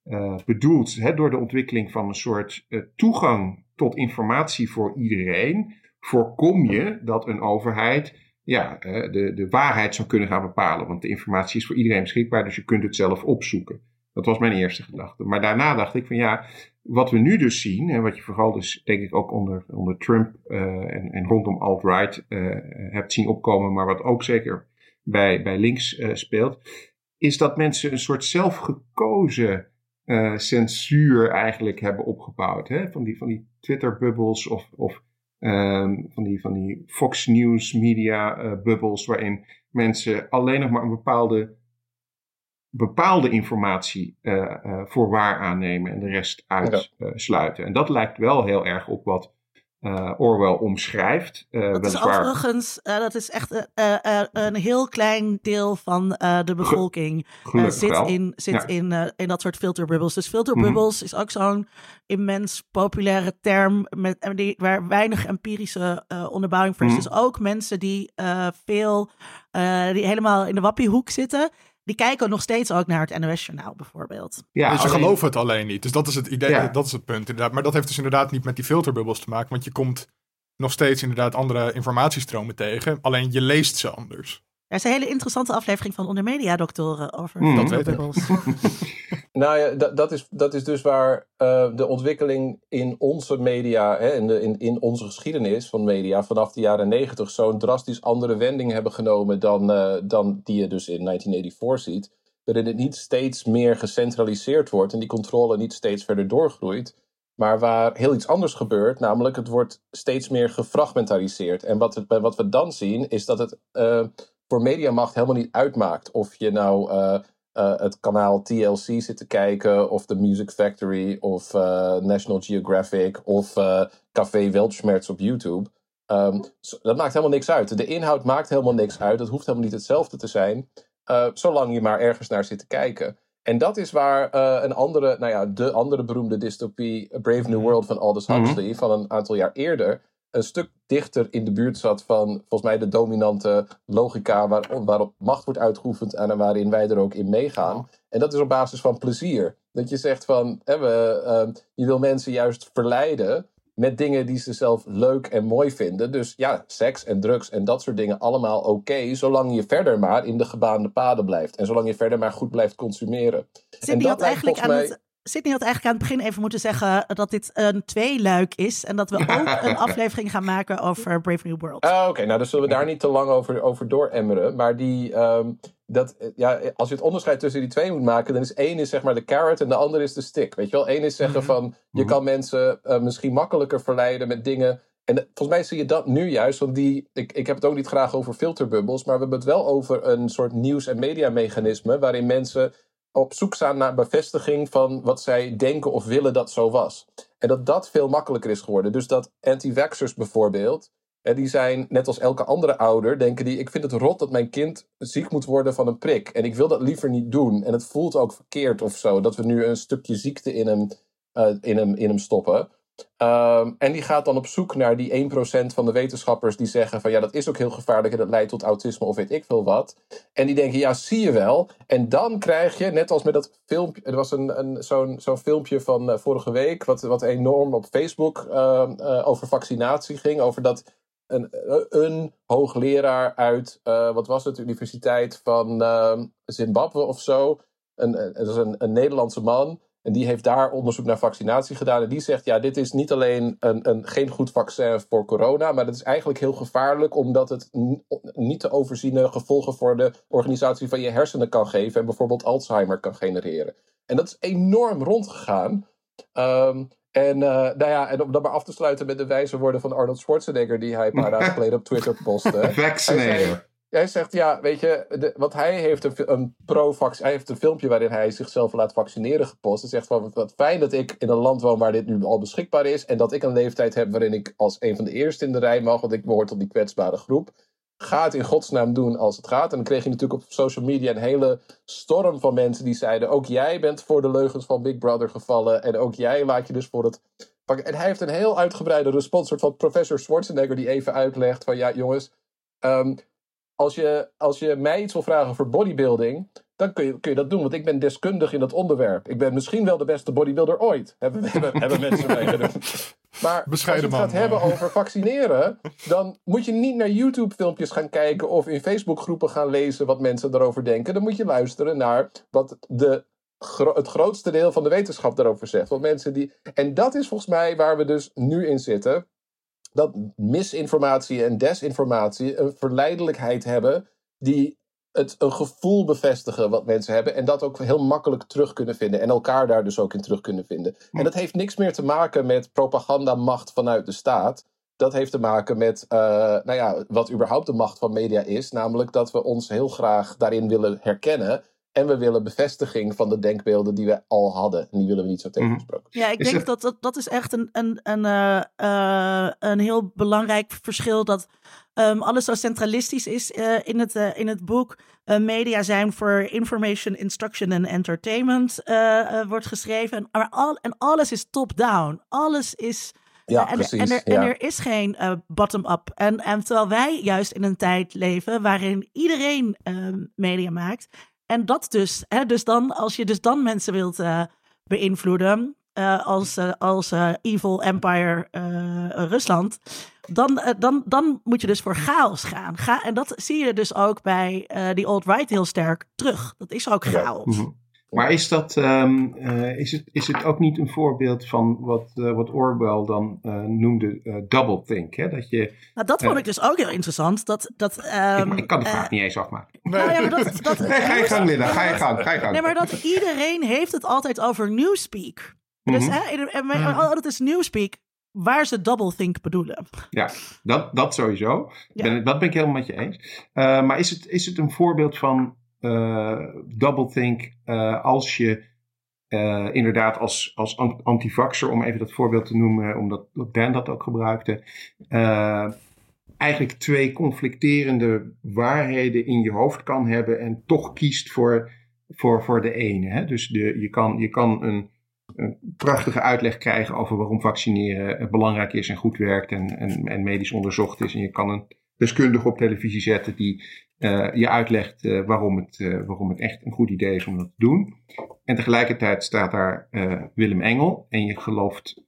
Speaker 1: uh, bedoeld. Hè, door de ontwikkeling van een soort toegang tot informatie voor iedereen, voorkom je dat een overheid ja, de, de waarheid zou kunnen gaan bepalen. Want de informatie is voor iedereen beschikbaar, dus je kunt het zelf opzoeken. Dat was mijn eerste gedachte. Maar daarna dacht ik van ja, wat we nu dus zien, en wat je vooral dus denk ik ook onder, onder Trump en, en rondom alt-right hebt zien opkomen, maar wat ook zeker bij, bij links uh, speelt, is dat mensen een soort zelfgekozen uh, censuur eigenlijk hebben opgebouwd. Hè? Van die, van die Twitter-bubbels of, of um, van, die, van die Fox News media-bubbels, uh, waarin mensen alleen nog maar een bepaalde, bepaalde informatie voor waar aannemen en de rest uitsluiten. Ja. En dat lijkt wel heel erg op wat uh, Orwell omschrijft.
Speaker 2: Uh, dat is overigens, uh, dat is echt een heel klein deel van de bevolking zit, in, zit ja. in, in dat soort filterbubbels. Dus filterbubbels mm -hmm. is ook zo'n immens populaire term met, die, waar weinig empirische onderbouwing voor is. Mm -hmm. Dus ook mensen die veel, die helemaal in de wappiehoek zitten die kijken nog steeds ook naar het NOS-journaal bijvoorbeeld.
Speaker 3: Ja, dus ze alleen... geloven het alleen niet. Dus dat is het idee, ja. dat is het punt inderdaad. Maar dat heeft dus inderdaad niet met die filterbubbels te maken, want je komt nog steeds inderdaad andere informatiestromen tegen, alleen je leest ze anders.
Speaker 2: Er is een hele interessante aflevering van Onder Media Doctoren over mm, filterbubbels.
Speaker 4: nou ja, dat, dat, is, dat is dus waar uh, de ontwikkeling in onze media, hè, in, de, in, in onze geschiedenis van media vanaf de jaren negentig zo'n drastisch andere wending hebben genomen dan, uh, dan die je dus in 1984 ziet. Waarin het niet steeds meer gecentraliseerd wordt en die controle niet steeds verder doorgroeit. Maar waar heel iets anders gebeurt, namelijk het wordt steeds meer gefragmentariseerd. En wat, het, wat we dan zien, is dat het uh, voor mediamacht helemaal niet uitmaakt of je nou uh, uh, het kanaal TLC zit te kijken, of The Music Factory, of uh, National Geographic, of Café Weltschmerz op YouTube. Um, dat maakt helemaal niks uit. De inhoud maakt helemaal niks uit. Het hoeft helemaal niet hetzelfde te zijn, zolang je maar ergens naar zit te kijken. En dat is waar een andere, nou ja, de andere beroemde dystopie, Brave New World van Aldous Huxley, mm -hmm. van een aantal jaar eerder, een stuk dichter in de buurt zat van volgens mij de dominante logica waar, waarop macht wordt uitgeoefend en waarin wij er ook in meegaan. En dat is op basis van plezier. Dat je zegt van, hè, we, ehm, je wil mensen juist verleiden met dingen die ze zelf leuk en mooi vinden. Dus ja, seks en drugs en dat soort dingen allemaal oké, zolang je verder maar in de gebaande paden blijft. En zolang je verder maar goed blijft consumeren. En dat
Speaker 2: eigenlijk aan
Speaker 4: mij...
Speaker 2: het, Sydney had eigenlijk aan het begin even moeten zeggen dat dit een tweeluik is. En dat we ook een aflevering gaan maken over Brave New World.
Speaker 4: Ah, Oké, nou dan zullen we daar niet te lang over, over dooremmeren. Maar die, ehm, dat, ja, als je het onderscheid tussen die twee moet maken, dan is één is zeg maar de carrot en de ander is de stick. Weet je wel? Eén is zeggen van, je kan mensen eh, misschien makkelijker verleiden met dingen. En volgens mij zie je dat nu juist, want die, ik, ik heb het ook niet graag over filterbubbels, maar we hebben het wel over een soort nieuws- en mediamechanisme waarin mensen op zoek zijn naar bevestiging van wat zij denken of willen dat zo was. En dat dat veel makkelijker is geworden. Dus dat anti-vaxxers bijvoorbeeld, en die zijn, net als elke andere ouder, denken die: ik vind het rot dat mijn kind ziek moet worden van een prik. En ik wil dat liever niet doen. En het voelt ook verkeerd of zo, dat we nu een stukje ziekte in hem, eh, in hem, in hem stoppen. Ehm, en die gaat dan op zoek naar die 1% van de wetenschappers die zeggen van ja, dat is ook heel gevaarlijk en dat leidt tot autisme of weet ik veel wat. En die denken, ja, zie je wel. En dan krijg je, net als met dat filmpje, er was een, een, zo'n filmpje van eh, vorige week, wat, wat enorm op Facebook ehm, eh, over vaccinatie ging, over dat een, een hoogleraar uit, eh, wat was het, Universiteit van ehm, Zimbabwe of zo. Een, dat is een Nederlandse man. En die heeft daar onderzoek naar vaccinatie gedaan. En die zegt, ja, dit is niet alleen een, een, geen goed vaccin voor corona, maar het is eigenlijk heel gevaarlijk omdat het niet te overziene gevolgen voor de organisatie van je hersenen kan geven en bijvoorbeeld Alzheimer kan genereren. En dat is enorm rondgegaan. Ehm, en, eh, nou ja, en om dat maar af te sluiten met de wijze woorden van Arnold Schwarzenegger, die hij een paar dagen geleden op Twitter postte.
Speaker 1: Vaccinator.
Speaker 4: Jij zegt, ja, weet je, de, wat hij heeft een, pro-vax, hij heeft een filmpje waarin hij zichzelf laat vaccineren gepost. Hij zegt van, wat- fijn dat ik in een land woon waar dit nu al beschikbaar is. En dat ik een leeftijd heb waarin ik als een van de eerste in de rij mag, want ik behoor tot die kwetsbare groep. Ga het in godsnaam doen als het gaat. En dan kreeg je natuurlijk op social media een hele storm van mensen die zeiden, ook jij bent voor de leugens van Big Brother gevallen. En ook jij laat je dus voor het... En hij heeft een heel uitgebreide respons, soort van professor Schwarzenegger die even uitlegt van, ja jongens... ehm, als je, als je mij iets wil vragen over bodybuilding, dan kun je, kun je dat doen. Want ik ben deskundig in dat onderwerp. Ik ben misschien wel de beste bodybuilder ooit. Hebben, hebben, hebben mensen mij genoemd. Maar
Speaker 3: Bescheiden
Speaker 4: als je het
Speaker 3: man,
Speaker 4: gaat hebben over vaccineren, dan moet je niet naar YouTube-filmpjes gaan kijken of in Facebook-groepen gaan lezen wat mensen daarover denken. Dan moet je luisteren naar wat de, gro- het grootste deel van de wetenschap daarover zegt. Want mensen die, en dat is volgens mij waar we dus nu in zitten dat misinformatie en desinformatie een verleidelijkheid hebben die het een gevoel bevestigen wat mensen hebben en dat ook heel makkelijk terug kunnen vinden en elkaar daar dus ook in terug kunnen vinden. En dat heeft niks meer te maken met propagandamacht vanuit de staat. Dat heeft te maken met uh, nou ja, wat überhaupt de macht van media is, namelijk dat we ons heel graag daarin willen herkennen en we willen bevestiging van de denkbeelden die we al hadden. En die willen we niet zo tegengesproken.
Speaker 2: Ja, ik denk dat, dat dat is echt een, een, een, eh, eh, een heel belangrijk verschil. Dat ehm, alles zo centralistisch is eh, in, het, in het boek. Media zijn voor information, instruction en entertainment wordt geschreven. En, maar al, en alles is top-down. Alles is...
Speaker 4: Ja,
Speaker 2: en,
Speaker 4: precies.
Speaker 2: En er,
Speaker 4: ja.
Speaker 2: en er is geen eh, bottom-up. En, en terwijl wij juist in een tijd leven waarin iedereen ehm, media maakt. En dat dus, hè, dus dan, als je dus dan mensen wilt eh, beïnvloeden, eh, als, eh, als evil empire Rusland, dan, dan, dan moet je dus voor chaos gaan. Ga, en dat zie je dus ook bij die alt-right heel sterk terug. Dat is ook
Speaker 4: Ja.
Speaker 2: chaos.
Speaker 1: Mhm. Maar is, dat, ehm, eh, is, het, is het ook niet een voorbeeld van wat, eh, wat Orwell dan eh, noemde uh, doublethink? Hè? Dat je,
Speaker 2: Nou, dat vond ik dus ook heel interessant. Dat, dat,
Speaker 1: ik,
Speaker 2: ehm,
Speaker 1: ik kan de vraag niet eens afmaken.
Speaker 2: nou ja, dat, dat,
Speaker 1: Nee, ga je gang, Linda. Ga je gang. Ga je gang.
Speaker 2: Nee, maar dat iedereen heeft het altijd over newspeak. Dus
Speaker 1: Mhm.
Speaker 2: hè,
Speaker 3: Mhm.
Speaker 2: oh, dat is newspeak waar ze doublethink bedoelen.
Speaker 1: Ja, dat, dat sowieso.
Speaker 2: Ja.
Speaker 1: Ben, dat ben ik helemaal met je eens. Uh, maar is het, is het een voorbeeld van uh, doublethink uh, als je uh, inderdaad als, als antivaxer, om even dat voorbeeld te noemen, omdat Dan dat ook gebruikte, eigenlijk twee conflicterende waarheden in je hoofd kan hebben en toch kiest voor, voor, voor de ene. Hè? Dus de, je kan, je kan een, een prachtige uitleg krijgen over waarom vaccineren belangrijk is en goed werkt en, en, en medisch onderzocht is. En je kan een deskundige op televisie zetten die eh, je uitlegt eh, waarom, het, eh, waarom het echt een goed idee is om dat te doen. En tegelijkertijd staat daar eh, Willem Engel en je gelooft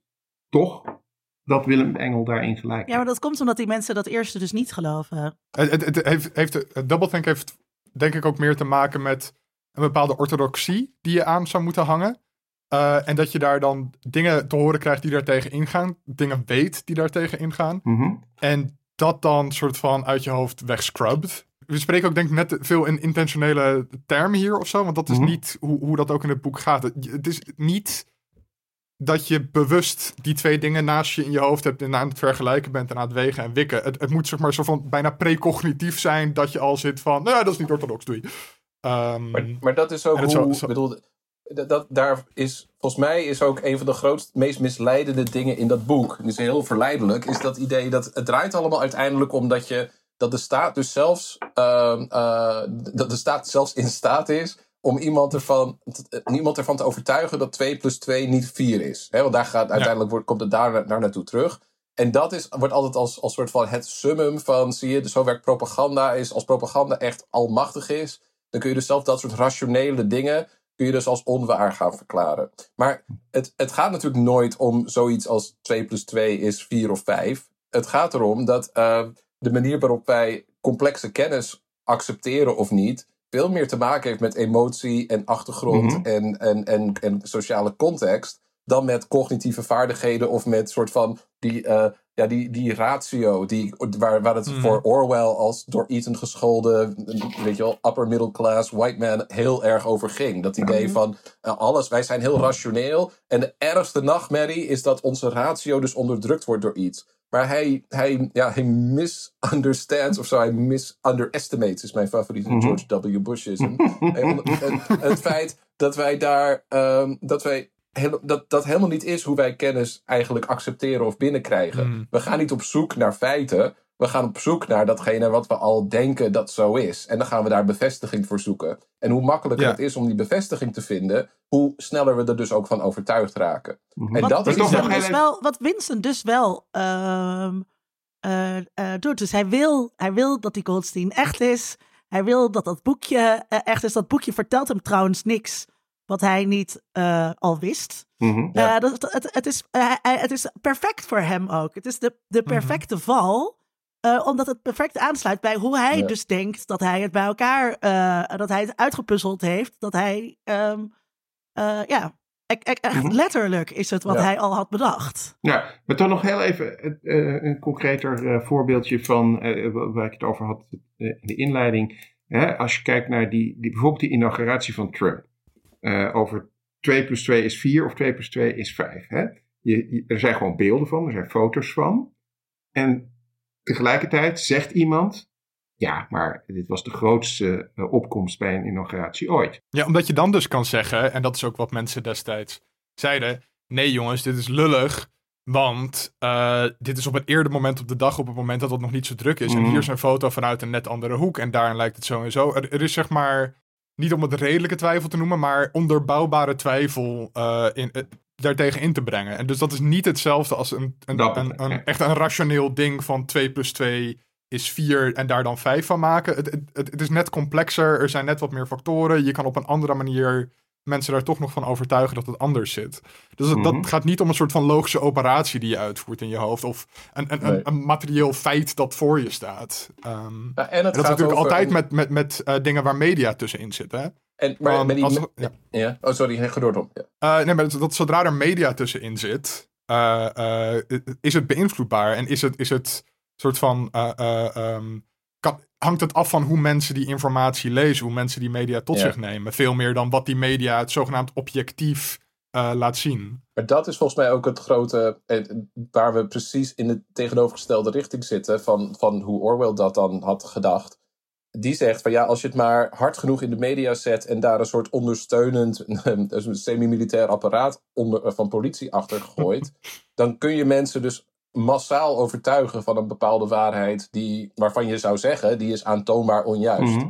Speaker 1: toch dat Willem Engel daarin gelijk
Speaker 2: Ja,
Speaker 1: heeft.
Speaker 2: maar dat komt omdat die mensen dat eerste dus niet geloven.
Speaker 3: Het, het, het heeft, heeft, het doublethink heeft denk ik ook meer te maken met een bepaalde orthodoxie die je aan zou moeten hangen. Eh, en dat je daar dan dingen te horen krijgt die daar tegen ingaan. Dingen weet die daar tegen ingaan.
Speaker 1: Mhm.
Speaker 3: En dat dan soort van uit je hoofd wegscrubbed. We spreken ook denk ik net veel in intentionele termen hier of zo. Want dat is
Speaker 1: Mhm.
Speaker 3: niet hoe, hoe dat ook in het boek gaat. Het, het is niet dat je bewust die twee dingen naast je in je hoofd hebt en aan het vergelijken bent en aan het wegen en wikken. Het, het moet zeg maar zo van bijna precognitief zijn dat je al zit van, nou, dat is niet orthodox, doei. Ehm,
Speaker 4: Maar, maar dat is ook hoe,
Speaker 3: zo- zo-
Speaker 4: bedoel, dat, dat, daar is, volgens mij is ook een van de grootst, meest misleidende dingen in dat boek. Het is heel verleidelijk, is dat idee dat het draait allemaal uiteindelijk om dat je, dat de staat dus zelfs, ehm, eh, dat de staat zelfs in staat is om iemand ervan, t- niemand ervan te overtuigen dat 2 plus 2 niet 4 is. Hè, want daar gaat, uiteindelijk wordt, komt het daar, daar naartoe terug. En dat is, wordt altijd als, als soort van het summum van, zie je, zo werkt propaganda. Is als propaganda echt almachtig is, dan kun je dus zelf dat soort rationele dingen, kun je dus als onwaar gaan verklaren. Maar het, het gaat natuurlijk nooit om zoiets als 2 plus 2 is 4 of 5. Het gaat erom dat eh, de manier waarop wij complexe kennis accepteren of niet, veel meer te maken heeft met emotie en achtergrond
Speaker 1: Mhm.
Speaker 4: en, en, en, en sociale context. Dan met cognitieve vaardigheden of met soort van die, eh, ja, die, die ratio. Die, waar, waar het
Speaker 3: Mhm.
Speaker 4: voor Orwell als door Eton geschoolde, weet je wel, upper middle class white man heel erg over ging. Dat idee van eh, alles, wij zijn heel rationeel. En de ergste nachtmerrie is dat onze ratio dus onderdrukt wordt door iets. Maar hij, hij, ja, hij misunderstands of zo. Hij misunderestimates is mijn favoriete
Speaker 1: Mhm.
Speaker 4: George W. Hij onder- het, het feit dat wij daar, ehm, dat wij heel- dat, dat helemaal niet is hoe wij kennis eigenlijk accepteren of binnenkrijgen.
Speaker 3: Mm.
Speaker 4: We gaan niet op zoek naar feiten. We gaan op zoek naar datgene wat we al denken dat zo is. En dan gaan we daar bevestiging voor zoeken. En hoe makkelijker
Speaker 3: Ja.
Speaker 4: het is om die bevestiging te vinden, hoe sneller we er dus ook van overtuigd raken.
Speaker 1: Mhm.
Speaker 4: En
Speaker 2: Wat,
Speaker 4: dat is
Speaker 1: toch
Speaker 2: Winston
Speaker 1: nog heel
Speaker 2: dus
Speaker 1: even-
Speaker 2: wel, wat Winston dus wel ehm, eh, eh, doet. Dus hij wil, hij wil dat die Goldstein echt is. Hij wil dat dat boekje eh, echt is. Dat boekje vertelt hem trouwens niks wat hij niet eh, al wist.
Speaker 1: Mhm.
Speaker 4: Ja.
Speaker 2: Eh, dat, het, het, is, hij- het is perfect voor hem ook. Het is de, de
Speaker 3: Mhm.
Speaker 2: perfecte val. Eh, omdat het perfect aansluit bij hoe hij
Speaker 4: Ja.
Speaker 2: dus denkt dat hij het bij elkaar, eh, dat hij het uitgepuzzeld heeft. Dat hij, ehm, eh, ja, e- e- echt
Speaker 1: Mhm.
Speaker 2: letterlijk is het wat
Speaker 4: Ja.
Speaker 2: hij al had bedacht.
Speaker 1: Ja, maar dan nog heel even een concreter voorbeeldje van wa- waar ik het over had in de inleiding. Hè, als je kijkt naar die, die, bijvoorbeeld die inauguratie van Trump. over 2 plus 2 is 4 of 2 plus 2 is 5. Hè? Je, je- er zijn gewoon beelden van, er zijn foto's van. En tegelijkertijd zegt iemand, ja, maar dit was de grootste eh, opkomst bij een inauguratie ooit.
Speaker 3: Ja, omdat je dan dus kan zeggen, en dat is ook wat mensen destijds zeiden: nee jongens, dit is lullig. Want eh, dit is op een eerder moment op de dag, op het moment dat het nog niet zo druk is. En
Speaker 1: Mhm.
Speaker 3: hier is een foto vanuit een net andere hoek. En daarin lijkt het zo en zo. Er, er is zeg maar, niet om het redelijke twijfel te noemen, maar onderbouwbare twijfel eh, in, daartegen in te brengen. En dus dat is niet hetzelfde als een, een,
Speaker 1: Dat
Speaker 3: een, echt een rationeel ding van 2 plus 2 is 4 en daar dan 5 van maken. Het, het, het, is net complexer, er zijn net wat meer factoren. Je kan op een andere manier mensen daar toch nog van overtuigen dat het anders zit. Dus het,
Speaker 1: Mhm.
Speaker 3: dat gaat niet om een soort van logische operatie die je uitvoert in je hoofd. Of een, een,
Speaker 4: Nee.
Speaker 3: een, een materieel feit dat voor je staat. Ehm,
Speaker 4: Ja, en het
Speaker 3: en dat is
Speaker 4: gaat
Speaker 3: natuurlijk altijd met, met, met eh, dingen waar media tussenin zitten.
Speaker 4: En, maar,
Speaker 3: Want
Speaker 4: met die,
Speaker 3: als- ja.
Speaker 4: ja. Oh, sorry, ga door Tom. Ja.
Speaker 3: Eh, nee, maar dat, dat zodra er media tussenin zit, eh, eh, is het beïnvloedbaar en is het, is het soort van. eh, eh, ehm, kan, hangt het af van hoe mensen die informatie lezen, hoe mensen die media tot
Speaker 4: Ja.
Speaker 3: zich nemen. Veel meer dan wat die media het zogenaamd objectief laat zien.
Speaker 4: Maar dat is volgens mij ook het grote, waar we precies in de tegenovergestelde richting zitten van, van hoe Orwell dat dan had gedacht. Die zegt van ja, als je het maar hard genoeg in de media zet en daar een soort ondersteunend, een semi-militair apparaat onder, van politie achter gooit, dan kun je mensen dus massaal overtuigen van een bepaalde waarheid die, waarvan je zou zeggen, die is aantoonbaar onjuist.
Speaker 1: Mhm.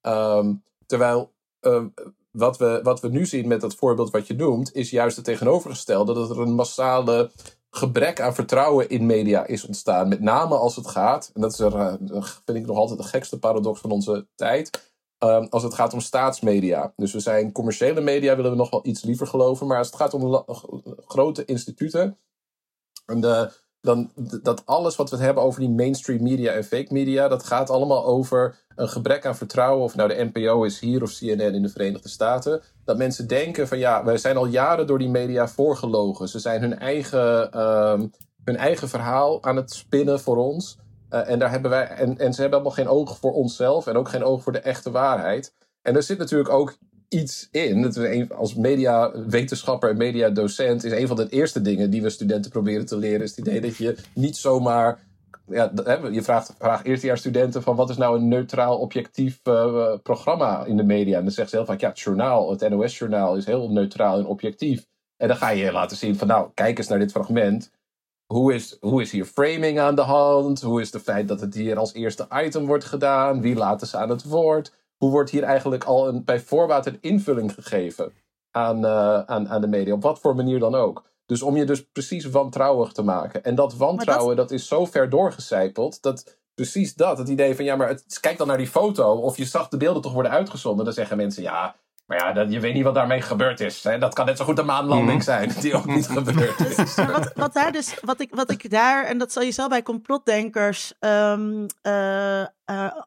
Speaker 4: Ehm, terwijl ehm, wat, we, wat we nu zien met dat voorbeeld wat je noemt, is juist het tegenovergestelde. Dat er een massale gebrek aan vertrouwen in media is ontstaan. Met name als het gaat, en dat is er, eh, vind ik nog altijd de gekste paradox van onze tijd. Ehm, als het gaat om staatsmedia. Dus we zijn commerciële media, willen we nog wel iets liever geloven. Maar als het gaat om grote instituten. En de, dan dat alles wat we hebben over die mainstream media en fake media, dat gaat allemaal over een gebrek aan vertrouwen. Of nou de NPO is hier of CNN in de Verenigde Staten. Dat mensen denken van ja, wij zijn al jaren door die media voorgelogen. Ze zijn hun eigen, ehm, hun eigen verhaal aan het spinnen voor ons. Uh, en, daar hebben wij, en, en ze hebben allemaal geen oog voor onszelf en ook geen oog voor de echte waarheid. En er zit natuurlijk ook iets in. Dat een, als mediawetenschapper en mediadocent is een van de eerste dingen die we studenten proberen te leren. Is het idee dat je niet zomaar. Ja, je vraagt, vraagt eerstejaarsstudenten van wat is nou een neutraal, objectief uh, programma in de media. En dan zegt ze heel vaak, ja, het journaal, het NOS-journaal is heel neutraal en objectief. En dan ga je laten zien van, nou, kijk eens naar dit fragment. Hoe is, hoe is hier framing aan de hand? Hoe is het feit dat het hier als eerste item wordt gedaan? Wie laten ze aan het woord? Hoe wordt hier eigenlijk al een, bij voorbaat een invulling gegeven aan, uh, aan, aan de media, op wat voor manier dan ook. Dus om je dus precies wantrouwig te maken. En dat wantrouwen, dat... is zo ver doorgecijpeld, dat precies dat, het idee van, ja, maar het, kijk dan naar die foto, of je zag de beelden toch worden uitgezonden, dan zeggen mensen, ja, maar ja, dat, je weet niet wat daarmee gebeurd is. Hè? Dat kan net zo goed een maanlanding mhm. zijn, die ook niet gebeurd is.
Speaker 2: wat, wat, daar dus, wat, ik, wat ik daar, en dat zal je zelf bij complotdenkers um, uh, uh,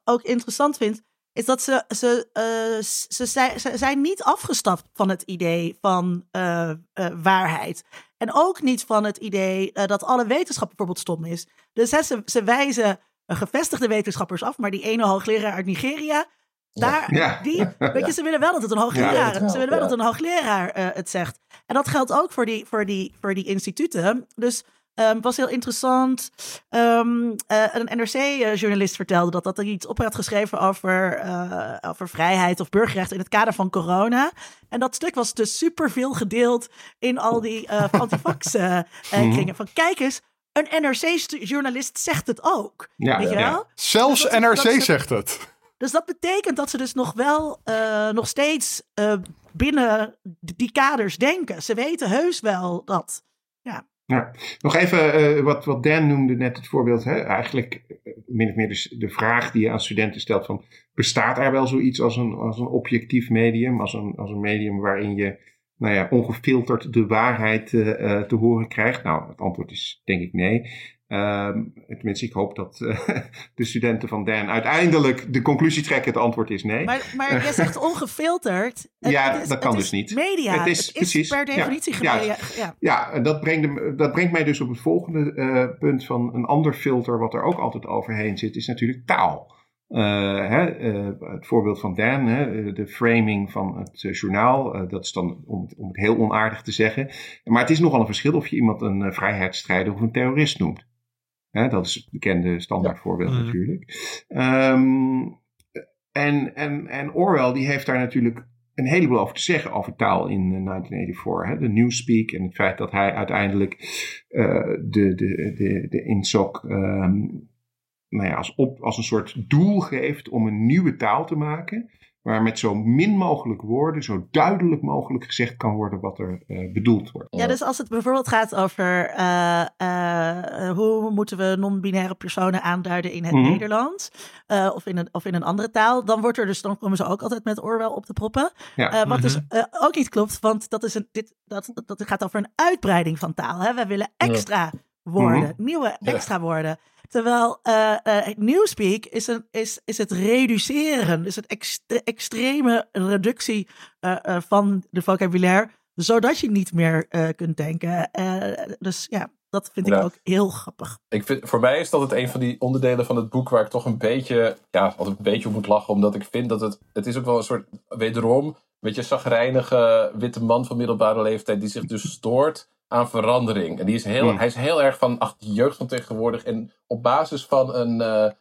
Speaker 2: ook interessant vind, is dat ze, ze, uh, ze, zijn, ze zijn niet afgestapt van het idee van uh, uh, waarheid. En ook niet van het idee dat alle wetenschap bijvoorbeeld stom is. Dus hè, ze, ze wijzen gevestigde wetenschappers af, maar die ene hoogleraar uit Nigeria, daar, ja. die, weet je, ze willen wel dat het een hoogleraar, ja, ze willen wel dat een hoogleraar het zegt. En dat geldt ook voor die, voor die, voor die instituten. Dus Um, was heel interessant. Um, uh, een NRC-journalist vertelde dat, dat er iets op had geschreven over, uh, over vrijheid of burgerrechten in het kader van corona. En dat stuk was dus super veel gedeeld in al die uh, antivax-kringen. Mhm. Van kijk eens, een NRC-journalist zegt het ook. Ja, weet je wel? Ja.
Speaker 3: Zelfs dus NRC zegt het.
Speaker 2: Dus dat betekent dat ze dus nog wel uh, nog steeds uh, binnen die kaders denken. Ze weten heus wel dat. Ja.
Speaker 1: Ja. Nog even uh, wat, wat Dan noemde net het voorbeeld. Hè? Eigenlijk uh, min of meer dus de vraag die je aan studenten stelt van... bestaat er wel zoiets als een, als een objectief medium? Als een, als een medium waarin je nou ja, ongefilterd de waarheid uh, te horen krijgt? Nou, het antwoord is denk ik nee. Uh, tenminste, ik hoop dat uh, de studenten van Dan uiteindelijk de conclusie trekken: het antwoord is nee.
Speaker 2: Maar, maar jij zegt ongefilterd.
Speaker 1: ja, is, dat kan dus niet.
Speaker 2: Media. Het is, precies, per definitie ja,
Speaker 1: media. Ja, ja. en dat brengt, dat brengt mij dus op het volgende uh, punt van een ander filter, wat er ook altijd overheen zit, is natuurlijk taal. Uh, hè, het voorbeeld van Dan, hè, de framing van het journaal, dat is dan om het, om het heel onaardig te zeggen. Maar het is nogal een verschil of je iemand een vrijheidsstrijder of een terrorist noemt. Hè, dat is het bekende standaardvoorbeeld ja. Mhm. natuurlijk. Um, en, en, en Orwell die heeft daar natuurlijk een heleboel over te zeggen over taal in 1984. Hè? De Newspeak en het feit dat hij uiteindelijk uh, de, de, de, de INSOC um, nou ja, als, op, als een soort doel geeft om een nieuwe taal te maken waar met zo min mogelijk woorden zo duidelijk mogelijk gezegd kan worden wat er uh, bedoeld wordt.
Speaker 2: Ja, dus als het bijvoorbeeld gaat over uh, uh, hoe moeten we non-binaire personen aanduiden in het mm -hmm. Nederlands of, in een, of in een andere taal, dan wordt er dus dan komen ze ook altijd met Orwell op de proppen. Ja. wat mm -hmm. dus ook niet klopt, want dat, is een, dit, dat, dat gaat over een uitbreiding van taal. Hè? We willen extra woorden, mm -hmm. nieuwe extra ja. woorden. Terwijl uh, uh, Newspeak is, een, is, is het reduceren, is het extre extreme reductie uh, van de vocabulaire, zodat je niet meer kunt denken. dus ja, dat vind ik ook heel grappig.
Speaker 4: Ik vind, voor mij is dat het een van die onderdelen van het boek waar ik toch een beetje, ja, altijd een beetje op moet lachen, omdat ik vind dat het, het is ook wel een soort, wederom, een beetje zagrijnige witte man van middelbare leeftijd die zich dus stoort aan verandering. En die is heel, hmm. hij is heel erg van ach, de jeugd van tegenwoordig. En op basis van een. Uh,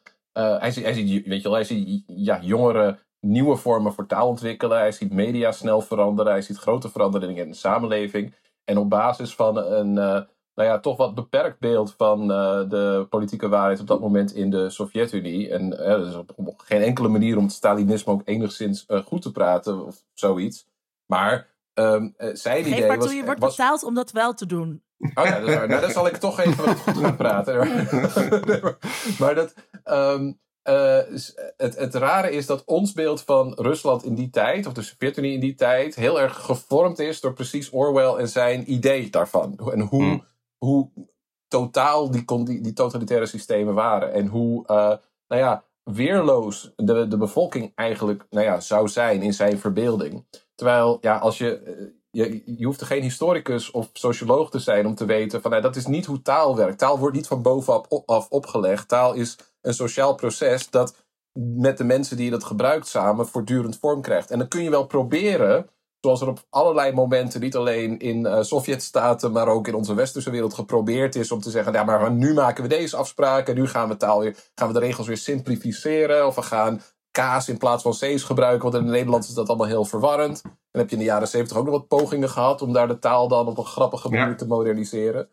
Speaker 4: uh, hij, ziet, hij ziet, weet je wel, hij ziet ja, jongeren nieuwe vormen voor taal ontwikkelen. Hij ziet media snel veranderen. Hij ziet grote veranderingen in de samenleving. En op basis van een. Uh, nou ja, toch wat beperkt beeld van de politieke waarheid op dat moment in de Sovjet-Unie. En er is op, op, geen enkele manier om het Stalinisme ook enigszins goed te praten of zoiets. Maar um, zijn
Speaker 2: Geef
Speaker 4: idee
Speaker 2: maar
Speaker 4: was...
Speaker 2: toe, je wordt
Speaker 4: was
Speaker 2: betaald om dat wel te doen.
Speaker 4: Oh ja, dat is waar. Nou, dan zal ik toch even wat goed gaan praten. Maar, maar dat... Um, uh, het, het rare is dat ons beeld van Rusland in die tijd, of de Sovjet-Unie in die tijd, heel erg gevormd is door precies Orwell en zijn idee daarvan. En hoe, mm. hoe totaal die, die, die, totalitaire systemen waren. En hoe, uh, nou ja, weerloos de, de bevolking eigenlijk nou ja, zou zijn in zijn verbeelding. Terwijl, ja, als je, eh, je, je hoeft er geen historicus of socioloog te zijn om te weten van nou, dat is niet hoe taal werkt. Taal wordt niet van bovenaf op, opgelegd. Taal is een sociaal proces dat met de mensen die dat gebruikt samen voortdurend vorm krijgt. En dan kun je wel proberen, zoals er op allerlei momenten, niet alleen in uh, Sovjetstaten, maar ook in onze westerse wereld geprobeerd is om te zeggen, ja, maar nu maken we deze afspraken, nu gaan we taal weer, gaan we de regels weer simplificeren, of we gaan kaas in plaats van C's gebruiken, want in het Nederlands is dat allemaal heel verwarrend. En heb je in de jaren zeventig ook nog wat pogingen gehad om daar de taal dan op een grappige manier te moderniseren.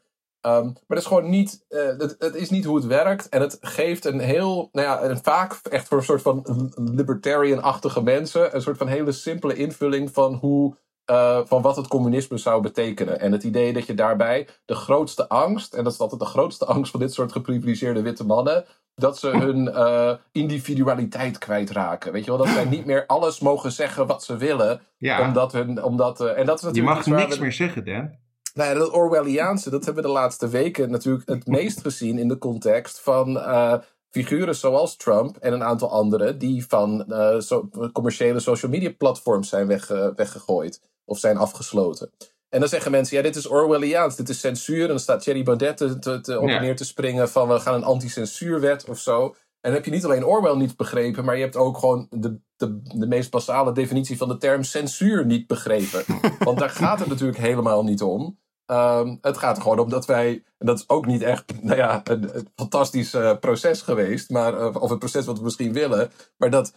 Speaker 4: Um, maar dat is gewoon niet, uh, het, het, is niet hoe het werkt. En het geeft een heel, nou ja, en vaak echt voor een soort van libertarian-achtige mensen, een soort van hele simpele invulling van hoe, uh, van wat het communisme zou betekenen. En het idee dat je daarbij de grootste angst, en dat is altijd de grootste angst van dit soort geprivilegeerde witte mannen, dat ze hun uh, individualiteit kwijtraken. Weet je wel, dat zij niet meer alles mogen zeggen wat ze willen. Ja. Omdat hun, omdat, uh, en dat is natuurlijk
Speaker 1: je mag niks we... meer zeggen, Dan.
Speaker 4: Nou ja, dat Orwelliaanse, dat hebben we de laatste weken natuurlijk het meest gezien in de context van figuren zoals Trump en een aantal anderen die van uh, so commerciële social media platforms zijn wegge weggegooid of zijn afgesloten. En dan zeggen mensen, ja, dit is Orwelliaans, dit is censuur. En dan staat Thierry Baudet te, te, te op en neer te springen van we gaan een anti-censuurwet of zo. En dan heb je niet alleen Orwell niet begrepen, maar je hebt ook gewoon de, de, de meest basale definitie van de term censuur niet begrepen. Want daar gaat het natuurlijk helemaal niet om. Um, het gaat er gewoon om dat wij, en dat is ook niet echt nou ja, een, een fantastisch uh, proces geweest, maar, uh, of het proces wat we misschien willen, maar dat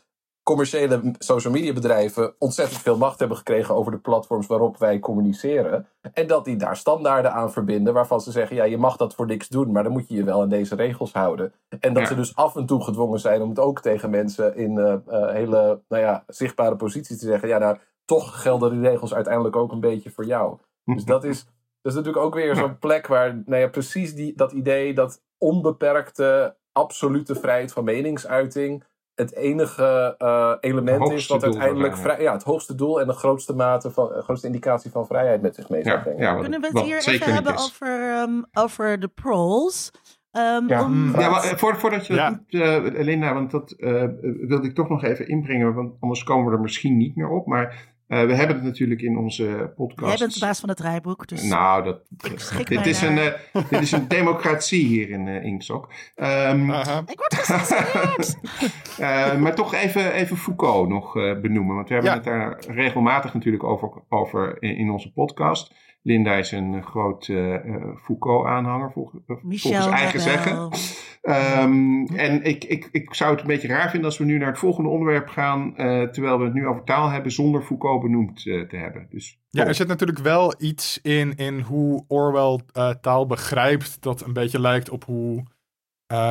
Speaker 4: commerciële social media bedrijven ontzettend veel macht hebben gekregen over de platforms waarop wij communiceren. En dat die daar standaarden aan verbinden waarvan ze zeggen, ja, je mag dat voor niks doen, maar dan moet je je wel aan deze regels houden. En dat ze dus af en toe gedwongen zijn om het ook tegen mensen in uh, hele nou ja, zichtbare posities te zeggen, ja, nou, toch gelden die regels uiteindelijk ook een beetje voor jou. Dus dat is dat is natuurlijk ook weer zo'n plek waar nou ja, precies die, dat idee dat onbeperkte, absolute vrijheid van meningsuiting het enige uh, element is wat uiteindelijk vrij, ja, het hoogste doel en de grootste mate van uh, grootste indicatie van vrijheid met zich mee zou brengen.
Speaker 2: Ja, Kunnen we het hier even hebben over, um, over de proles? Um,
Speaker 1: ja, om... ja maar, voor, voordat je ja. dat doet, uh, Linda, want dat wilde ik toch nog even inbrengen, want anders komen we er misschien niet meer op. Maar uh, we hebben het natuurlijk in onze podcast.
Speaker 2: Jij bent de baas van het draaiboek. Dus
Speaker 1: nou, dat, dit, is een, uh, dit is een democratie hier in uh, Inkzok. Um,
Speaker 2: ik word gecensureerd!
Speaker 1: maar toch even, even Foucault nog benoemen. Want we hebben ja. het daar regelmatig natuurlijk over, over in, in onze podcast. Linda is een groot uh, Foucault-aanhanger, volgens, volgens eigen zeggen. Um, en ik, ik, ik zou het een beetje raar vinden als we nu naar het volgende onderwerp gaan, uh, terwijl we het nu over taal hebben, zonder Foucault benoemd uh, te hebben. Dus,
Speaker 3: ja, er zit natuurlijk wel iets in, in hoe Orwell taal begrijpt, dat een beetje lijkt op hoe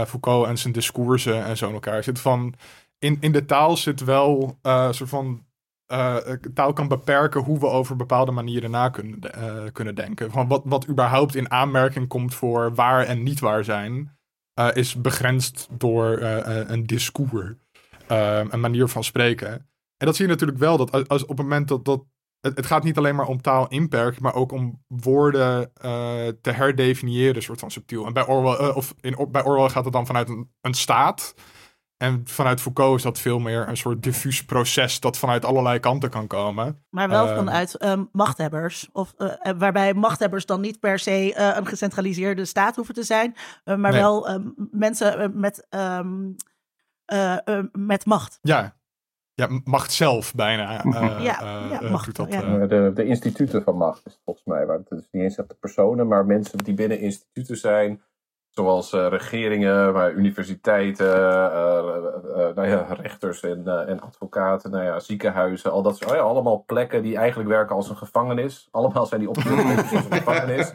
Speaker 3: Foucault en zijn discoursen en zo in elkaar zit. Van, in, in de taal zit wel een soort van uh, taal kan beperken hoe we over bepaalde manieren na kunnen, uh, kunnen denken. Van wat, wat überhaupt in aanmerking komt voor waar en niet waar zijn, is begrensd door een discours, een manier van spreken. En dat zie je natuurlijk wel, dat als, op het moment dat, dat het, gaat niet alleen maar om taal inperken, maar ook om woorden te herdefiniëren, soort van subtiel. En bij Orwell, of in, bij Orwell gaat het dan vanuit een staat. En vanuit Foucault is dat veel meer een soort diffuus proces dat vanuit allerlei kanten kan komen.
Speaker 2: Maar wel uh, vanuit um, machthebbers. Of, uh, waarbij machthebbers dan niet per se uh, een gecentraliseerde staat hoeven te zijn, maar nee. wel um, mensen met, um, met macht.
Speaker 3: Ja. ja, macht zelf bijna.
Speaker 2: ja, ja macht.
Speaker 4: Dat, ja. de, de instituten van macht is volgens mij. Waar het is niet eens echt de personen, maar mensen die binnen instituten zijn Zoals uh, regeringen, maar universiteiten, uh, uh, nou ja, rechters en, en advocaten, nou ja, ziekenhuizen, al dat soort, oh ja, allemaal plekken die eigenlijk werken als een gevangenis. Allemaal zijn die opgericht als een gevangenis.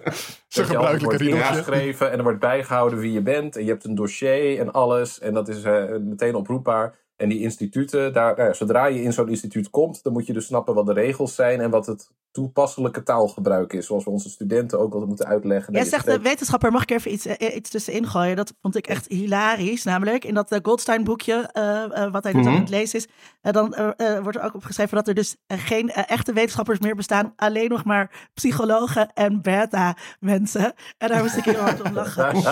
Speaker 3: Zo gebruikelijk
Speaker 4: wordt ingeschreven en er wordt bijgehouden wie je bent en je hebt een dossier en alles en dat is meteen oproepbaar. En die instituten, daar, nou ja, zodra je in zo'n instituut komt, dan moet je dus snappen wat de regels zijn en wat het toepasselijke taalgebruik is. Zoals we onze studenten ook wel moeten uitleggen.
Speaker 2: Jij zegt de wetenschapper, mag ik even iets, uh, iets tussenin gooien? Dat vond ik echt hilarisch. Namelijk in dat Goldstein boekje, uh, wat hij dus mm -hmm. aan het lezen is, dan wordt er ook opgeschreven dat er dus geen echte wetenschappers meer bestaan. Alleen nog maar psychologen en beta mensen. En daar moest ik heel hard om lachen.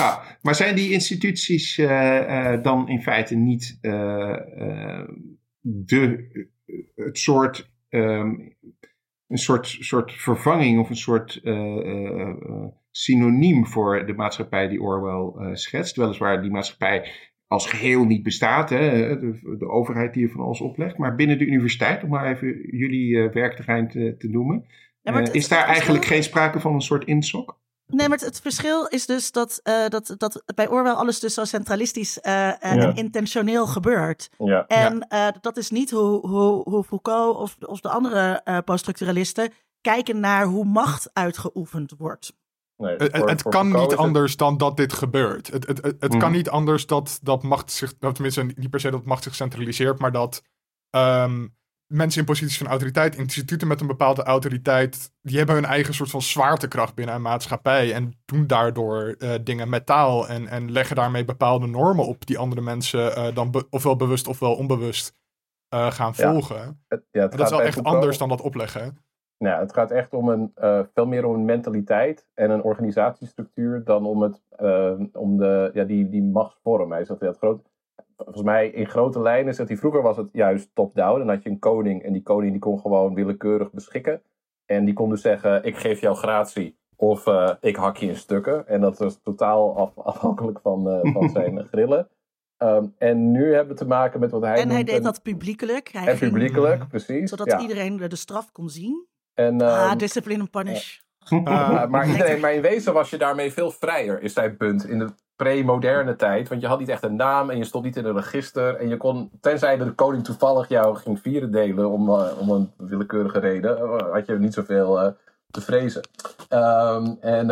Speaker 1: ja, maar zijn die instituties dan in feite niet de het soort, um, een soort, soort vervanging of een soort synoniem voor de maatschappij die Orwell schetst. Weliswaar die maatschappij als geheel niet bestaat, hè, de, de, overheid die er van ons oplegt, maar binnen de universiteit, om maar even jullie werkterrein te, te noemen, ja, het, is daar eigenlijk geen sprake van een soort insok?
Speaker 2: Nee, maar het, verschil is dus dat, uh, dat, dat bij Orwell alles dus zo centralistisch uh, en intentioneel gebeurt.
Speaker 4: Ja.
Speaker 2: En uh, dat is niet hoe, hoe, hoe Foucault of, of de andere poststructuralisten kijken naar hoe macht uitgeoefend wordt.
Speaker 3: Nee, voor, het, het kan niet anders dan dat dit gebeurt. Het, het, het, het kan mhm. niet anders dat, dat macht zich, dat tenminste niet per se dat macht zich centraliseert, maar dat um, mensen in posities van autoriteit, instituten met een bepaalde autoriteit, die hebben hun eigen soort van zwaartekracht binnen een maatschappij en doen daardoor uh, dingen met taal en, en leggen daarmee bepaalde normen op die andere mensen uh, dan be ofwel bewust ofwel onbewust uh, gaan volgen. Ja, het, ja, dat is wel echt anders dan dat opleggen.
Speaker 4: Ja, het gaat echt om een, veel meer om een mentaliteit en een organisatiestructuur dan om, het, om de, ja, die, die machtsvorm. Hij zegt dat groot volgens mij in grote lijnen zegt hij, vroeger was het juist top-down. Dan had je een koning en die koning die kon gewoon willekeurig beschikken. En die kon dus zeggen, ik geef jou gratie of uh, ik hak je in stukken. En dat was totaal af, afhankelijk van, uh, van zijn grillen. Um, en nu hebben we te maken met wat hij
Speaker 2: En hij deed dat publiekelijk. Hij
Speaker 4: en publiekelijk, precies.
Speaker 2: Zodat
Speaker 4: ja.
Speaker 2: iedereen de straf kon zien.
Speaker 4: En,
Speaker 2: ah, um, discipline and punish.
Speaker 4: Uh, maar, iedereen, maar in wezen was je daarmee veel vrijer, is zijn punt. In de pre-moderne tijd. Want je had niet echt een naam en je stond niet in een register. En je kon, tenzij de koning toevallig jou ging vieren delen om, uh, om een willekeurige reden, uh, had je niet zoveel uh, te vrezen. Um, en,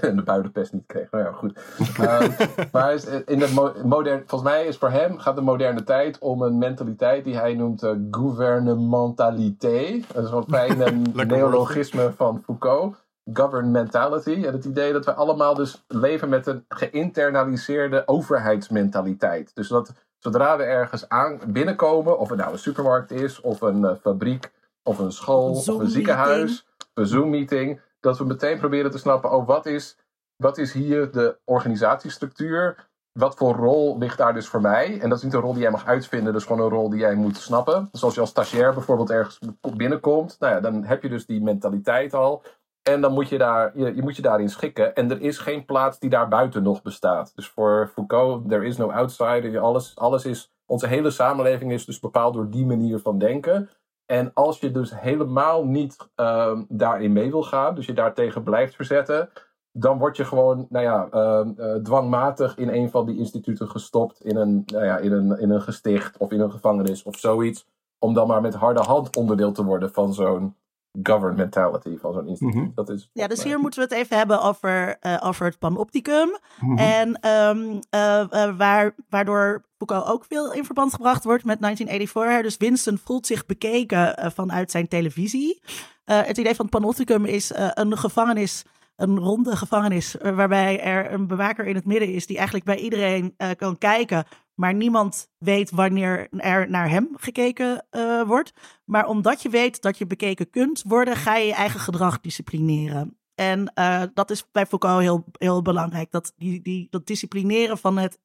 Speaker 4: en, de buitenpest niet kreeg. Nou ja, goed. Um, maar in de mo modern, volgens mij is voor hem gaat de moderne tijd om een mentaliteit die hij noemt gouvernementalité. Dat is een fijn neologisme van Foucault governmentality. En het idee dat we allemaal dus leven met een geïnternaliseerde overheidsmentaliteit. Dus dat zodra we ergens aan binnenkomen, of het nou een supermarkt is, of een uh, fabriek, of een school, of een ziekenhuis, een Zoom-meeting, dat we meteen proberen te snappen, oh, wat is, wat is hier de organisatiestructuur? Wat voor rol ligt daar dus voor mij? En dat is niet een rol die jij mag uitvinden, dus gewoon een rol die jij moet snappen. Dus als je als stagiair bijvoorbeeld ergens binnenkomt, nou ja, dan heb je dus die mentaliteit al. En dan moet je, daar, je, je, moet je daarin schikken. En er is geen plaats die daar buiten nog bestaat. Dus voor Foucault, there is no outsider. Alles, alles is, onze hele samenleving is dus bepaald door die manier van denken. En als je dus helemaal niet uh, daarin mee wil gaan, dus je daartegen blijft verzetten, dan word je gewoon, nou ja, uh, dwangmatig in een van die instituten gestopt, in een, nou ja, in, een, in een gesticht of in een gevangenis of zoiets, om dan maar met harde hand onderdeel te worden van zo'n governmentality van zo'n instituut. Mhm. dat is
Speaker 2: ja, dus hier moeten we het even hebben over, uh, over het panopticum. Mhm. En um, uh, waar, waardoor Foucault ook veel in verband gebracht wordt met 1984. Dus Winston voelt zich bekeken vanuit zijn televisie. het idee van het panopticum is een gevangenis een ronde gevangenis waarbij er een bewaker in het midden is die eigenlijk bij iedereen kan kijken, maar niemand weet wanneer er naar hem gekeken uh, wordt. Maar omdat je weet dat je bekeken kunt worden, ga je je eigen gedrag disciplineren. En uh, dat is bij Foucault heel, heel belangrijk. Dat, die, die, dat disciplineren van het,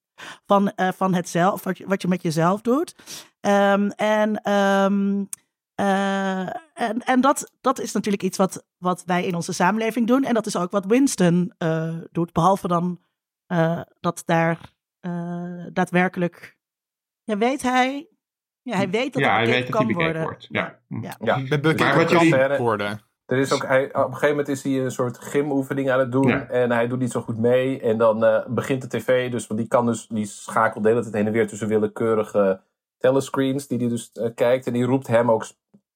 Speaker 2: van, uh, van het zelf, wat je, wat je met jezelf doet. Um, en um, en, en dat, dat is natuurlijk iets wat, wat wij in onze samenleving doen. En dat is ook wat Winston doet. Behalve dan dat daar uh, daadwerkelijk. Ja, weet hij. Ja, hij weet dat
Speaker 1: ja,
Speaker 2: hij
Speaker 1: weet
Speaker 2: kan
Speaker 1: dat hij
Speaker 2: worden.
Speaker 1: wordt. Ja.
Speaker 4: Ja. ja.
Speaker 3: Maar wat jullie worden.
Speaker 4: Er is ook, hij, op een gegeven moment is hij een soort gymoefening aan het doen. En hij doet niet zo goed mee. En dan uh, begint de tv, dus, want die kan dus, die schakelt de hele tijd heen en weer tussen willekeurige telescreens die hij dus uh, kijkt. En die roept hem ook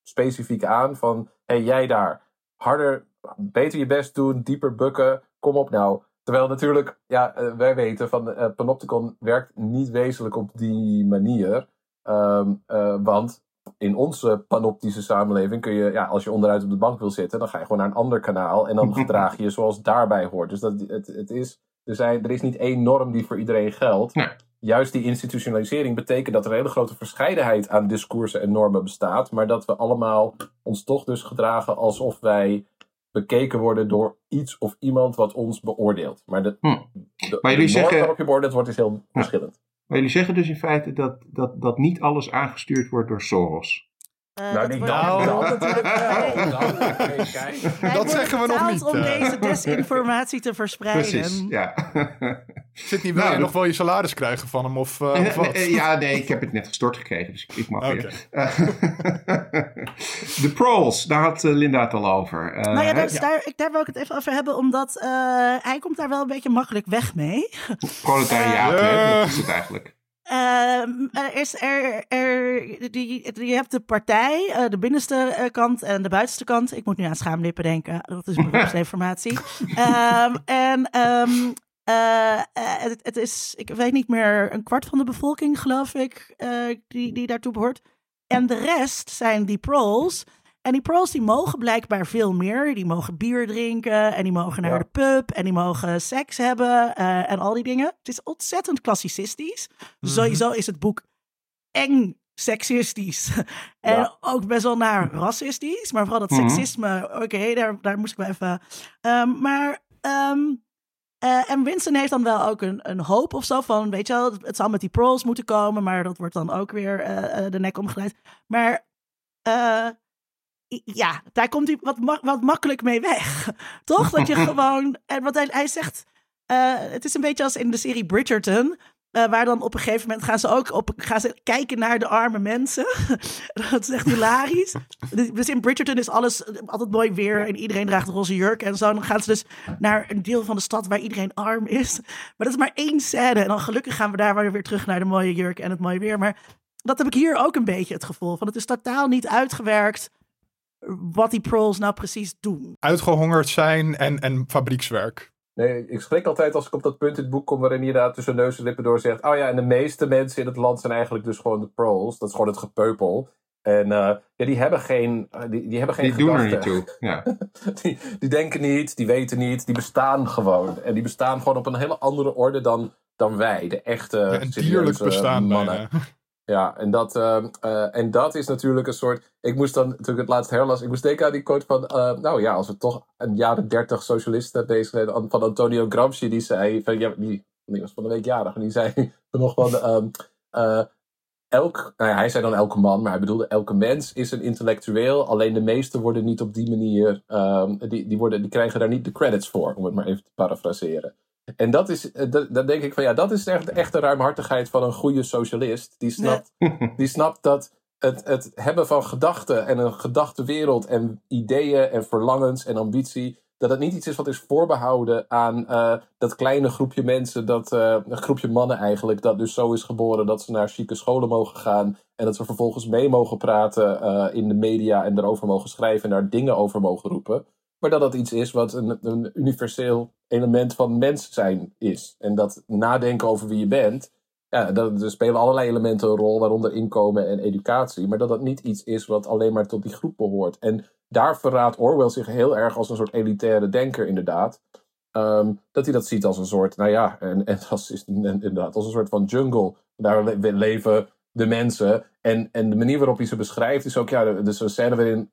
Speaker 4: specifiek aan van, hé hey, jij daar, harder, beter je best doen, dieper bukken. Kom op nou, Terwijl natuurlijk, ja, eh, wij weten van uh, Panopticon werkt niet wezenlijk op die manier. Ehm, eh, want in onze panoptische samenleving kun je, ja, als je onderuit op de bank wil zitten, dan ga je gewoon naar een ander kanaal en dan gedraag je je zoals daarbij hoort. Dus dat, het, het is, er, zijn, er is niet één norm die voor iedereen geldt.
Speaker 1: Nee.
Speaker 4: Juist die institutionalisering betekent dat er een hele grote verscheidenheid aan discoursen en normen bestaat, maar dat we allemaal ons toch dus gedragen alsof wij bekeken worden door iets of iemand wat ons beoordeelt. Maar de,
Speaker 1: Hm.
Speaker 4: de,
Speaker 1: Maar jullie
Speaker 4: de
Speaker 1: zeggen-
Speaker 4: waarop je beoordeeld wordt is heel verschillend.
Speaker 1: Maar jullie zeggen dus in feite dat, dat, dat niet alles aangestuurd wordt door Soros.
Speaker 2: Eh,
Speaker 4: Nou,
Speaker 2: dat wordt-
Speaker 3: nou-
Speaker 4: natuurlijk. Nou.
Speaker 2: Wij
Speaker 3: dat zeggen we nog niet,
Speaker 2: om
Speaker 3: eh.
Speaker 2: deze desinformatie te verspreiden.
Speaker 1: Precies, ja.
Speaker 3: Zit niet, wil
Speaker 1: Nou,
Speaker 3: je nog wel je salaris krijgen van hem of, eh, of wat?
Speaker 1: ja, nee, ik heb het net gestort gekregen, dus ik, ik mag weer. De proles, daar had Linda het al over. Eh,
Speaker 2: Nou ja, is daar, ik, daar wil ik het even over hebben, omdat eh, hij komt daar wel een beetje makkelijk weg mee.
Speaker 1: Proletariaat, hè, dat is het eigenlijk.
Speaker 2: Ehm, er is er, er, die, je hebt de partij, eh, de binnenste eh, kant en de buitenste kant. Ik moet nu aan schaamlippen denken, dat is beroepsdeformatie. Ehm, en ehm, eh, het, het is, ik weet niet meer, een kwart van de bevolking, geloof ik, die, die daartoe behoort. En de rest zijn die proles. En die proles die mogen blijkbaar veel meer. Die mogen bier drinken en die mogen naar
Speaker 4: Ja.
Speaker 2: de pub en die mogen seks hebben eh, en al die dingen. Het is ontzettend klassicistisch.
Speaker 3: Mhm.
Speaker 2: Sowieso is het boek eng seksistisch. en
Speaker 4: Ja.
Speaker 2: ook best wel naar racistisch. Maar vooral dat
Speaker 1: Mhm.
Speaker 2: seksisme, oké, daar, daar moest ik wel even... Ehm, maar... eh, en Winston heeft dan wel ook een, een hoop of zo van, weet je wel, het zal met die proles moeten komen, maar dat wordt dan ook weer eh, de nek omgeleid. Maar eh, ja, daar komt hij wat, ma- wat makkelijk mee weg. Toch? Dat je gewoon, en wat hij, hij zegt, eh, het is een beetje als in de serie Bridgerton. eh, waar dan op een gegeven moment gaan ze ook op, gaan ze kijken naar de arme mensen. dat is echt hilarisch. Dus- Dus in Bridgerton is alles altijd mooi weer en iedereen draagt een roze jurk en zo. Dan gaan ze dus naar een deel van de stad waar iedereen arm is. Maar dat is maar één scène. En dan gelukkig gaan we daar weer terug naar de mooie jurk en het mooie weer. Maar dat heb ik hier ook een beetje het gevoel van. Het is totaal niet uitgewerkt wat die proles nou precies doen.
Speaker 3: Uitgehongerd zijn en, en fabriekswerk.
Speaker 4: Nee, ik schrik altijd als ik op dat punt in het boek kom waarin hij inderdaad tussen neus en lippen door zegt. Oh ja, en de meeste mensen in het land zijn eigenlijk dus gewoon de proles. Dat is gewoon het gepeupel. En eh, ja, die hebben geen, eh, die, die hebben geen
Speaker 1: Die doen er niet toe. Ja.
Speaker 4: Die, die denken niet, die weten niet, die bestaan gewoon. En die bestaan gewoon op een hele andere orde dan, dan wij, de echte
Speaker 3: Ja, een dierlijk bestaan
Speaker 4: mannen.
Speaker 3: bijna.
Speaker 4: Ja, en dat, ehm, eh, en dat is natuurlijk een soort. Ik moest dan, toen ik het laatst herlas, ik moest denken aan die quote van. eh, nou ja, als we toch een jaren dertig socialisten bezig zijn, an- van Antonio Gramsci, die zei. Van, ja, die, die was van de week jarig, en die zei nog van. ehm, eh, elk, nou ja, hij zei dan elke man, maar hij bedoelde elke mens is een intellectueel. Alleen de meesten worden niet op die manier. ehm, die, die, worden, die krijgen daar niet de credits voor, om het maar even te parafraseren. En dat is, eh, dat, dan denk ik van ja, dat is echt de echte ruimhartigheid van een goede socialist. Die snapt, die snapt dat het, het hebben van gedachten en een gedachtenwereld en ideeën en verlangens en ambitie, dat het niet iets is wat is voorbehouden aan eh, dat kleine groepje mensen, dat eh, een groepje mannen eigenlijk, dat dus zo is geboren dat ze naar chique scholen mogen gaan en dat ze vervolgens mee mogen praten in de media en erover mogen schrijven en daar dingen over mogen roepen. Maar dat dat iets is wat een, een universeel element van mens zijn is. En dat nadenken over wie je bent, ja, dat, er spelen allerlei elementen een rol, waaronder inkomen en educatie. Maar dat dat niet iets is wat alleen maar tot die groep behoort. En daar verraadt Orwell zich heel erg als een soort elitaire denker, inderdaad. Ehm, dat hij dat ziet als een soort, nou ja, en, en als, is, inderdaad, als een soort van jungle. Daar le- leven de mensen. En, en de manier waarop hij ze beschrijft is ook, ja, dus een scène waarin,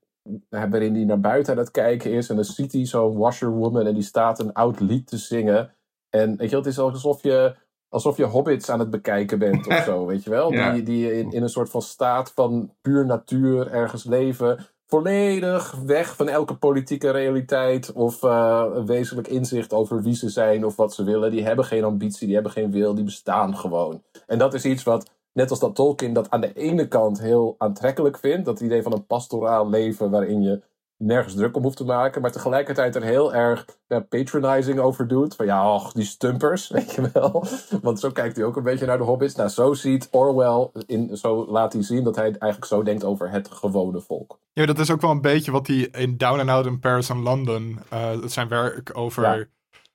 Speaker 4: waarin hij naar buiten aan het kijken is. En dan ziet hij zo'n washerwoman en die staat een oud lied te zingen. En weet je, het is alsof je, alsof je hobbits aan het bekijken bent of zo, weet je wel?
Speaker 1: Ja.
Speaker 4: Die, die in, in een soort van staat van puur natuur ergens leven. Volledig weg van elke politieke realiteit of eh, wezenlijk inzicht over wie ze zijn of wat ze willen. Die hebben geen ambitie, die hebben geen wil, die bestaan gewoon. En dat is iets wat, net als dat Tolkien dat aan de ene kant heel aantrekkelijk vindt. Dat idee van een pastoraal leven waarin je nergens druk om hoeft te maken. Maar tegelijkertijd er heel erg ja, patronizing over doet. Van ja, och, die stumpers, weet je wel. Want zo kijkt hij ook een beetje naar de hobbits. Nou, zo ziet Orwell, in, zo laat hij zien dat hij eigenlijk zo denkt over het gewone volk.
Speaker 3: Ja, dat is ook wel een beetje wat hij in Down and Out in Paris en London, eh, zijn werk over
Speaker 4: Ja.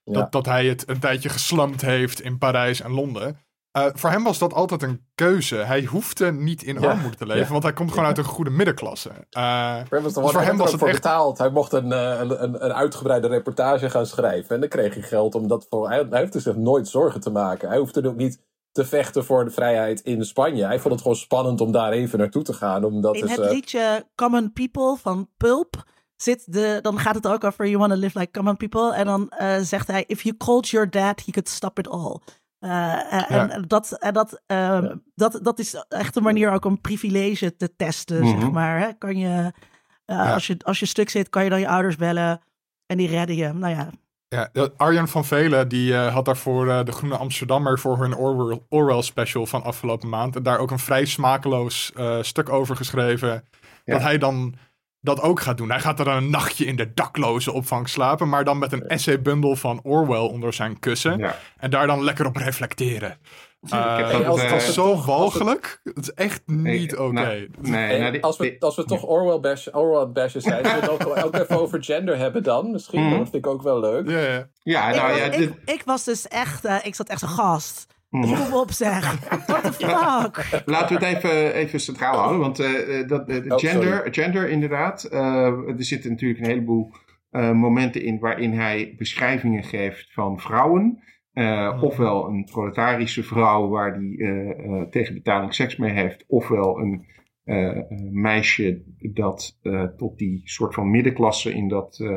Speaker 4: Ja.
Speaker 3: Dat, dat hij het een tijdje geslampt heeft in Parijs en Londen. Eh, voor hem was dat altijd een keuze. Hij hoefde niet in
Speaker 4: Ja,
Speaker 3: armoede te leven,
Speaker 4: ja.
Speaker 3: want hij komt gewoon uit een goede middenklasse. Eh,
Speaker 4: Voor hem was,
Speaker 3: Dus voor hem was het
Speaker 4: voor
Speaker 3: echt-
Speaker 4: betaald. Hij mocht een, eh, een, een, een uitgebreide reportage gaan schrijven. En dan kreeg hij geld om dat voor. Hij, hij hoefde zich nooit zorgen te maken. Hij hoefde ook niet te vechten voor de vrijheid in Spanje. Hij vond het gewoon spannend om daar even naartoe te gaan. Omdat
Speaker 2: In
Speaker 4: is,
Speaker 2: het liedje Common People van Pulp zit de, dan gaat het ook over You Wanna Live Like Common People. En dan eh, zegt hij, if you called your dad, he could stop it all. Eh,
Speaker 3: Ja.
Speaker 2: En dat, en dat, eh, dat, dat is echt een manier ook om privilege te testen,
Speaker 1: Mhm.
Speaker 2: zeg maar. Hè? Kan je, eh,
Speaker 3: Ja.
Speaker 2: als, je, als je stuk zit, kan je dan je ouders bellen en die redden je. Nou ja,
Speaker 3: Ja, Arjan van Velen die eh, had daarvoor de Groene Amsterdammer voor hun Orwell, Orwell special van afgelopen maand. En daar ook een vrij smakeloos eh, stuk over geschreven.
Speaker 1: Ja.
Speaker 3: Dat hij dan dat ook gaat doen. Hij gaat er een nachtje in de dakloze opvang slapen. Maar dan met een essaybundel van Orwell onder zijn kussen.
Speaker 1: Ja.
Speaker 3: En daar dan lekker op reflecteren. Uh,
Speaker 1: heb
Speaker 3: dat
Speaker 1: eh,
Speaker 3: toch zo
Speaker 4: het-
Speaker 3: walgelijk. Het is echt niet
Speaker 1: Ik-
Speaker 3: oké.
Speaker 1: nou, nee,
Speaker 4: Hey,
Speaker 1: nou,
Speaker 4: als, we, als we toch Orwell, bash, Orwell bashes zijn, zullen we het ook, ook even over gender hebben dan? Misschien,
Speaker 1: Mhm.
Speaker 4: dat vind ik ook wel leuk.
Speaker 3: Ja, ja.
Speaker 1: ja,
Speaker 2: ik,
Speaker 1: nou
Speaker 2: was,
Speaker 1: ja,
Speaker 2: ik,
Speaker 1: dit-
Speaker 2: ik was dus echt, eh, ik zat echt een gast.
Speaker 1: Mhm.
Speaker 2: Kom op zeg. What the fuck?
Speaker 1: Laten we het even, even centraal houden, want eh, eh, dat, eh,
Speaker 4: Oh,
Speaker 1: gender, gender inderdaad. eh, er zitten natuurlijk een heleboel eh, momenten in waarin hij beschrijvingen geeft van vrouwen. Eh, Ofwel een proletarische vrouw waar hij eh, eh, tegen betaling seks mee heeft, ofwel een eh, meisje dat eh, tot die soort van middenklasse in dat eh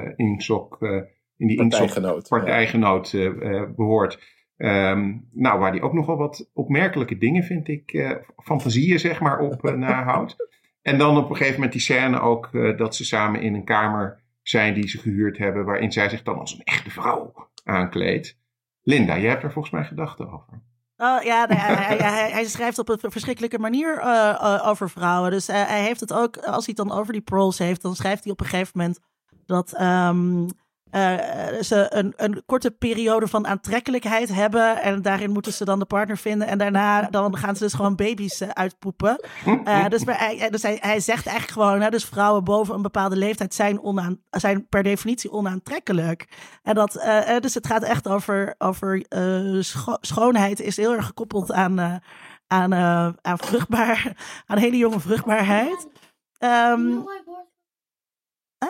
Speaker 1: eh, in die
Speaker 4: Partijgenoot.
Speaker 1: Partijgenoot eh, eh, behoort. Ehm, nou, waar die ook nogal wat opmerkelijke dingen, vind ik, eh, fantasieën zeg maar, op eh, nahoudt. En dan op een gegeven moment die scène ook eh, dat ze samen in een kamer zijn die ze gehuurd hebben, waarin zij zich dan als een echte vrouw aankleedt. Linda, jij hebt er volgens mij gedachten over.
Speaker 2: Oh ja, nee, hij, hij, hij, hij schrijft op een verschrikkelijke manier over vrouwen. Dus hij heeft het ook, als hij het dan over die proles heeft, dan schrijft hij op een gegeven moment dat ehm, eh, ze een, een korte periode van aantrekkelijkheid hebben. En daarin moeten ze dan de partner vinden. En daarna dan gaan ze dus gewoon baby's eh, uitpoepen. Eh, dus maar hij, dus hij, hij zegt eigenlijk gewoon, hè, dus vrouwen boven een bepaalde leeftijd zijn, onaan, zijn per definitie onaantrekkelijk. En dat, eh, eh, dus het gaat echt over, over eh, scho- schoonheid is heel erg gekoppeld aan, eh, aan, eh, aan vruchtbaar, aan hele jonge vruchtbaarheid. Ehm,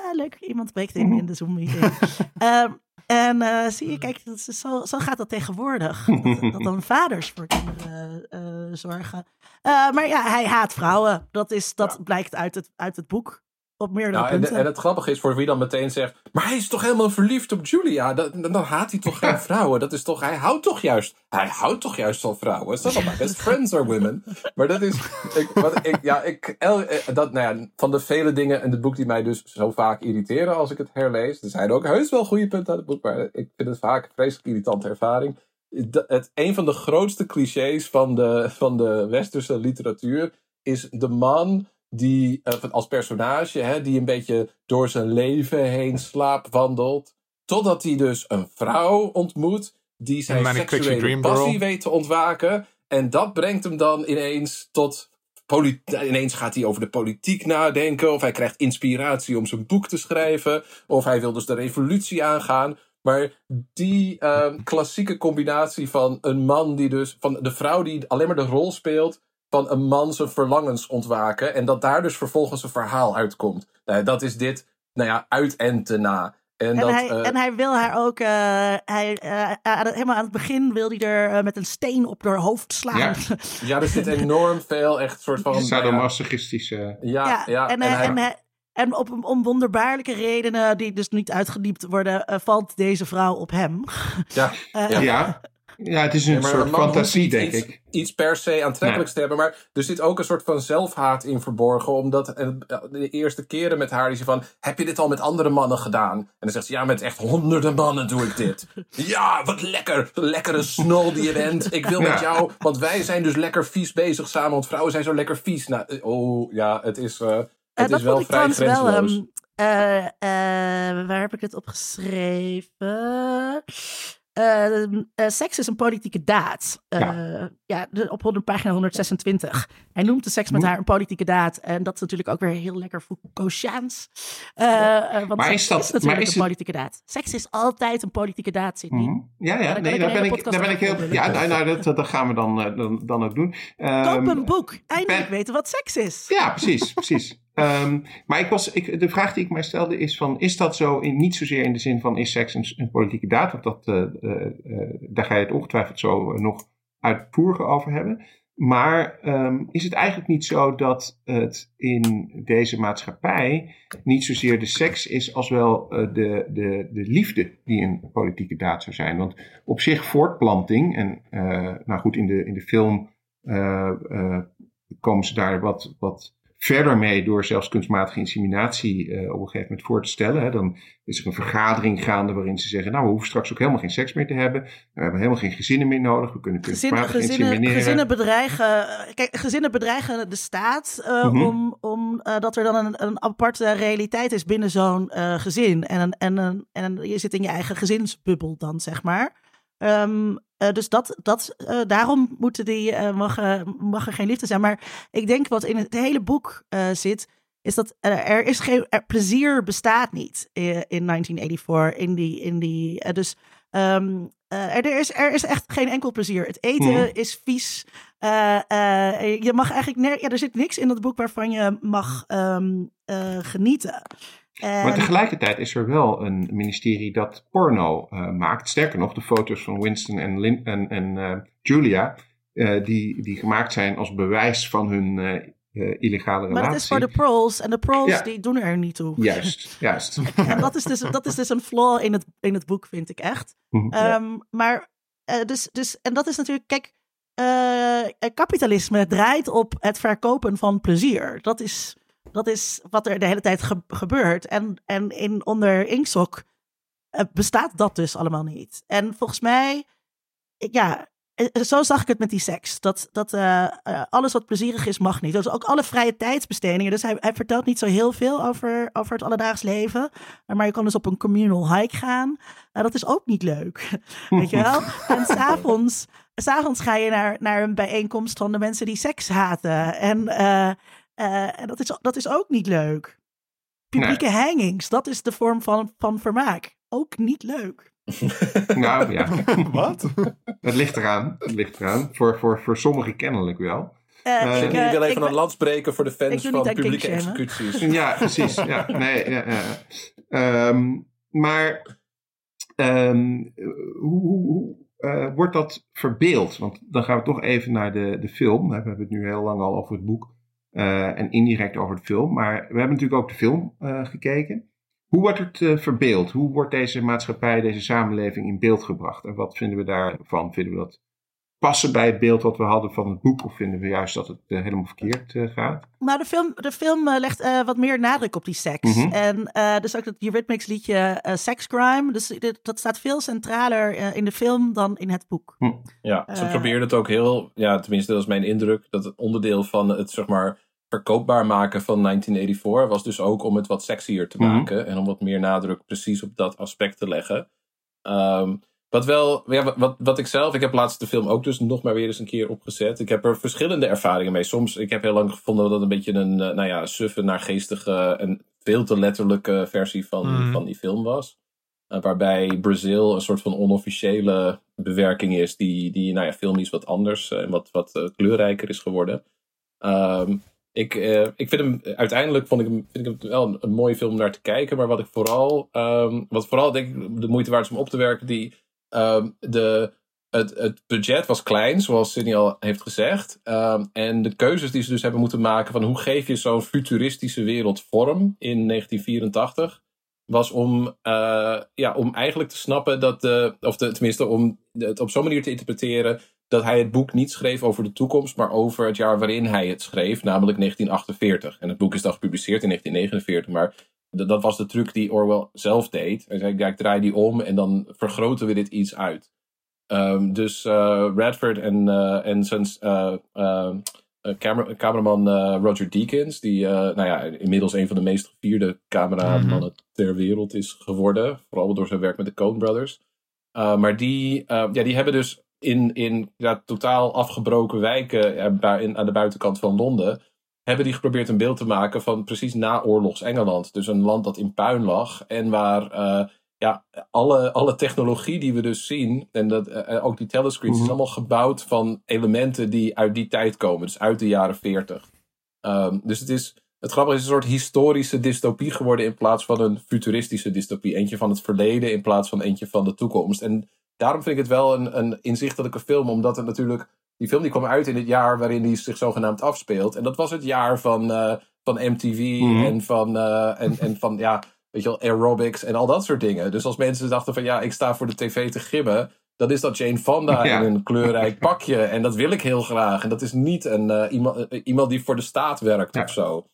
Speaker 2: ah, leuk, iemand breekt in in de Zoom meeting. Ehm, en eh, zie je, kijk, dat is zo, zo gaat dat tegenwoordig. Dat, dat dan vaders voor kinderen eh, zorgen. Eh, maar ja, hij haat vrouwen. Dat, is, dat blijkt uit het, uit het boek. Op meerdere
Speaker 4: Nou, en,
Speaker 2: punten.
Speaker 4: en het grappige is voor wie dan meteen zegt. Maar hij is toch helemaal verliefd op Julia? Dan, dan haat hij toch geen vrouwen? Dat is toch, hij houdt toch juist. Hij houdt toch juist van vrouwen? Of my best friends are women. Maar dat is. Ik, wat ik, ja, ik, eh, dat, nou ja, van de vele dingen in het boek die mij dus zo vaak irriteren als ik het herlees. Er zijn ook heus wel goede punten aan het boek, maar ik vind het vaak een vreselijk irritante ervaring. Dat- Het, een van de grootste clichés van de, van de westerse literatuur is de man die eh, als personage, hè, die een beetje door zijn leven heen slaapwandelt. Totdat hij dus een vrouw ontmoet die zijn seksuele passie weet te ontwaken. En dat brengt hem dan ineens tot. Ineens gaat hij over de politiek nadenken. Of hij krijgt inspiratie om zijn boek te schrijven. Of hij wil dus de revolutie aangaan. Maar die ehm, klassieke combinatie van een man die dus. van de vrouw die alleen maar de rol speelt van een man zijn verlangens ontwaken. En dat daar dus vervolgens een verhaal uitkomt. Nou, dat is dit, nou ja, uit en te na. En,
Speaker 2: En,
Speaker 4: dat,
Speaker 2: hij,
Speaker 4: eh,
Speaker 2: en hij wil haar ook, eh, hij, eh, aan het- helemaal aan het begin wil hij er eh, met een steen op haar hoofd slaan.
Speaker 1: Ja.
Speaker 4: ja, er zit enorm veel echt soort van... nou ja,
Speaker 1: Sadomasochistische.
Speaker 4: ja, ja,
Speaker 2: en,
Speaker 4: en
Speaker 2: hij- en, hij- en op, om wonderbaarlijke redenen, die dus niet uitgediept worden, eh, valt deze vrouw op hem.
Speaker 4: ja,
Speaker 2: Eh,
Speaker 4: Ja.
Speaker 1: Ja. het is een soort fantasie,
Speaker 4: niet
Speaker 1: denk
Speaker 4: iets,
Speaker 1: ik.
Speaker 4: Iets per se aantrekkelijks te hebben. Maar er zit ook een soort van zelfhaat in verborgen. Omdat eh, de eerste keren met haar is ze van... Heb je dit al met andere mannen gedaan? En dan zegt ze... Ja, met echt honderden mannen doe ik dit. ja, wat lekker. Lekkere snol die je bent. Ik wil met jou... Want wij zijn dus lekker vies bezig samen. Want vrouwen zijn zo lekker vies. Nou, eh, oh, ja, het is... eh, het
Speaker 2: dat
Speaker 4: is wel vrij
Speaker 2: wel.
Speaker 4: grenzeloos.
Speaker 2: ehm, eh, eh, waar heb ik het op geschreven? Eh, eh, seks is een politieke daad. Eh,
Speaker 1: Ja.
Speaker 2: ja, de- op pagina 126. Hij noemt de seks met
Speaker 1: Moet-
Speaker 2: haar een politieke daad. En dat is natuurlijk ook weer heel lekker Foucaultiaans. Want
Speaker 1: Maar is dat-
Speaker 2: natuurlijk
Speaker 1: is
Speaker 2: een
Speaker 1: het-
Speaker 2: politieke daad. Seks is altijd een politieke daad, Sydney.
Speaker 1: Mhm. Ja, ja, nee, daar ben ik, daar ben ik heel. Ja, nou, nou dat, dat gaan we dan, dan, dan ook doen. Ehm,
Speaker 2: Koop een boek. Eindelijk
Speaker 1: ben-
Speaker 2: weten wat seks is.
Speaker 1: Ja, precies, precies. Ehm, maar ik was, ik, de vraag die ik mij stelde is van, is dat zo in, niet zozeer in de zin van, is seks een, politieke daad? Want dat, eh, eh, eh, daar ga je het ongetwijfeld zo nog uitvoerig over hebben. Maar ehm, is het eigenlijk niet zo dat het in deze maatschappij niet zozeer de seks is als wel de, de, de liefde die een politieke daad zou zijn? Want op zich voortplanting, en nou goed, in de, in de film komen ze daar wat, wat verder mee door zelfs kunstmatige inseminatie eh, op een gegeven moment voor te stellen. Hè. Dan is er een vergadering gaande waarin ze zeggen, nou we hoeven straks ook helemaal geen seks meer te hebben. We hebben helemaal geen gezinnen meer nodig. We kunnen kunstmatig
Speaker 2: gezinnen,
Speaker 1: insemineren.
Speaker 2: gezinnen, bedreigen, kijk, gezinnen bedreigen de staat
Speaker 1: Mhm.
Speaker 2: om, om eh, dat er dan een, een aparte realiteit is binnen zo'n gezin. En, een, en, een, en je zit in je eigen gezinsbubbel dan, zeg maar. Ehm, eh, dus dat, dat, eh, daarom moeten die, eh, mag, mag er geen liefde zijn. Maar ik denk wat in het hele boek eh, zit, is dat er, is geen er, plezier bestaat niet eh, in 1984. In die, in die, dus ehm, eh, er, is, er is echt geen enkel plezier. Het eten
Speaker 1: Mhm.
Speaker 2: is vies. Je mag eigenlijk ja, er zit niks in dat boek waarvan je mag ehm, eh, genieten.
Speaker 1: Maar
Speaker 2: En-
Speaker 1: tegelijkertijd is er wel een ministerie dat porno eh, maakt. Sterker nog, de foto's van Winston en, Lin- en, en eh, Julia, eh, die, die gemaakt zijn als bewijs van hun illegale relatie.
Speaker 2: maar dat is voor de proles. En de proles
Speaker 1: Ja.
Speaker 2: die doen er niet toe.
Speaker 1: Juist, juist.
Speaker 2: En dat is dus, dat is dus een flaw in het, in het boek, vind ik echt.
Speaker 1: Mhm.
Speaker 2: Ehm, maar, dus, dus, en dat is natuurlijk, kijk, kapitalisme draait op het verkopen van plezier. Dat is, dat is wat er de hele tijd ge- gebeurt. En, en in, onder Inkzok eh, bestaat dat dus allemaal niet. En volgens mij, ik- ja, eh, zo zag ik het met die seks. Dat, dat eh, eh, alles wat plezierig is, mag niet. Dus ook alle vrije tijdsbestedingen. Dus hij, hij vertelt niet zo heel veel over, over het alledaags leven. Maar je kan dus op een communal hike gaan. Nou, dat is ook niet leuk. Weet je wel? En s'avonds, s'avonds ga je naar, naar een bijeenkomst van de mensen die seks haten. En, eh, eh, en dat, is, dat is ook niet leuk. Publieke hangings, dat is de vorm van, van vermaak. Ook niet leuk.
Speaker 1: Nou ja,
Speaker 3: Wat?
Speaker 1: het ligt eraan. Het ligt eraan. Voor, voor, voor sommigen kennelijk wel.
Speaker 2: Eh,
Speaker 1: Eh,
Speaker 2: ik,
Speaker 4: Ik wil
Speaker 2: ik
Speaker 4: even
Speaker 2: ben-
Speaker 4: een lans breken voor de
Speaker 2: ik
Speaker 4: fans van publieke executies.
Speaker 1: Ja, precies. Ja, nee, ja, ja. Ehm, maar ehm, hoe, hoe, hoe eh, wordt dat verbeeld? Want dan gaan we toch even naar de, de film. We hebben het nu heel lang al over het boek eh, en indirect over de film. Maar we hebben natuurlijk ook de film eh, gekeken. Hoe wordt het eh, verbeeld? Hoe wordt deze maatschappij, deze samenleving in beeld gebracht? En wat vinden we daarvan? Vinden we dat passen bij het beeld wat we hadden van het boek? Of vinden we juist dat het helemaal verkeerd eh, gaat?
Speaker 2: Maar de film, de film legt eh, wat meer nadruk op die seks.
Speaker 1: Mhm.
Speaker 2: En eh, dus ook dat Eurythmics liedje eh, Sex Crime. Dus dit- dat staat veel centraler eh, in de film dan in het boek.
Speaker 4: Ja, ze probeerden het ook heel, ja, tenminste dat is mijn indruk, dat het onderdeel van het, zeg maar, verkoopbaar maken van 1984 was dus ook om het wat sexier te
Speaker 1: Mhm.
Speaker 4: maken en om wat meer nadruk precies op dat aspect te leggen. Ehm, wat wel, ja, wat- wat, ik zelf, ik heb laatst de film ook dus nog maar weer eens een keer opgezet. Ik heb er verschillende ervaringen mee. Soms, ik heb heel lang gevonden dat het een beetje een, eh, nou ja, suffe, naargeestige en veel te letterlijke versie van,
Speaker 3: Mhm.
Speaker 4: van die film was. Uh, waarbij Brazil een soort van onofficiële bewerking is, die, die nou ja, filmisch wat anders eh, en wat, wat eh, kleurrijker is geworden. Ehm, ik, eh, ik vind hem, uiteindelijk vond ik hem, vind ik hem wel een, mooie film om naar te kijken, maar wat ik vooral, ehm, wat vooral denk ik de moeite waard is om op te werken, die, ehm, de, het, het budget was klein, zoals Sidney al heeft gezegd. Ehm, en de keuzes die ze dus hebben moeten maken van hoe geef je zo'n futuristische wereld vorm in 1984 was om, eh, ja, om eigenlijk te snappen dat, de, of tenminste om het op zo'n manier te interpreteren dat hij het boek niet schreef over de toekomst, maar over het jaar waarin hij het schreef, namelijk 1948. En het boek is dan gepubliceerd in 1949, maar dat was de truc die Orwell zelf deed. Hij zei, ja, ik draai die om en dan vergroten we dit iets uit. Ehm, dus eh, Radford en, eh, en zijn eh, camer- cameraman Roger Deakins, die nou ja, inmiddels een van de meest gevierde cameramannen ter wereld is geworden, vooral door zijn werk met de Coen Brothers. Uh, maar die, uh, ja, die hebben dus in, in ja, totaal afgebroken wijken in, aan de buitenkant van Londen. Hebben die geprobeerd een beeld te maken van precies naoorlogs Engeland. Dus een land dat in puin lag. En waar uh, ja, alle, alle technologie die we dus zien. En dat, ook die telescreens. Mm is allemaal gebouwd van elementen die uit die tijd komen. Dus uit de jaren 40. Um, dus het is het grappige is een soort historische dystopie geworden in plaats van een futuristische dystopie. Eentje van het verleden in plaats van eentje van de toekomst. En daarom vind ik het wel een, een inzichtelijke film, omdat het natuurlijk. Die film die kwam uit in het jaar waarin die zich zogenaamd afspeelt. En dat was het jaar van, uh, van MTV
Speaker 1: Mhm.
Speaker 4: en, van, uh, en, en van ja, weet je wel, aerobics en al dat soort dingen. Dus als mensen dachten van ja, ik sta voor de tv te gibben. Dan is dat Jane Fonda
Speaker 1: Ja.
Speaker 4: in een kleurrijk pakje. En dat wil ik heel graag. En dat is niet een, uh, iemand, iemand die voor de staat werkt
Speaker 1: Ja.
Speaker 4: of zo.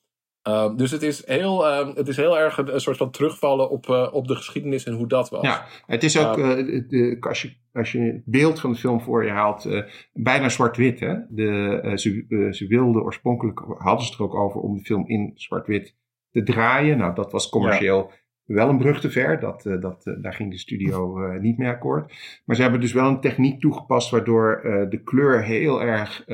Speaker 4: Um, dus het is, heel, um, het is heel erg een, een soort van terugvallen op, uh, op de geschiedenis en hoe dat was.
Speaker 1: Ja, het is ook, uh, de, als, je, als je het beeld van de film voor je haalt, uh, bijna zwart-wit. Hè? De, ze, ze wilden oorspronkelijk, hadden ze het er ook over om de film in zwart-wit te draaien. Nou, dat was commercieel wel een brug te ver. Dat, dat, daar ging de studio niet mee akkoord. Maar ze hebben dus wel een techniek toegepast waardoor de kleur heel erg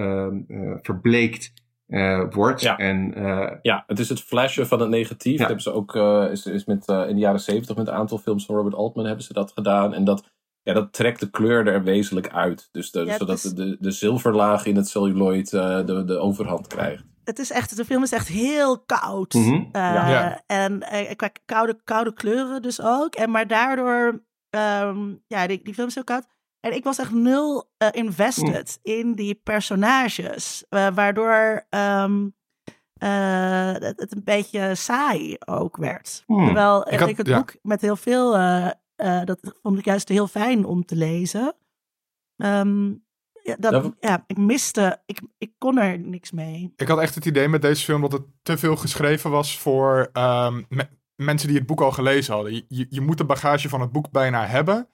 Speaker 1: verbleekt uh, wordt.
Speaker 4: Ja.
Speaker 1: En, uh,
Speaker 4: ja, het is het flashen van het negatief.
Speaker 1: Ja.
Speaker 4: Dat hebben ze ook uh, is, is met, in de jaren zeventig met een aantal films van Robert Altman hebben ze dat gedaan. En dat, ja, dat trekt de kleur er wezenlijk uit. Dus de,
Speaker 2: Ja, het
Speaker 4: zodat
Speaker 2: is-
Speaker 4: de, de zilverlaag in het celluloid uh, de, de overhand krijgt.
Speaker 2: Het is echt, de film is echt heel koud.
Speaker 1: Mhm.
Speaker 2: Uh,
Speaker 3: Ja.
Speaker 2: En uh, qua koude, koude kleuren dus ook. En maar daardoor, ehm, ja, die, die film is heel koud. En ik was echt nul uh, invested in die personages. Uh, waardoor ehm, uh, het, het een beetje saai ook werd.
Speaker 1: Hmm.
Speaker 2: Terwijl
Speaker 3: Ik
Speaker 2: ik,
Speaker 3: had-
Speaker 2: ik het
Speaker 3: ja.
Speaker 2: boek met heel veel, uh, dat vond ik juist heel fijn om te lezen. Ehm, ja, dat, ja, ik miste, ik, ik kon er niks mee.
Speaker 3: Ik had echt het idee met deze film dat het te veel geschreven was voor ehm, me- mensen die het boek al gelezen hadden. Je, je, je moet de bagage van het boek bijna hebben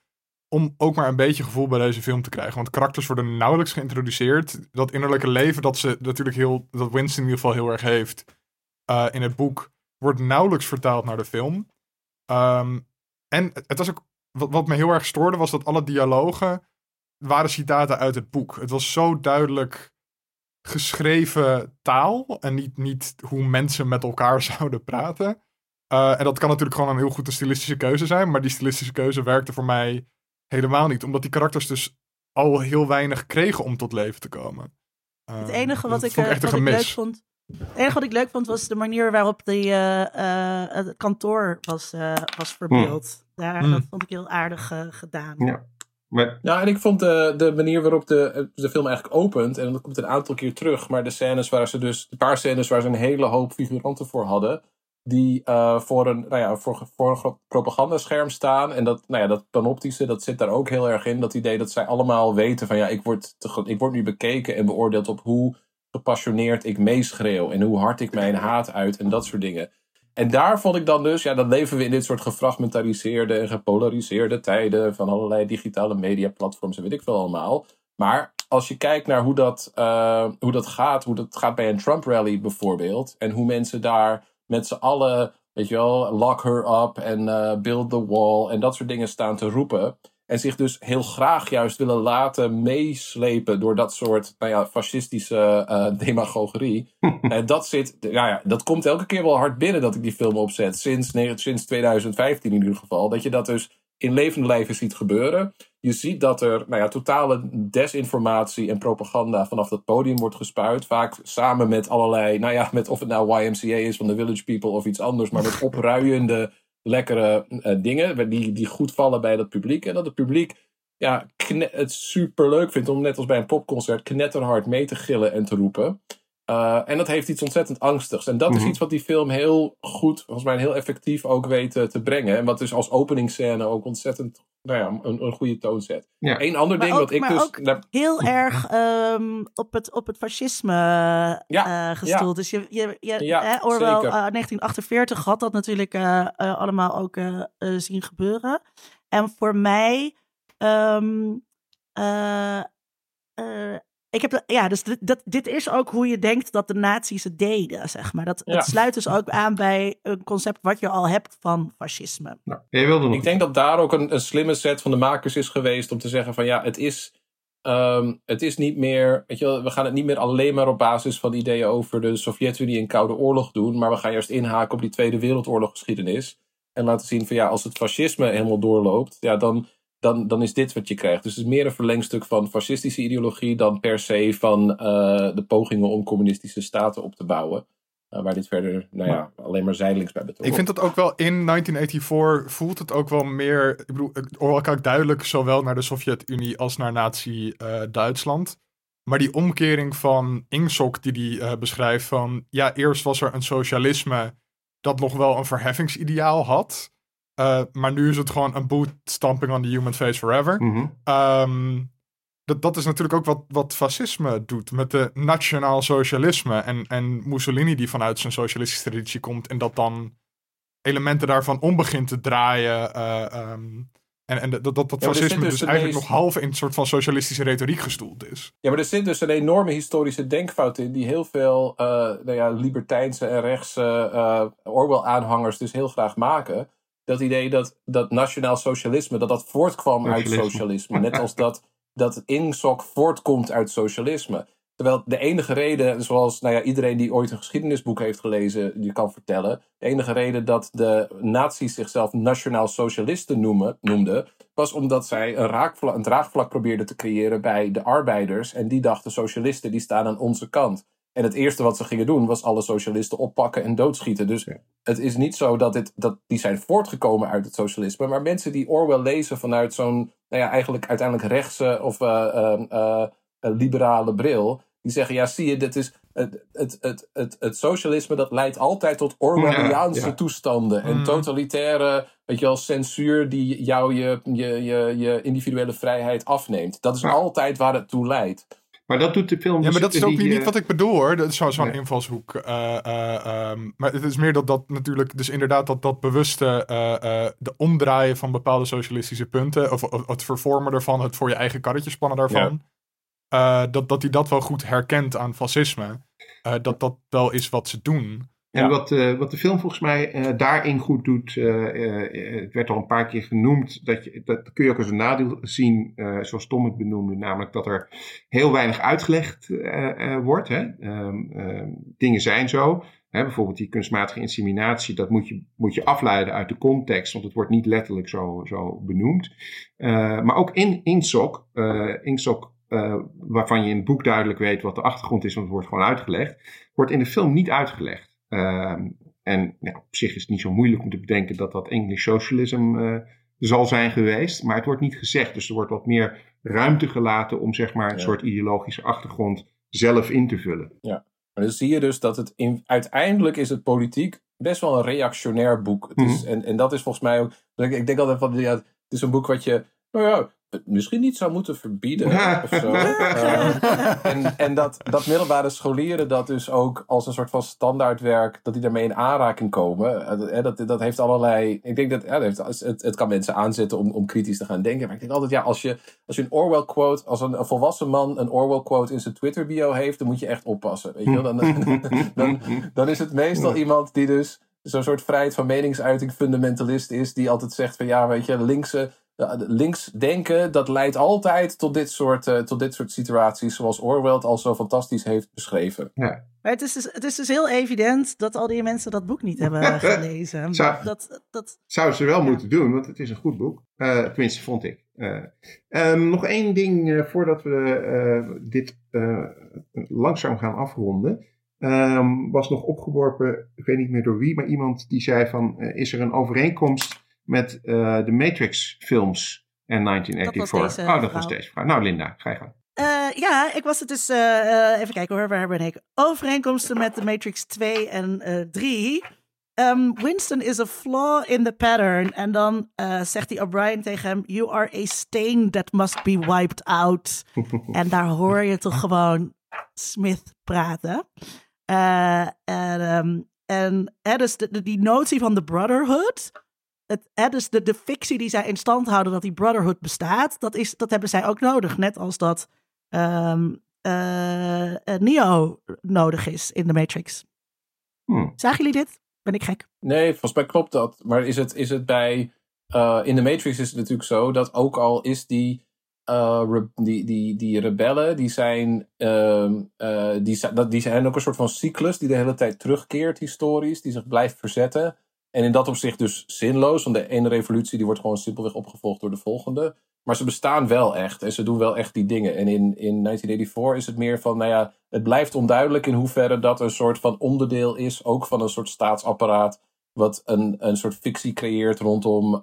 Speaker 3: om ook maar een beetje gevoel bij deze film te krijgen. Want karakters worden nauwelijks geïntroduceerd. Dat innerlijke leven dat ze natuurlijk heel, dat Winston in ieder geval heel erg heeft eh, in het boek, wordt nauwelijks vertaald naar de film. Ehm, en het was ook, wat, wat me heel erg stoorde, was dat alle dialogen waren citaten uit het boek. Het was zo duidelijk geschreven taal en niet, niet hoe mensen met elkaar zouden praten. Uh, en dat kan natuurlijk gewoon een heel goed een stilistische keuze zijn, maar die stilistische keuze werkte voor mij helemaal niet, omdat die karakters dus al heel weinig kregen om tot leven te komen. Uh,
Speaker 2: Het enige wat ik,
Speaker 3: vond
Speaker 2: eh,
Speaker 3: echt een
Speaker 2: wat ik leuk
Speaker 3: gemis.
Speaker 2: vond. Het enige wat ik leuk vond was de manier waarop die, eh, eh, het kantoor was, eh, was verbeeld. Daar,
Speaker 3: Hmm.
Speaker 2: Dat vond ik heel aardig gedaan.
Speaker 1: Ja. maar
Speaker 4: Nou, en ik vond de, de manier waarop de, de film eigenlijk opent, en dat komt een aantal keer terug, maar de scènes waar ze dus, een paar scènes waar ze een hele hoop figuranten voor hadden, die uh, voor, een, nou ja, voor, voor een propagandascherm staan. En dat, nou ja, dat panoptische, dat zit daar ook heel erg in. Dat idee dat zij allemaal weten van ja, ik word, ik word nu bekeken en beoordeeld op hoe gepassioneerd ik meeschreeuw en hoe hard ik mijn haat uit en dat soort dingen. En daar vond ik dan dus, ja, dan leven we in dit soort gefragmentariseerde en gepolariseerde tijden van allerlei digitale mediaplatforms en weet ik veel allemaal. Maar als je kijkt naar hoe dat, uh, hoe dat gaat, hoe dat gaat bij een Trump-rally bijvoorbeeld, en hoe mensen daar met z'n allen, weet je wel, lock her up en uh, build the wall en dat soort dingen staan te roepen. En zich dus heel graag juist willen laten meeslepen door dat soort nou ja, fascistische uh, demagogerie. en dat zit, nou ja, dat komt elke keer wel hard binnen dat ik die film opzet. Sinds, sinds 2015 in ieder geval. Dat je dat dus in levende lijven ziet gebeuren. Je ziet dat er nou ja, totale desinformatie en propaganda vanaf dat podium wordt gespuit. Vaak samen met allerlei, nou ja, met of het nou YMCA is van de Village People of iets anders. Maar met opruiende, lekkere uh, dingen die, die goed vallen bij dat publiek. En dat het publiek ja, het super leuk vindt om net als bij een popconcert knetterhard mee te gillen en te roepen. Uh, en dat heeft iets ontzettend angstigs. En dat
Speaker 1: Mhm.
Speaker 4: is iets wat die film heel goed, volgens mij heel effectief ook weet uh, te brengen. En wat dus als openingsscène ook ontzettend nou ja, een, een goede toon zet.
Speaker 1: Ja.
Speaker 4: Eén ander
Speaker 2: Maar
Speaker 4: ding
Speaker 2: ook-
Speaker 4: wat ik
Speaker 2: maar
Speaker 4: dus...
Speaker 2: ook Heel erg um, op, het, op het fascisme
Speaker 4: Ja,
Speaker 2: uh, gestoeld. Dus je, je, je
Speaker 4: Ja,
Speaker 2: hè, Orwell
Speaker 4: zeker.
Speaker 2: uh, 1948 had dat natuurlijk uh, uh, allemaal ook uh, uh, zien gebeuren. En voor mij um, uh, uh, Ik heb ja, dus dit, dat, dit is ook hoe je denkt dat de nazi's het deden, zeg maar. Dat,
Speaker 4: Ja.
Speaker 2: Het sluit dus ook aan bij een concept wat je al hebt van fascisme.
Speaker 1: Nou, jij wilde nog
Speaker 4: Ik denk dat daar ook een, een slimme set van de makers is geweest om te zeggen van ja, het is, ehm, het is niet meer, weet je wel, we gaan het niet meer alleen maar op basis van ideeën over de Sovjet-Unie en Koude Oorlog doen, maar we gaan juist inhaken op die Tweede Wereldoorlog geschiedenis en laten zien van ja, als het fascisme helemaal doorloopt, ja, dan, dan, dan is dit wat je krijgt. Dus het is meer een verlengstuk van fascistische ideologie dan per se van eh, de pogingen om communistische staten op te bouwen. Eh, waar dit verder, nou ja, alleen maar zijdelings bij betrokken
Speaker 3: Ik vind dat ook wel in 1984 voelt het ook wel meer. Ik bedoel, Orwell kijkt duidelijk zowel naar de Sovjet-Unie als naar Nazi-Duitsland. maar die omkering van Ingsoc die hij eh, beschrijft van... Ja, eerst was er een socialisme dat nog wel een verheffingsideaal had. Eh, maar nu is het gewoon een boot stamping on the human face forever.
Speaker 1: Mhm.
Speaker 3: Ehm, dat, dat is natuurlijk ook wat, wat fascisme doet met de nationaal socialisme. En, en Mussolini die vanuit zijn socialistische traditie komt en dat dan elementen daarvan om begint te draaien. eh, ehm, en en dat, dat, dat fascisme
Speaker 4: dus
Speaker 3: dus eigenlijk nog half in een soort van socialistische retoriek gestoeld is.
Speaker 4: Ja, maar er zit dus een enorme historische denkfout in, die heel veel eh nou ja, libertijnse en rechtse eh, Orwell-aanhangers dus heel graag maken. Dat idee dat, dat nationaal socialisme, dat dat voortkwam uit
Speaker 1: Socialisme.
Speaker 4: Net als dat, dat Ingsoc voortkomt uit socialisme. Terwijl de enige reden, zoals nou ja, iedereen die ooit een geschiedenisboek heeft gelezen, je kan vertellen. De enige reden dat de nazi's zichzelf nationaal socialisten noemen, noemden, was omdat zij een, raakvlak, een draagvlak probeerden te creëren bij de arbeiders. En die dachten, socialisten die staan aan onze kant. En het eerste wat ze gingen doen was alle socialisten oppakken en doodschieten. Dus
Speaker 1: Ja.
Speaker 4: het is niet zo dat, dit, dat die zijn voortgekomen uit het socialisme. Maar mensen die Orwell lezen vanuit zo'n, nou ja, eigenlijk uiteindelijk rechtse of eh, eh, eh, eh, liberale bril. Die zeggen, ja zie je, dit is het, het, het, het, het socialisme dat leidt altijd tot Orwelliaanse
Speaker 1: Ja, ja.
Speaker 4: toestanden. En
Speaker 3: Mm.
Speaker 4: totalitaire, weet je wel, censuur die jou je, je, je, je individuele vrijheid afneemt. Dat is
Speaker 1: Ja.
Speaker 4: altijd waar het toe leidt.
Speaker 1: Maar dat doet de film
Speaker 3: Ja,
Speaker 1: dus
Speaker 3: maar dat is ook
Speaker 1: die,
Speaker 3: niet,
Speaker 1: eh,
Speaker 3: wat ik bedoel hoor. Dat is zo- zo'n
Speaker 1: Nee.
Speaker 3: invalshoek. eh, eh, ehm, maar het is meer dat dat natuurlijk, dus inderdaad dat, dat bewuste de omdraaien van bepaalde socialistische punten, of, of het vervormen ervan, het voor je eigen karretje spannen daarvan, dat, dat hij dat wel goed herkent aan fascisme. Dat dat wel is wat ze doen.
Speaker 1: En
Speaker 4: Ja.
Speaker 1: wat, eh, wat de film volgens mij eh, daarin goed doet, eh, het werd al een paar keer genoemd, dat, je, dat kun je ook als een nadeel zien, zoals Tom het benoemde, namelijk dat er heel weinig uitgelegd wordt. Hè? Ehm, ehm, dingen zijn zo. Hè, bijvoorbeeld die kunstmatige inseminatie, dat moet je, moet je afleiden uit de context, want het wordt niet letterlijk zo, zo benoemd. Maar ook in Ingsoc, eh Ingsoc eh, waarvan je in het boek duidelijk weet wat de achtergrond is, want het wordt gewoon uitgelegd, wordt in de film niet uitgelegd. Ehm, en ja, op zich is het niet zo moeilijk om te bedenken dat dat English socialism eh, zal zijn geweest, maar het wordt niet gezegd. Dus er wordt wat meer ruimte gelaten om zeg maar een
Speaker 4: Ja.
Speaker 1: soort ideologische achtergrond zelf in te vullen.
Speaker 4: Maar dan zie je dus dat het in, uiteindelijk is het politiek best wel een reactionair boek. Het is, en, en dat is volgens mij ook. Ik, ik denk altijd van ja, het is een boek wat je. Nou ja, misschien niet zou moeten verbieden of zo. Eh, en en dat, dat middelbare scholieren dat dus ook als een soort van standaardwerk, dat die daarmee in aanraking komen. eh, dat, dat heeft allerlei. Ik denk dat ja, dat heeft, het, het kan mensen aanzetten om, om kritisch te gaan denken. Maar ik denk altijd, ja, als je, als je een Orwell quote, als een, een volwassen man een Orwell quote in zijn Twitter bio heeft, dan moet je echt oppassen. Weet je wel? Dan, dan, dan is het meestal iemand die dus zo'n soort vrijheid van meningsuiting fundamentalist is, die altijd zegt van ja, weet je, linkse. Ja, Links denken, dat leidt altijd tot dit, soort, eh, tot dit soort situaties, zoals Orwell het al zo fantastisch heeft beschreven.
Speaker 2: Maar het is, dus, het is dus heel evident dat al die mensen dat boek niet hebben gelezen.
Speaker 1: Zou-
Speaker 2: Dat, dat,
Speaker 1: Zouden ze wel
Speaker 2: Ja.
Speaker 1: moeten doen, want het is een goed boek. Eh, tenminste, vond ik. Eh, ehm, nog één ding eh, voordat we eh, dit eh, langzaam gaan afronden. Ehm, was nog opgeworpen, ik weet niet meer door wie, maar iemand die zei van... eh, is er een overeenkomst met eh, de Matrix-films en 1984?
Speaker 2: Dat was deze
Speaker 1: oh, dat was deze vrouw. Nou, Linda, ga je gang.
Speaker 2: Eh, ja, ik was het dus. eh, eh, even kijken hoor, waar ben ik? Overeenkomsten met The Matrix 2 en eh 3. Ehm, Winston is a flaw in the pattern. En dan eh, zegt die O'Brien tegen hem: You are a stain that must be wiped out. en daar hoor je toch gewoon Smith praten. Eh, en ehm, en hè, dus de, de- die notie van de Brotherhood. Het, hè, dus de, de fictie die zij in stand houden dat die Brotherhood bestaat, dat, is, dat hebben zij ook nodig. Net als dat ehm, uh, Neo nodig is in de Matrix.
Speaker 1: Hmm.
Speaker 2: Zagen jullie dit? Ben ik gek?
Speaker 4: Nee, volgens mij klopt dat. Maar is het, is het bij. Uh, in de Matrix is het natuurlijk zo dat ook al is die. Uh, die, die, die rebellen, die zijn, uh, die, dat, die zijn ook een soort van cyclus die de hele tijd terugkeert historisch, die zich blijft verzetten. En in dat opzicht dus zinloos, want de ene revolutie die wordt gewoon simpelweg opgevolgd door de volgende. Maar ze bestaan wel echt en ze doen wel echt die dingen. En in, in 1984 is het meer van, nou ja, het blijft onduidelijk in hoeverre dat een soort van onderdeel is, ook van een soort staatsapparaat, wat een, een soort fictie creëert rondom, uh,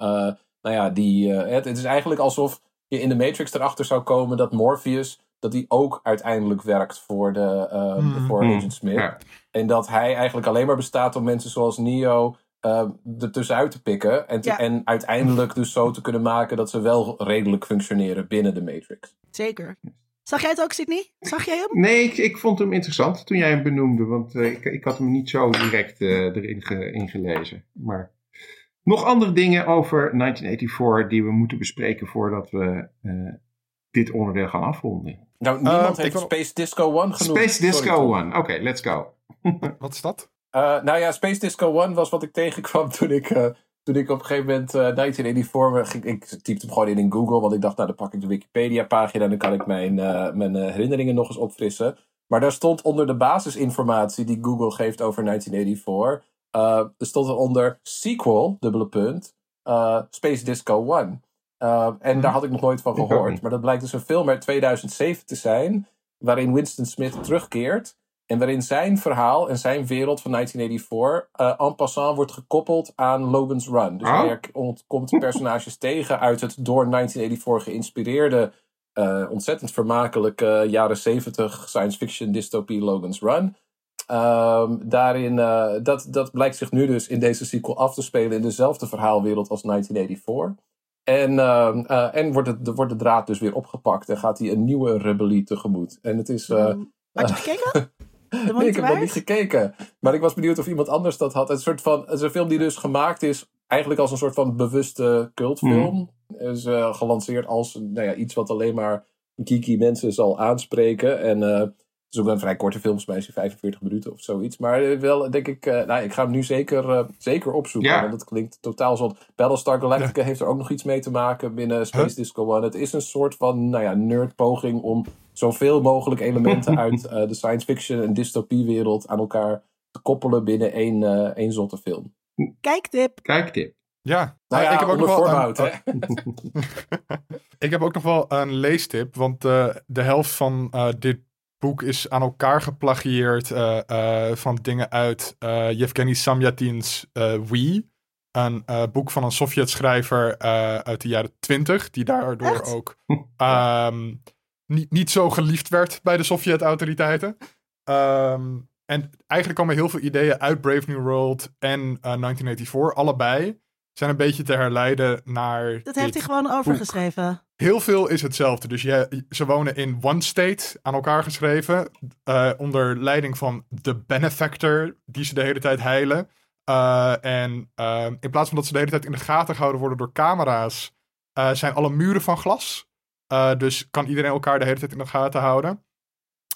Speaker 4: nou ja, die, uh, het, het, is eigenlijk alsof je in de Matrix erachter zou komen dat Morpheus, dat die ook uiteindelijk werkt voor, de, uh, mm. voor Agent Smith. Ja. En dat hij eigenlijk alleen maar bestaat om mensen zoals Neo uh, er tussenuit te pikken. En, te, ja. en uiteindelijk dus zo te kunnen maken dat ze wel redelijk functioneren binnen de Matrix.
Speaker 2: Zeker. Zag jij het ook, Sydney? Zag jij hem?
Speaker 1: Nee, ik, ik vond hem interessant toen jij hem benoemde. Want uh, ik, ik had hem niet zo direct uh, erin ge, ingelezen. Maar nog andere dingen over 1984 die we moeten bespreken voordat we dit onderdeel gaan afronden.
Speaker 4: Nou, niemand heeft. Space Disco One genoemd.
Speaker 1: Space Disco One. Oké, okay, let's go.
Speaker 3: Wat is dat?
Speaker 4: Uh, nou ja, Space Disco One was wat ik tegenkwam toen ik, uh, toen ik op een gegeven moment uh, 1984 ging. Ik typte hem gewoon in in Google, want ik dacht, nou dan pak ik de Wikipedia-pagina en dan kan ik mijn, mijn herinneringen nog eens opfrissen. Maar daar stond onder de basisinformatie die Google geeft over 1984, er stond er onder sequel, dubbele punt, Space Disco One. en daar had ik nog nooit van gehoord. Maar dat blijkt dus een film uit 2007 te zijn, waarin Winston Smith terugkeert. En waarin zijn verhaal en zijn wereld van 1984 uh, en passant wordt gekoppeld aan Logan's Run. Dus
Speaker 1: Oh.
Speaker 4: hij komt personages tegen uit het door 1984 geïnspireerde, uh, ontzettend vermakelijke jaren 70 science fiction dystopie Logan's Run. Um, daarin, uh, dat, dat blijkt zich nu dus in deze sequel af te spelen in dezelfde verhaalwereld als 1984. En, uh, uh, en wordt, het, wordt de draad dus weer opgepakt en gaat hij een nieuwe rebellie tegemoet. En het is. Uh,
Speaker 2: Had je gekeken?
Speaker 4: nee, ik heb nog niet gekeken. Maar ik was benieuwd of iemand anders dat had. Het, is een soort van, het is een film die dus gemaakt is eigenlijk als een soort van bewuste cultfilm. Mm. Is uh, gelanceerd als nou ja, iets wat alleen maar geeky mensen zal aanspreken. En uh, het is ook een vrij korte film, volgens mij is 45 minuten of zoiets. Maar wel, denk ik, uh, nou, ik ga hem nu zeker, uh, zeker opzoeken.
Speaker 1: Ja.
Speaker 4: Want het klinkt totaal zo. Battlestar Galactica ja. heeft er ook nog iets mee te maken binnen Space huh? Disco One. Het is een soort van, nou ja, nerdpoging om zoveel mogelijk elementen uit uh, de science fiction en dystopiewereld aan elkaar te koppelen binnen één, uh, één zotte film.
Speaker 2: Kijktip.
Speaker 1: Kijktip.
Speaker 3: Ja,
Speaker 4: nou ja,
Speaker 3: ik heb ook nog wel een, ik heb ook nog wel een leestip, want uh, de helft van uh, dit boek is aan elkaar geplagieerd uh, van dingen uit Yevgeny Samyatin's We. Een boek van een Sovjet-schrijver uit de jaren twintig, die daardoor
Speaker 2: Echt?
Speaker 3: ook um, niet, niet zo geliefd werd bij de Sovjet-autoriteiten. Um, en eigenlijk komen heel veel ideeën uit Brave New World en uh, 1984, allebei, zijn een beetje te herleiden naar.
Speaker 2: Dat heeft hij gewoon overgeschreven.
Speaker 3: Heel veel is hetzelfde. Dus je, ze wonen in One State aan elkaar geschreven, uh, onder leiding van de benefactor, die ze de hele tijd heilen. Uh, en uh, in plaats van dat ze de hele tijd in de gaten gehouden worden door camera's, zijn alle muren van glas. Dus kan iedereen elkaar de hele tijd in de gaten houden.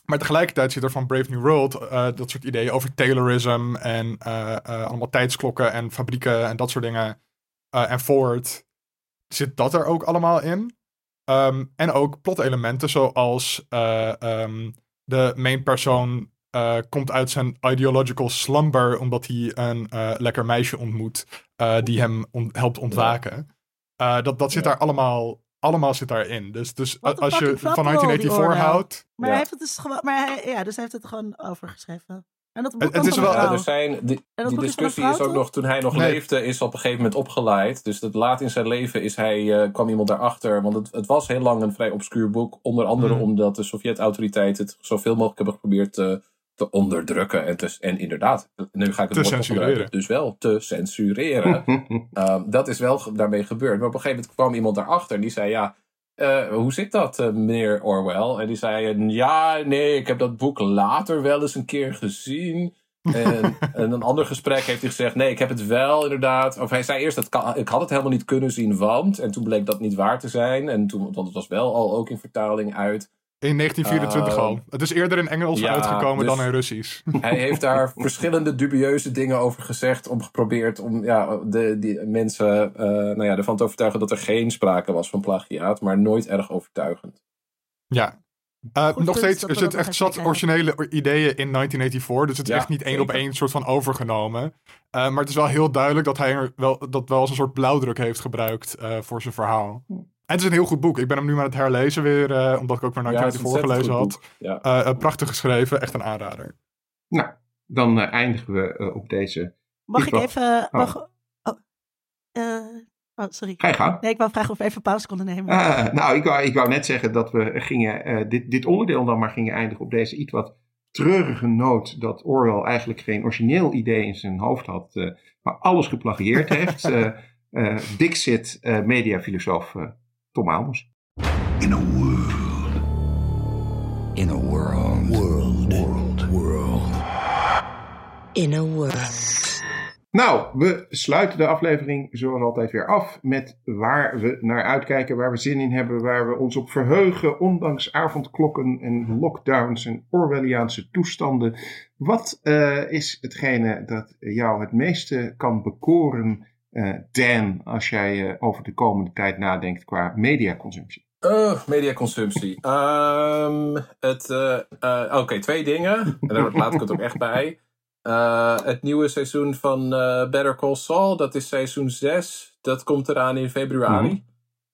Speaker 3: Maar tegelijkertijd zit er van Brave New World dat soort ideeën over Taylorism en allemaal tijdsklokken en fabrieken en dat soort dingen. en Ford. Zit dat er ook allemaal in? Um, en ook plotelementen zoals um, de main persoon komt uit zijn ideological slumber omdat hij een lekker meisje ontmoet die hem on helpt ontwaken. dat, dat zit daar allemaal allemaal zit daarin. Dus, dus als je van 1984 houdt.
Speaker 2: Maar, ja. hij heeft het dus gewoon, maar hij, ja, dus hij heeft het gewoon overgeschreven. En dat boek
Speaker 3: het is wel,
Speaker 4: ja, er zijn, die, die discussie is, is, ook nog, toen hij nog nee. leefde, is op een gegeven moment opgeleid. Dus dat laat in zijn leven is hij, uh, kwam iemand daarachter. Want het, het, was heel lang een vrij obscuur boek. Onder andere mm. omdat de Sovjet-autoriteiten het zoveel mogelijk hebben geprobeerd te, te onderdrukken. En, te, en inderdaad, nu ga ik het
Speaker 3: te woord censureren.
Speaker 4: Dus wel te censureren. um, dat is wel daarmee gebeurd. Maar op een gegeven moment kwam iemand daarachter en die zei, ja... Uh, hoe zit dat, uh, meneer Orwell? En die zei, ja, nee, ik heb dat boek later wel eens een keer gezien. En in een ander gesprek heeft hij gezegd, nee, ik heb het wel inderdaad. Of hij zei eerst, dat kan, ik had het helemaal niet kunnen zien, want. En toen bleek dat niet waar te zijn. En toen, want het was wel al ook in vertaling uit.
Speaker 3: In 1924
Speaker 4: Uh,
Speaker 3: al. Het is eerder in Engels
Speaker 4: ja,
Speaker 3: uitgekomen
Speaker 4: dus-
Speaker 3: dan in Russisch.
Speaker 4: Hij heeft daar verschillende dubieuze dingen over gezegd. Om geprobeerd om ja, de, die mensen eh, nou ja, ervan te overtuigen dat er geen sprake was van plagiaat. Maar nooit erg overtuigend.
Speaker 3: Ja. Uh,
Speaker 2: Goed
Speaker 3: nog steeds, er
Speaker 2: we
Speaker 3: zit
Speaker 2: dat
Speaker 3: echt zat originele ideeën in 1984. Dus het is
Speaker 4: Ja,
Speaker 3: echt niet één op één soort van overgenomen. Uh, maar het is wel heel duidelijk dat hij er wel, dat wel als een soort blauwdruk heeft gebruikt uh, voor zijn verhaal. Het is een heel goed boek. Ik ben hem nu aan het herlezen weer, uh, omdat ik ook maar
Speaker 4: Ja, het is
Speaker 3: 1984 gelezen
Speaker 4: ontzettend
Speaker 3: had.
Speaker 4: Ja.
Speaker 3: Uh, prachtig geschreven, echt een aanrader.
Speaker 1: Nou, dan eh, eindigen we eh, op deze.
Speaker 2: Mag
Speaker 1: Ik
Speaker 2: even... Mag, oh, eh, oh, sorry.
Speaker 1: Ga je gang.
Speaker 2: Nee, ik wou vragen of we even pauze konden nemen.
Speaker 1: Nou, ik wou, ik wou net zeggen dat we gingen, eh, dit, dit onderdeel dan maar gingen eindigen op deze iets wat treurige noot dat Orwell eigenlijk geen origineel idee in zijn hoofd had, eh, maar alles geplagieerd heeft. Eh eh, Dixit, eh, mediafilosoof eh, Tom Aalmos.
Speaker 5: In a world. In a world. World. World. World.
Speaker 6: In a world.
Speaker 1: Nou, we sluiten de aflevering zoals altijd weer af met waar we naar uitkijken, waar we zin in hebben, waar we ons op verheugen, ondanks avondklokken en lockdowns en Orwelliaanse toestanden. Wat eh, is hetgene dat jou het meeste kan bekoren, Dan, als jij eh, over de komende tijd nadenkt qua mediaconsumptie?
Speaker 4: Uh, mediaconsumptie. Ehm, het, eh, eh, Oké, twee dingen. En daar laat ik het ook echt bij. Het nieuwe seizoen van Better Call Saul, dat is seizoen 6. Dat komt eraan in februari. Mm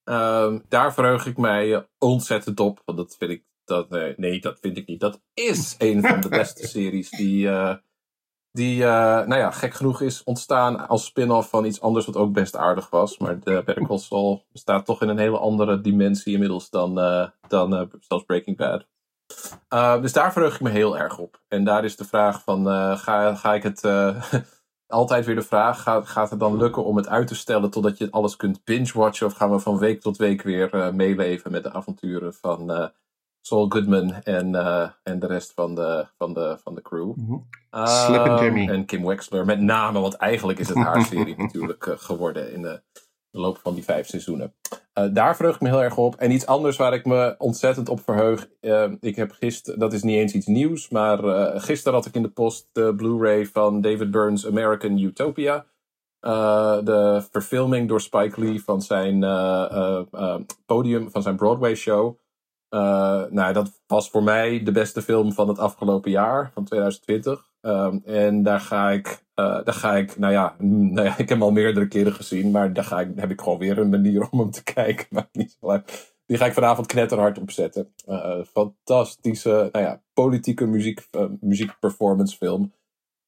Speaker 4: -hmm. uh, daar verheug ik mij ontzettend op. Want dat vind ik. Dat, nee, dat vind ik niet. Dat is een van de beste series die. Eh, die, nou ja, gek genoeg is ontstaan als spin-off van iets anders wat ook best aardig was. Maar de Better staat toch in een hele andere dimensie inmiddels dan, eh, dan zelfs Breaking Bad. Dus daar verheug ik me heel erg op. En daar is de vraag van, ga, ga ik het... Altijd weer de vraag, gaat, gaat het dan lukken om het uit te stellen totdat je alles kunt binge-watchen? Of gaan we van week tot week weer meeleven met de avonturen van Saul Goodman en, en de rest van de, van de, van de crew?
Speaker 1: Mm -hmm. Slip and Jimmy.
Speaker 4: En Kim Wexler met name, want eigenlijk is het haar serie natuurlijk geworden in de de loop van die vijf seizoenen. Uh, daar verheug ik me heel erg op. En iets anders waar ik me ontzettend op verheug. Ik heb gisteren, dat is niet eens iets nieuws, maar gisteren had ik in de post de Blu-ray van David Burns' American Utopia. de verfilming door Spike Lee van zijn podium, van zijn Broadway show. Nou, dat was voor mij de beste film van het afgelopen jaar, van 2020. Um, en daar ga ik, uh, daar ga ik, nou ja, nou ja, ik heb hem al meerdere keren gezien, maar daar ga ik, heb ik gewoon weer een manier om hem te kijken. Maar niet zo. Die ga ik vanavond knetterhard opzetten. Uh, fantastische, nou ja, politieke muziek, muziek performance film.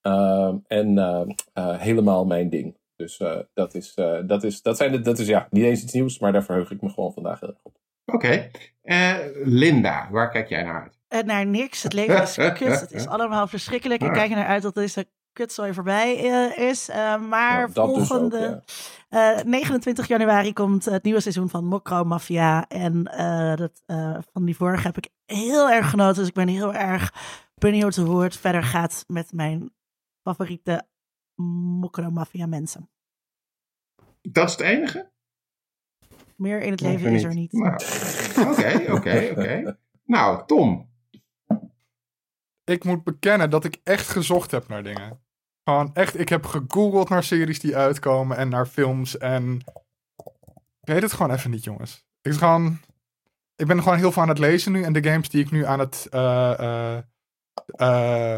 Speaker 4: Uh, en helemaal mijn ding. Dus dat, is, dat, is, dat, zijn de, dat is ja, niet eens iets nieuws, maar daar verheug ik me gewoon vandaag heel erg op.
Speaker 1: Oké. Linda, waar kijk jij naar uit?
Speaker 2: Uh, naar niks. Het leven is kut. Het is allemaal verschrikkelijk. Ik kijk er naar uit dat deze kutzooi voorbij uh, is. Uh, maar
Speaker 4: ja,
Speaker 2: volgende
Speaker 4: dus ook, ja.
Speaker 2: 29 januari komt het nieuwe seizoen van Mokro Mafia. En dat, van die vorige heb ik heel erg genoten. Dus ik ben heel erg benieuwd hoe het verder gaat met mijn favoriete Mokro Mafia mensen.
Speaker 1: Dat is het enige?
Speaker 2: Meer in het leven is er niet.
Speaker 1: Oké, oké, oké. Nou, Tom.
Speaker 3: Ik moet bekennen dat ik echt gezocht heb naar dingen. Gewoon echt, ik heb gegoogeld naar series die uitkomen en naar films en... Ik weet het gewoon even niet, jongens. Ik, gewoon... ik ben gewoon heel veel aan het lezen nu en de games die ik nu aan het uh, uh, uh,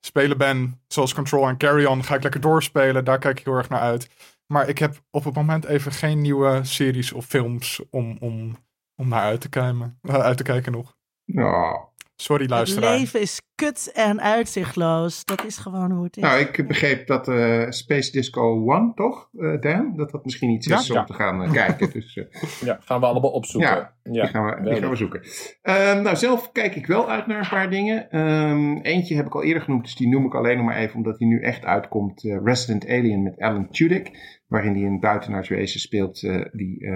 Speaker 3: spelen ben, zoals Control en Carry On, ga ik lekker doorspelen. Daar kijk ik heel erg naar uit. Maar ik heb op het moment even geen nieuwe series of films om, om, om naar uit te, kijken, uit te kijken nog.
Speaker 1: Oh.
Speaker 3: Sorry, luisteraar.
Speaker 2: Het leven is kut en uitzichtloos. Dat is gewoon hoe het is.
Speaker 1: Nou, ik begreep dat uh, Space Disco One, toch, uh, Dan? Dat dat misschien iets is om ja. te gaan uh, kijken. Dus,
Speaker 4: ja, gaan we allemaal opzoeken.
Speaker 1: Ja, die, gaan, we, die gaan we zoeken. Ehm, nou, zelf kijk ik wel uit naar een paar dingen. Um, eentje heb ik al eerder genoemd, dus die noem ik alleen nog maar even, omdat die nu echt uitkomt. Resident Alien met Alan Tudyk. Waarin hij een buitenaards wezen speelt die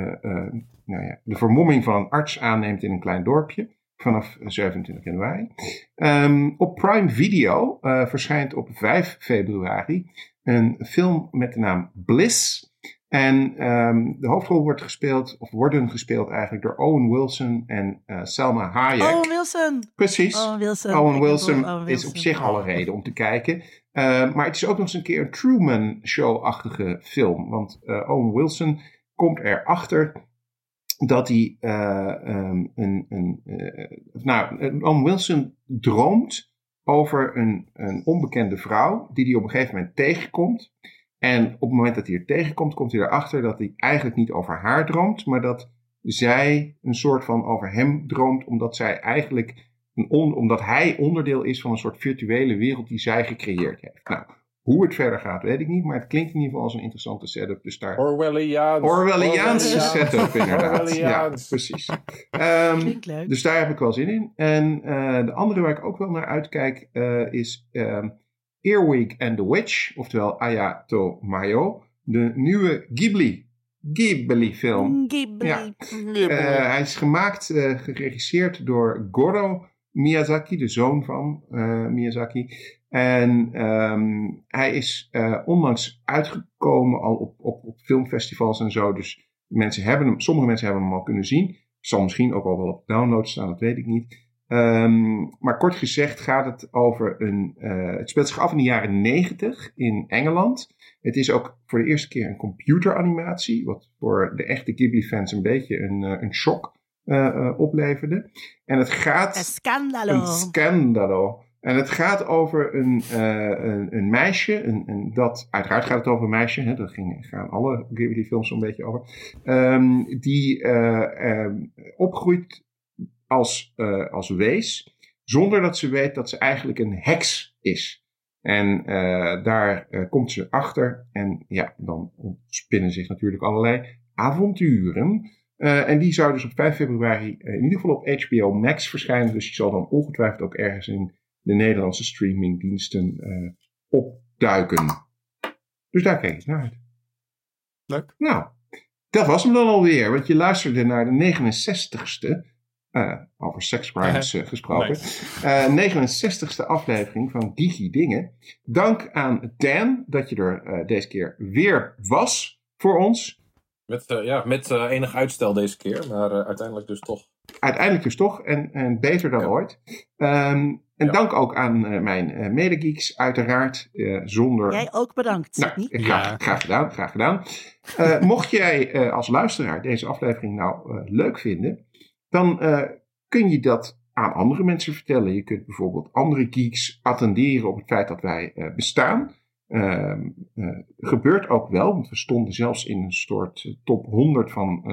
Speaker 1: nou ja, de vermomming van een arts aanneemt in een klein dorpje vanaf 27 januari. Um, op Prime Video uh, verschijnt op 5 februari een film met de naam Bliss. En ehm, de hoofdrol wordt gespeeld, of worden gespeeld eigenlijk door Owen Wilson en uh, Selma Hayek.
Speaker 2: Owen Wilson!
Speaker 1: Precies.
Speaker 2: Owen Wilson,
Speaker 1: Owen Wilson, is op zich al een reden om te kijken. Uh, maar het is ook nog eens een keer een Truman Show-achtige film. Want uh, Owen Wilson komt erachter dat hij uh, um, een. een nou, Owen Wilson droomt over een, een onbekende vrouw die hij op een gegeven moment tegenkomt. En op het moment dat hij er tegenkomt, komt hij erachter dat hij eigenlijk niet over haar droomt, maar dat zij een soort van over hem droomt, omdat zij eigenlijk een omdat hij onderdeel is van een soort virtuele wereld die zij gecreëerd heeft. Nou, hoe het verder gaat, weet ik niet, maar het klinkt in ieder geval als een interessante setup. Dus daar...
Speaker 4: Orwelliaans.
Speaker 1: Orwelliaanse setup, inderdaad. Ja, precies. Um,
Speaker 2: leuk.
Speaker 1: dus daar heb ik wel zin in. En uh, de andere waar ik ook wel naar uitkijk uh, is um, Earwig and the Witch, oftewel Ayato Mayo, de nieuwe Ghibli, Ghibli film.
Speaker 2: Ghibli.
Speaker 1: Ja. Uh, hij is gemaakt, uh, geregisseerd door Goro Miyazaki, de zoon van uh, Miyazaki. En um, hij is uh, onlangs uitgekomen al op, op, op, filmfestivals en zo. Dus mensen hebben hem, sommige mensen hebben hem al kunnen zien. Zal misschien ook al wel op download staan, dat weet ik niet. Um, maar kort gezegd gaat het over een. Uh, het speelt zich af in de jaren 90 in Engeland. Het is ook voor de eerste keer een computeranimatie. Wat voor de echte Ghibli-fans een beetje een, uh, een shock uh, opleverde. En het gaat.
Speaker 2: Een scandalo.
Speaker 1: Een scandalo. En het gaat over een, een, een, meisje. Een, dat, uiteraard gaat het over een meisje. Hè, daar ging, gaan alle Ghibli-films zo'n beetje over. Um, die um, opgroeit als, uh, als wees, zonder dat ze weet dat ze eigenlijk een heks is. En daar komt ze achter en ja, dan ontspinnen zich natuurlijk allerlei avonturen. en die zou dus op 5 februari in ieder geval op HBO Max verschijnen, dus die zal dan ongetwijfeld ook ergens in de Nederlandse streamingdiensten opduiken. Dus daar kijk ik naar uit.
Speaker 3: Leuk.
Speaker 1: Nou, dat was hem dan alweer, want je luisterde naar de 69ste uh, over sexcrimes uh, gesproken. Uh, 69ste aflevering van Gigi Dingen. Dank aan Dan dat je er uh, deze keer weer was voor ons.
Speaker 4: Met, ja, met enig uitstel deze keer, maar uiteindelijk dus toch.
Speaker 1: Uiteindelijk dus toch en, en beter dan ja. ooit. Um, en ja. dank ook aan mijn medegeeks, uiteraard. zonder...
Speaker 2: Jij ook bedankt.
Speaker 1: Nou, graag, ja. graag gedaan, graag gedaan. mocht jij als luisteraar deze aflevering nou leuk vinden dan uh, kun je dat aan andere mensen vertellen. Je kunt bijvoorbeeld andere geeks attenderen op het feit dat wij uh, bestaan. Uh, gebeurt ook wel, want we stonden zelfs in een soort top 100 van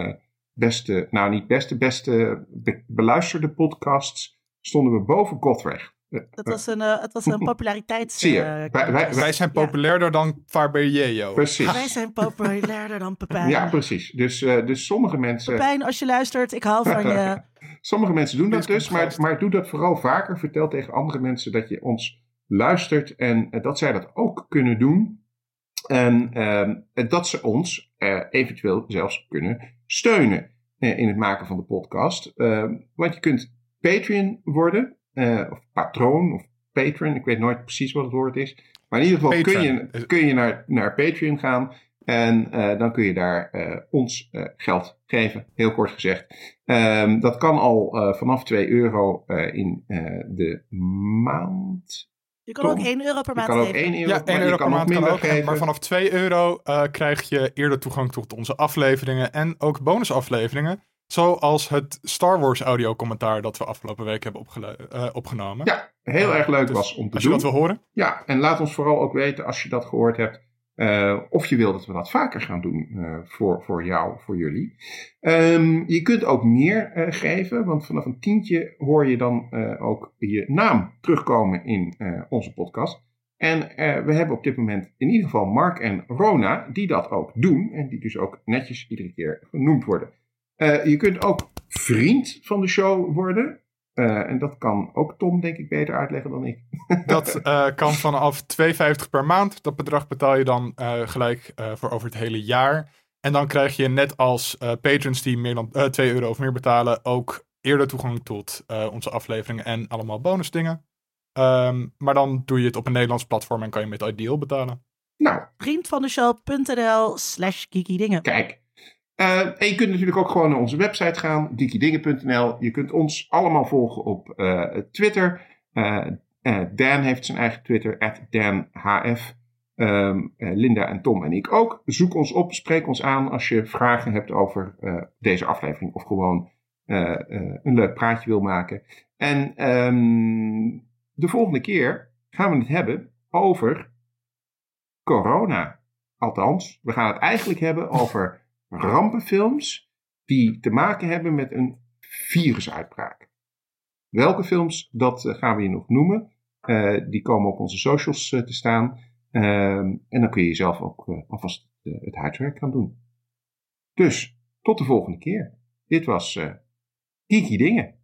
Speaker 1: beste, nou niet beste, beste be beluisterde podcasts. Stonden we boven Godrecht.
Speaker 2: Dat was een, uh, het was een populariteits...
Speaker 1: Zie je,
Speaker 2: uh,
Speaker 1: wij, wij,
Speaker 3: wij, zijn populairder ja. dan Fabergeo.
Speaker 1: Precies.
Speaker 2: Wij zijn populairder dan Pepijn.
Speaker 1: Ja, precies. Dus, uh, dus sommige mensen...
Speaker 2: Pepijn, als je luistert, ik hou van je.
Speaker 1: sommige mensen doen dat dus, maar, maar doe dat vooral vaker. Vertel tegen andere mensen dat je ons luistert en dat zij dat ook kunnen doen. En dat ze ons eventueel zelfs kunnen steunen in het maken van de podcast. want je kunt Patreon worden. Uh, of patroon of patron, ik weet nooit precies wat het woord is. Maar in ieder geval kun je, kun je naar, naar Patreon gaan en uh, dan kun je daar uh, ons geld geven, heel kort gezegd. Um, dat kan al vanaf 2 euro in de maand.
Speaker 2: Je kan ook 1 euro per maand
Speaker 1: je kan
Speaker 2: geven.
Speaker 1: Ook 1 euro,
Speaker 3: ja, 1 euro per maand kan ook.
Speaker 1: Geven.
Speaker 3: Maar vanaf 2 euro krijg je eerder toegang tot onze afleveringen en ook bonusafleveringen. Zoals het Star Wars audio commentaar dat we afgelopen week hebben uh, opgenomen.
Speaker 1: Ja, heel uh, erg leuk dus was om te
Speaker 3: als
Speaker 1: doen.
Speaker 3: Als je dat wil horen.
Speaker 1: Ja, en laat ons vooral ook weten als je dat gehoord hebt. Uh, of je wil dat we dat vaker gaan doen voor, voor jou, voor jullie. Um, je kunt ook meer geven, want vanaf een tientje hoor je dan ook je naam terugkomen in onze podcast. En we hebben op dit moment in ieder geval Mark en Rona die dat ook doen. En die dus ook netjes iedere keer genoemd worden. Uh, je kunt ook vriend van de show worden. Uh, en dat kan ook Tom, denk ik, beter uitleggen dan ik.
Speaker 3: dat uh, kan vanaf 2,50 per maand. Dat bedrag betaal je dan gelijk voor over het hele jaar. En dan krijg je net als patrons die meer dan 2 euro of meer betalen... ook eerder toegang tot onze afleveringen en allemaal bonusdingen. Um, maar dan doe je het op een Nederlands platform en kan je met Ideal betalen.
Speaker 1: Nou,
Speaker 2: Vriendvandeshow.nl slash geekydingen.
Speaker 1: Kijk. Uh, en je kunt natuurlijk ook gewoon naar onze website gaan, geekydingen.nl. Je kunt ons allemaal volgen op uh, Twitter. Uh, Dan heeft zijn eigen Twitter, DanHF. Um, Linda en Tom en ik ook. Zoek ons op, spreek ons aan als je vragen hebt over deze aflevering of gewoon een leuk praatje wil maken. En um, de volgende keer gaan we het hebben over corona. Althans, we gaan het eigenlijk hebben over rampenfilms die te maken hebben met een virusuitbraak. Welke films, dat eh, gaan we je nog noemen. Uh, die komen op onze socials uh, te staan. Uh, en dan kun je zelf ook alvast het huiswerk gaan doen. Dus, tot de volgende keer. Dit was Kiki Dingen.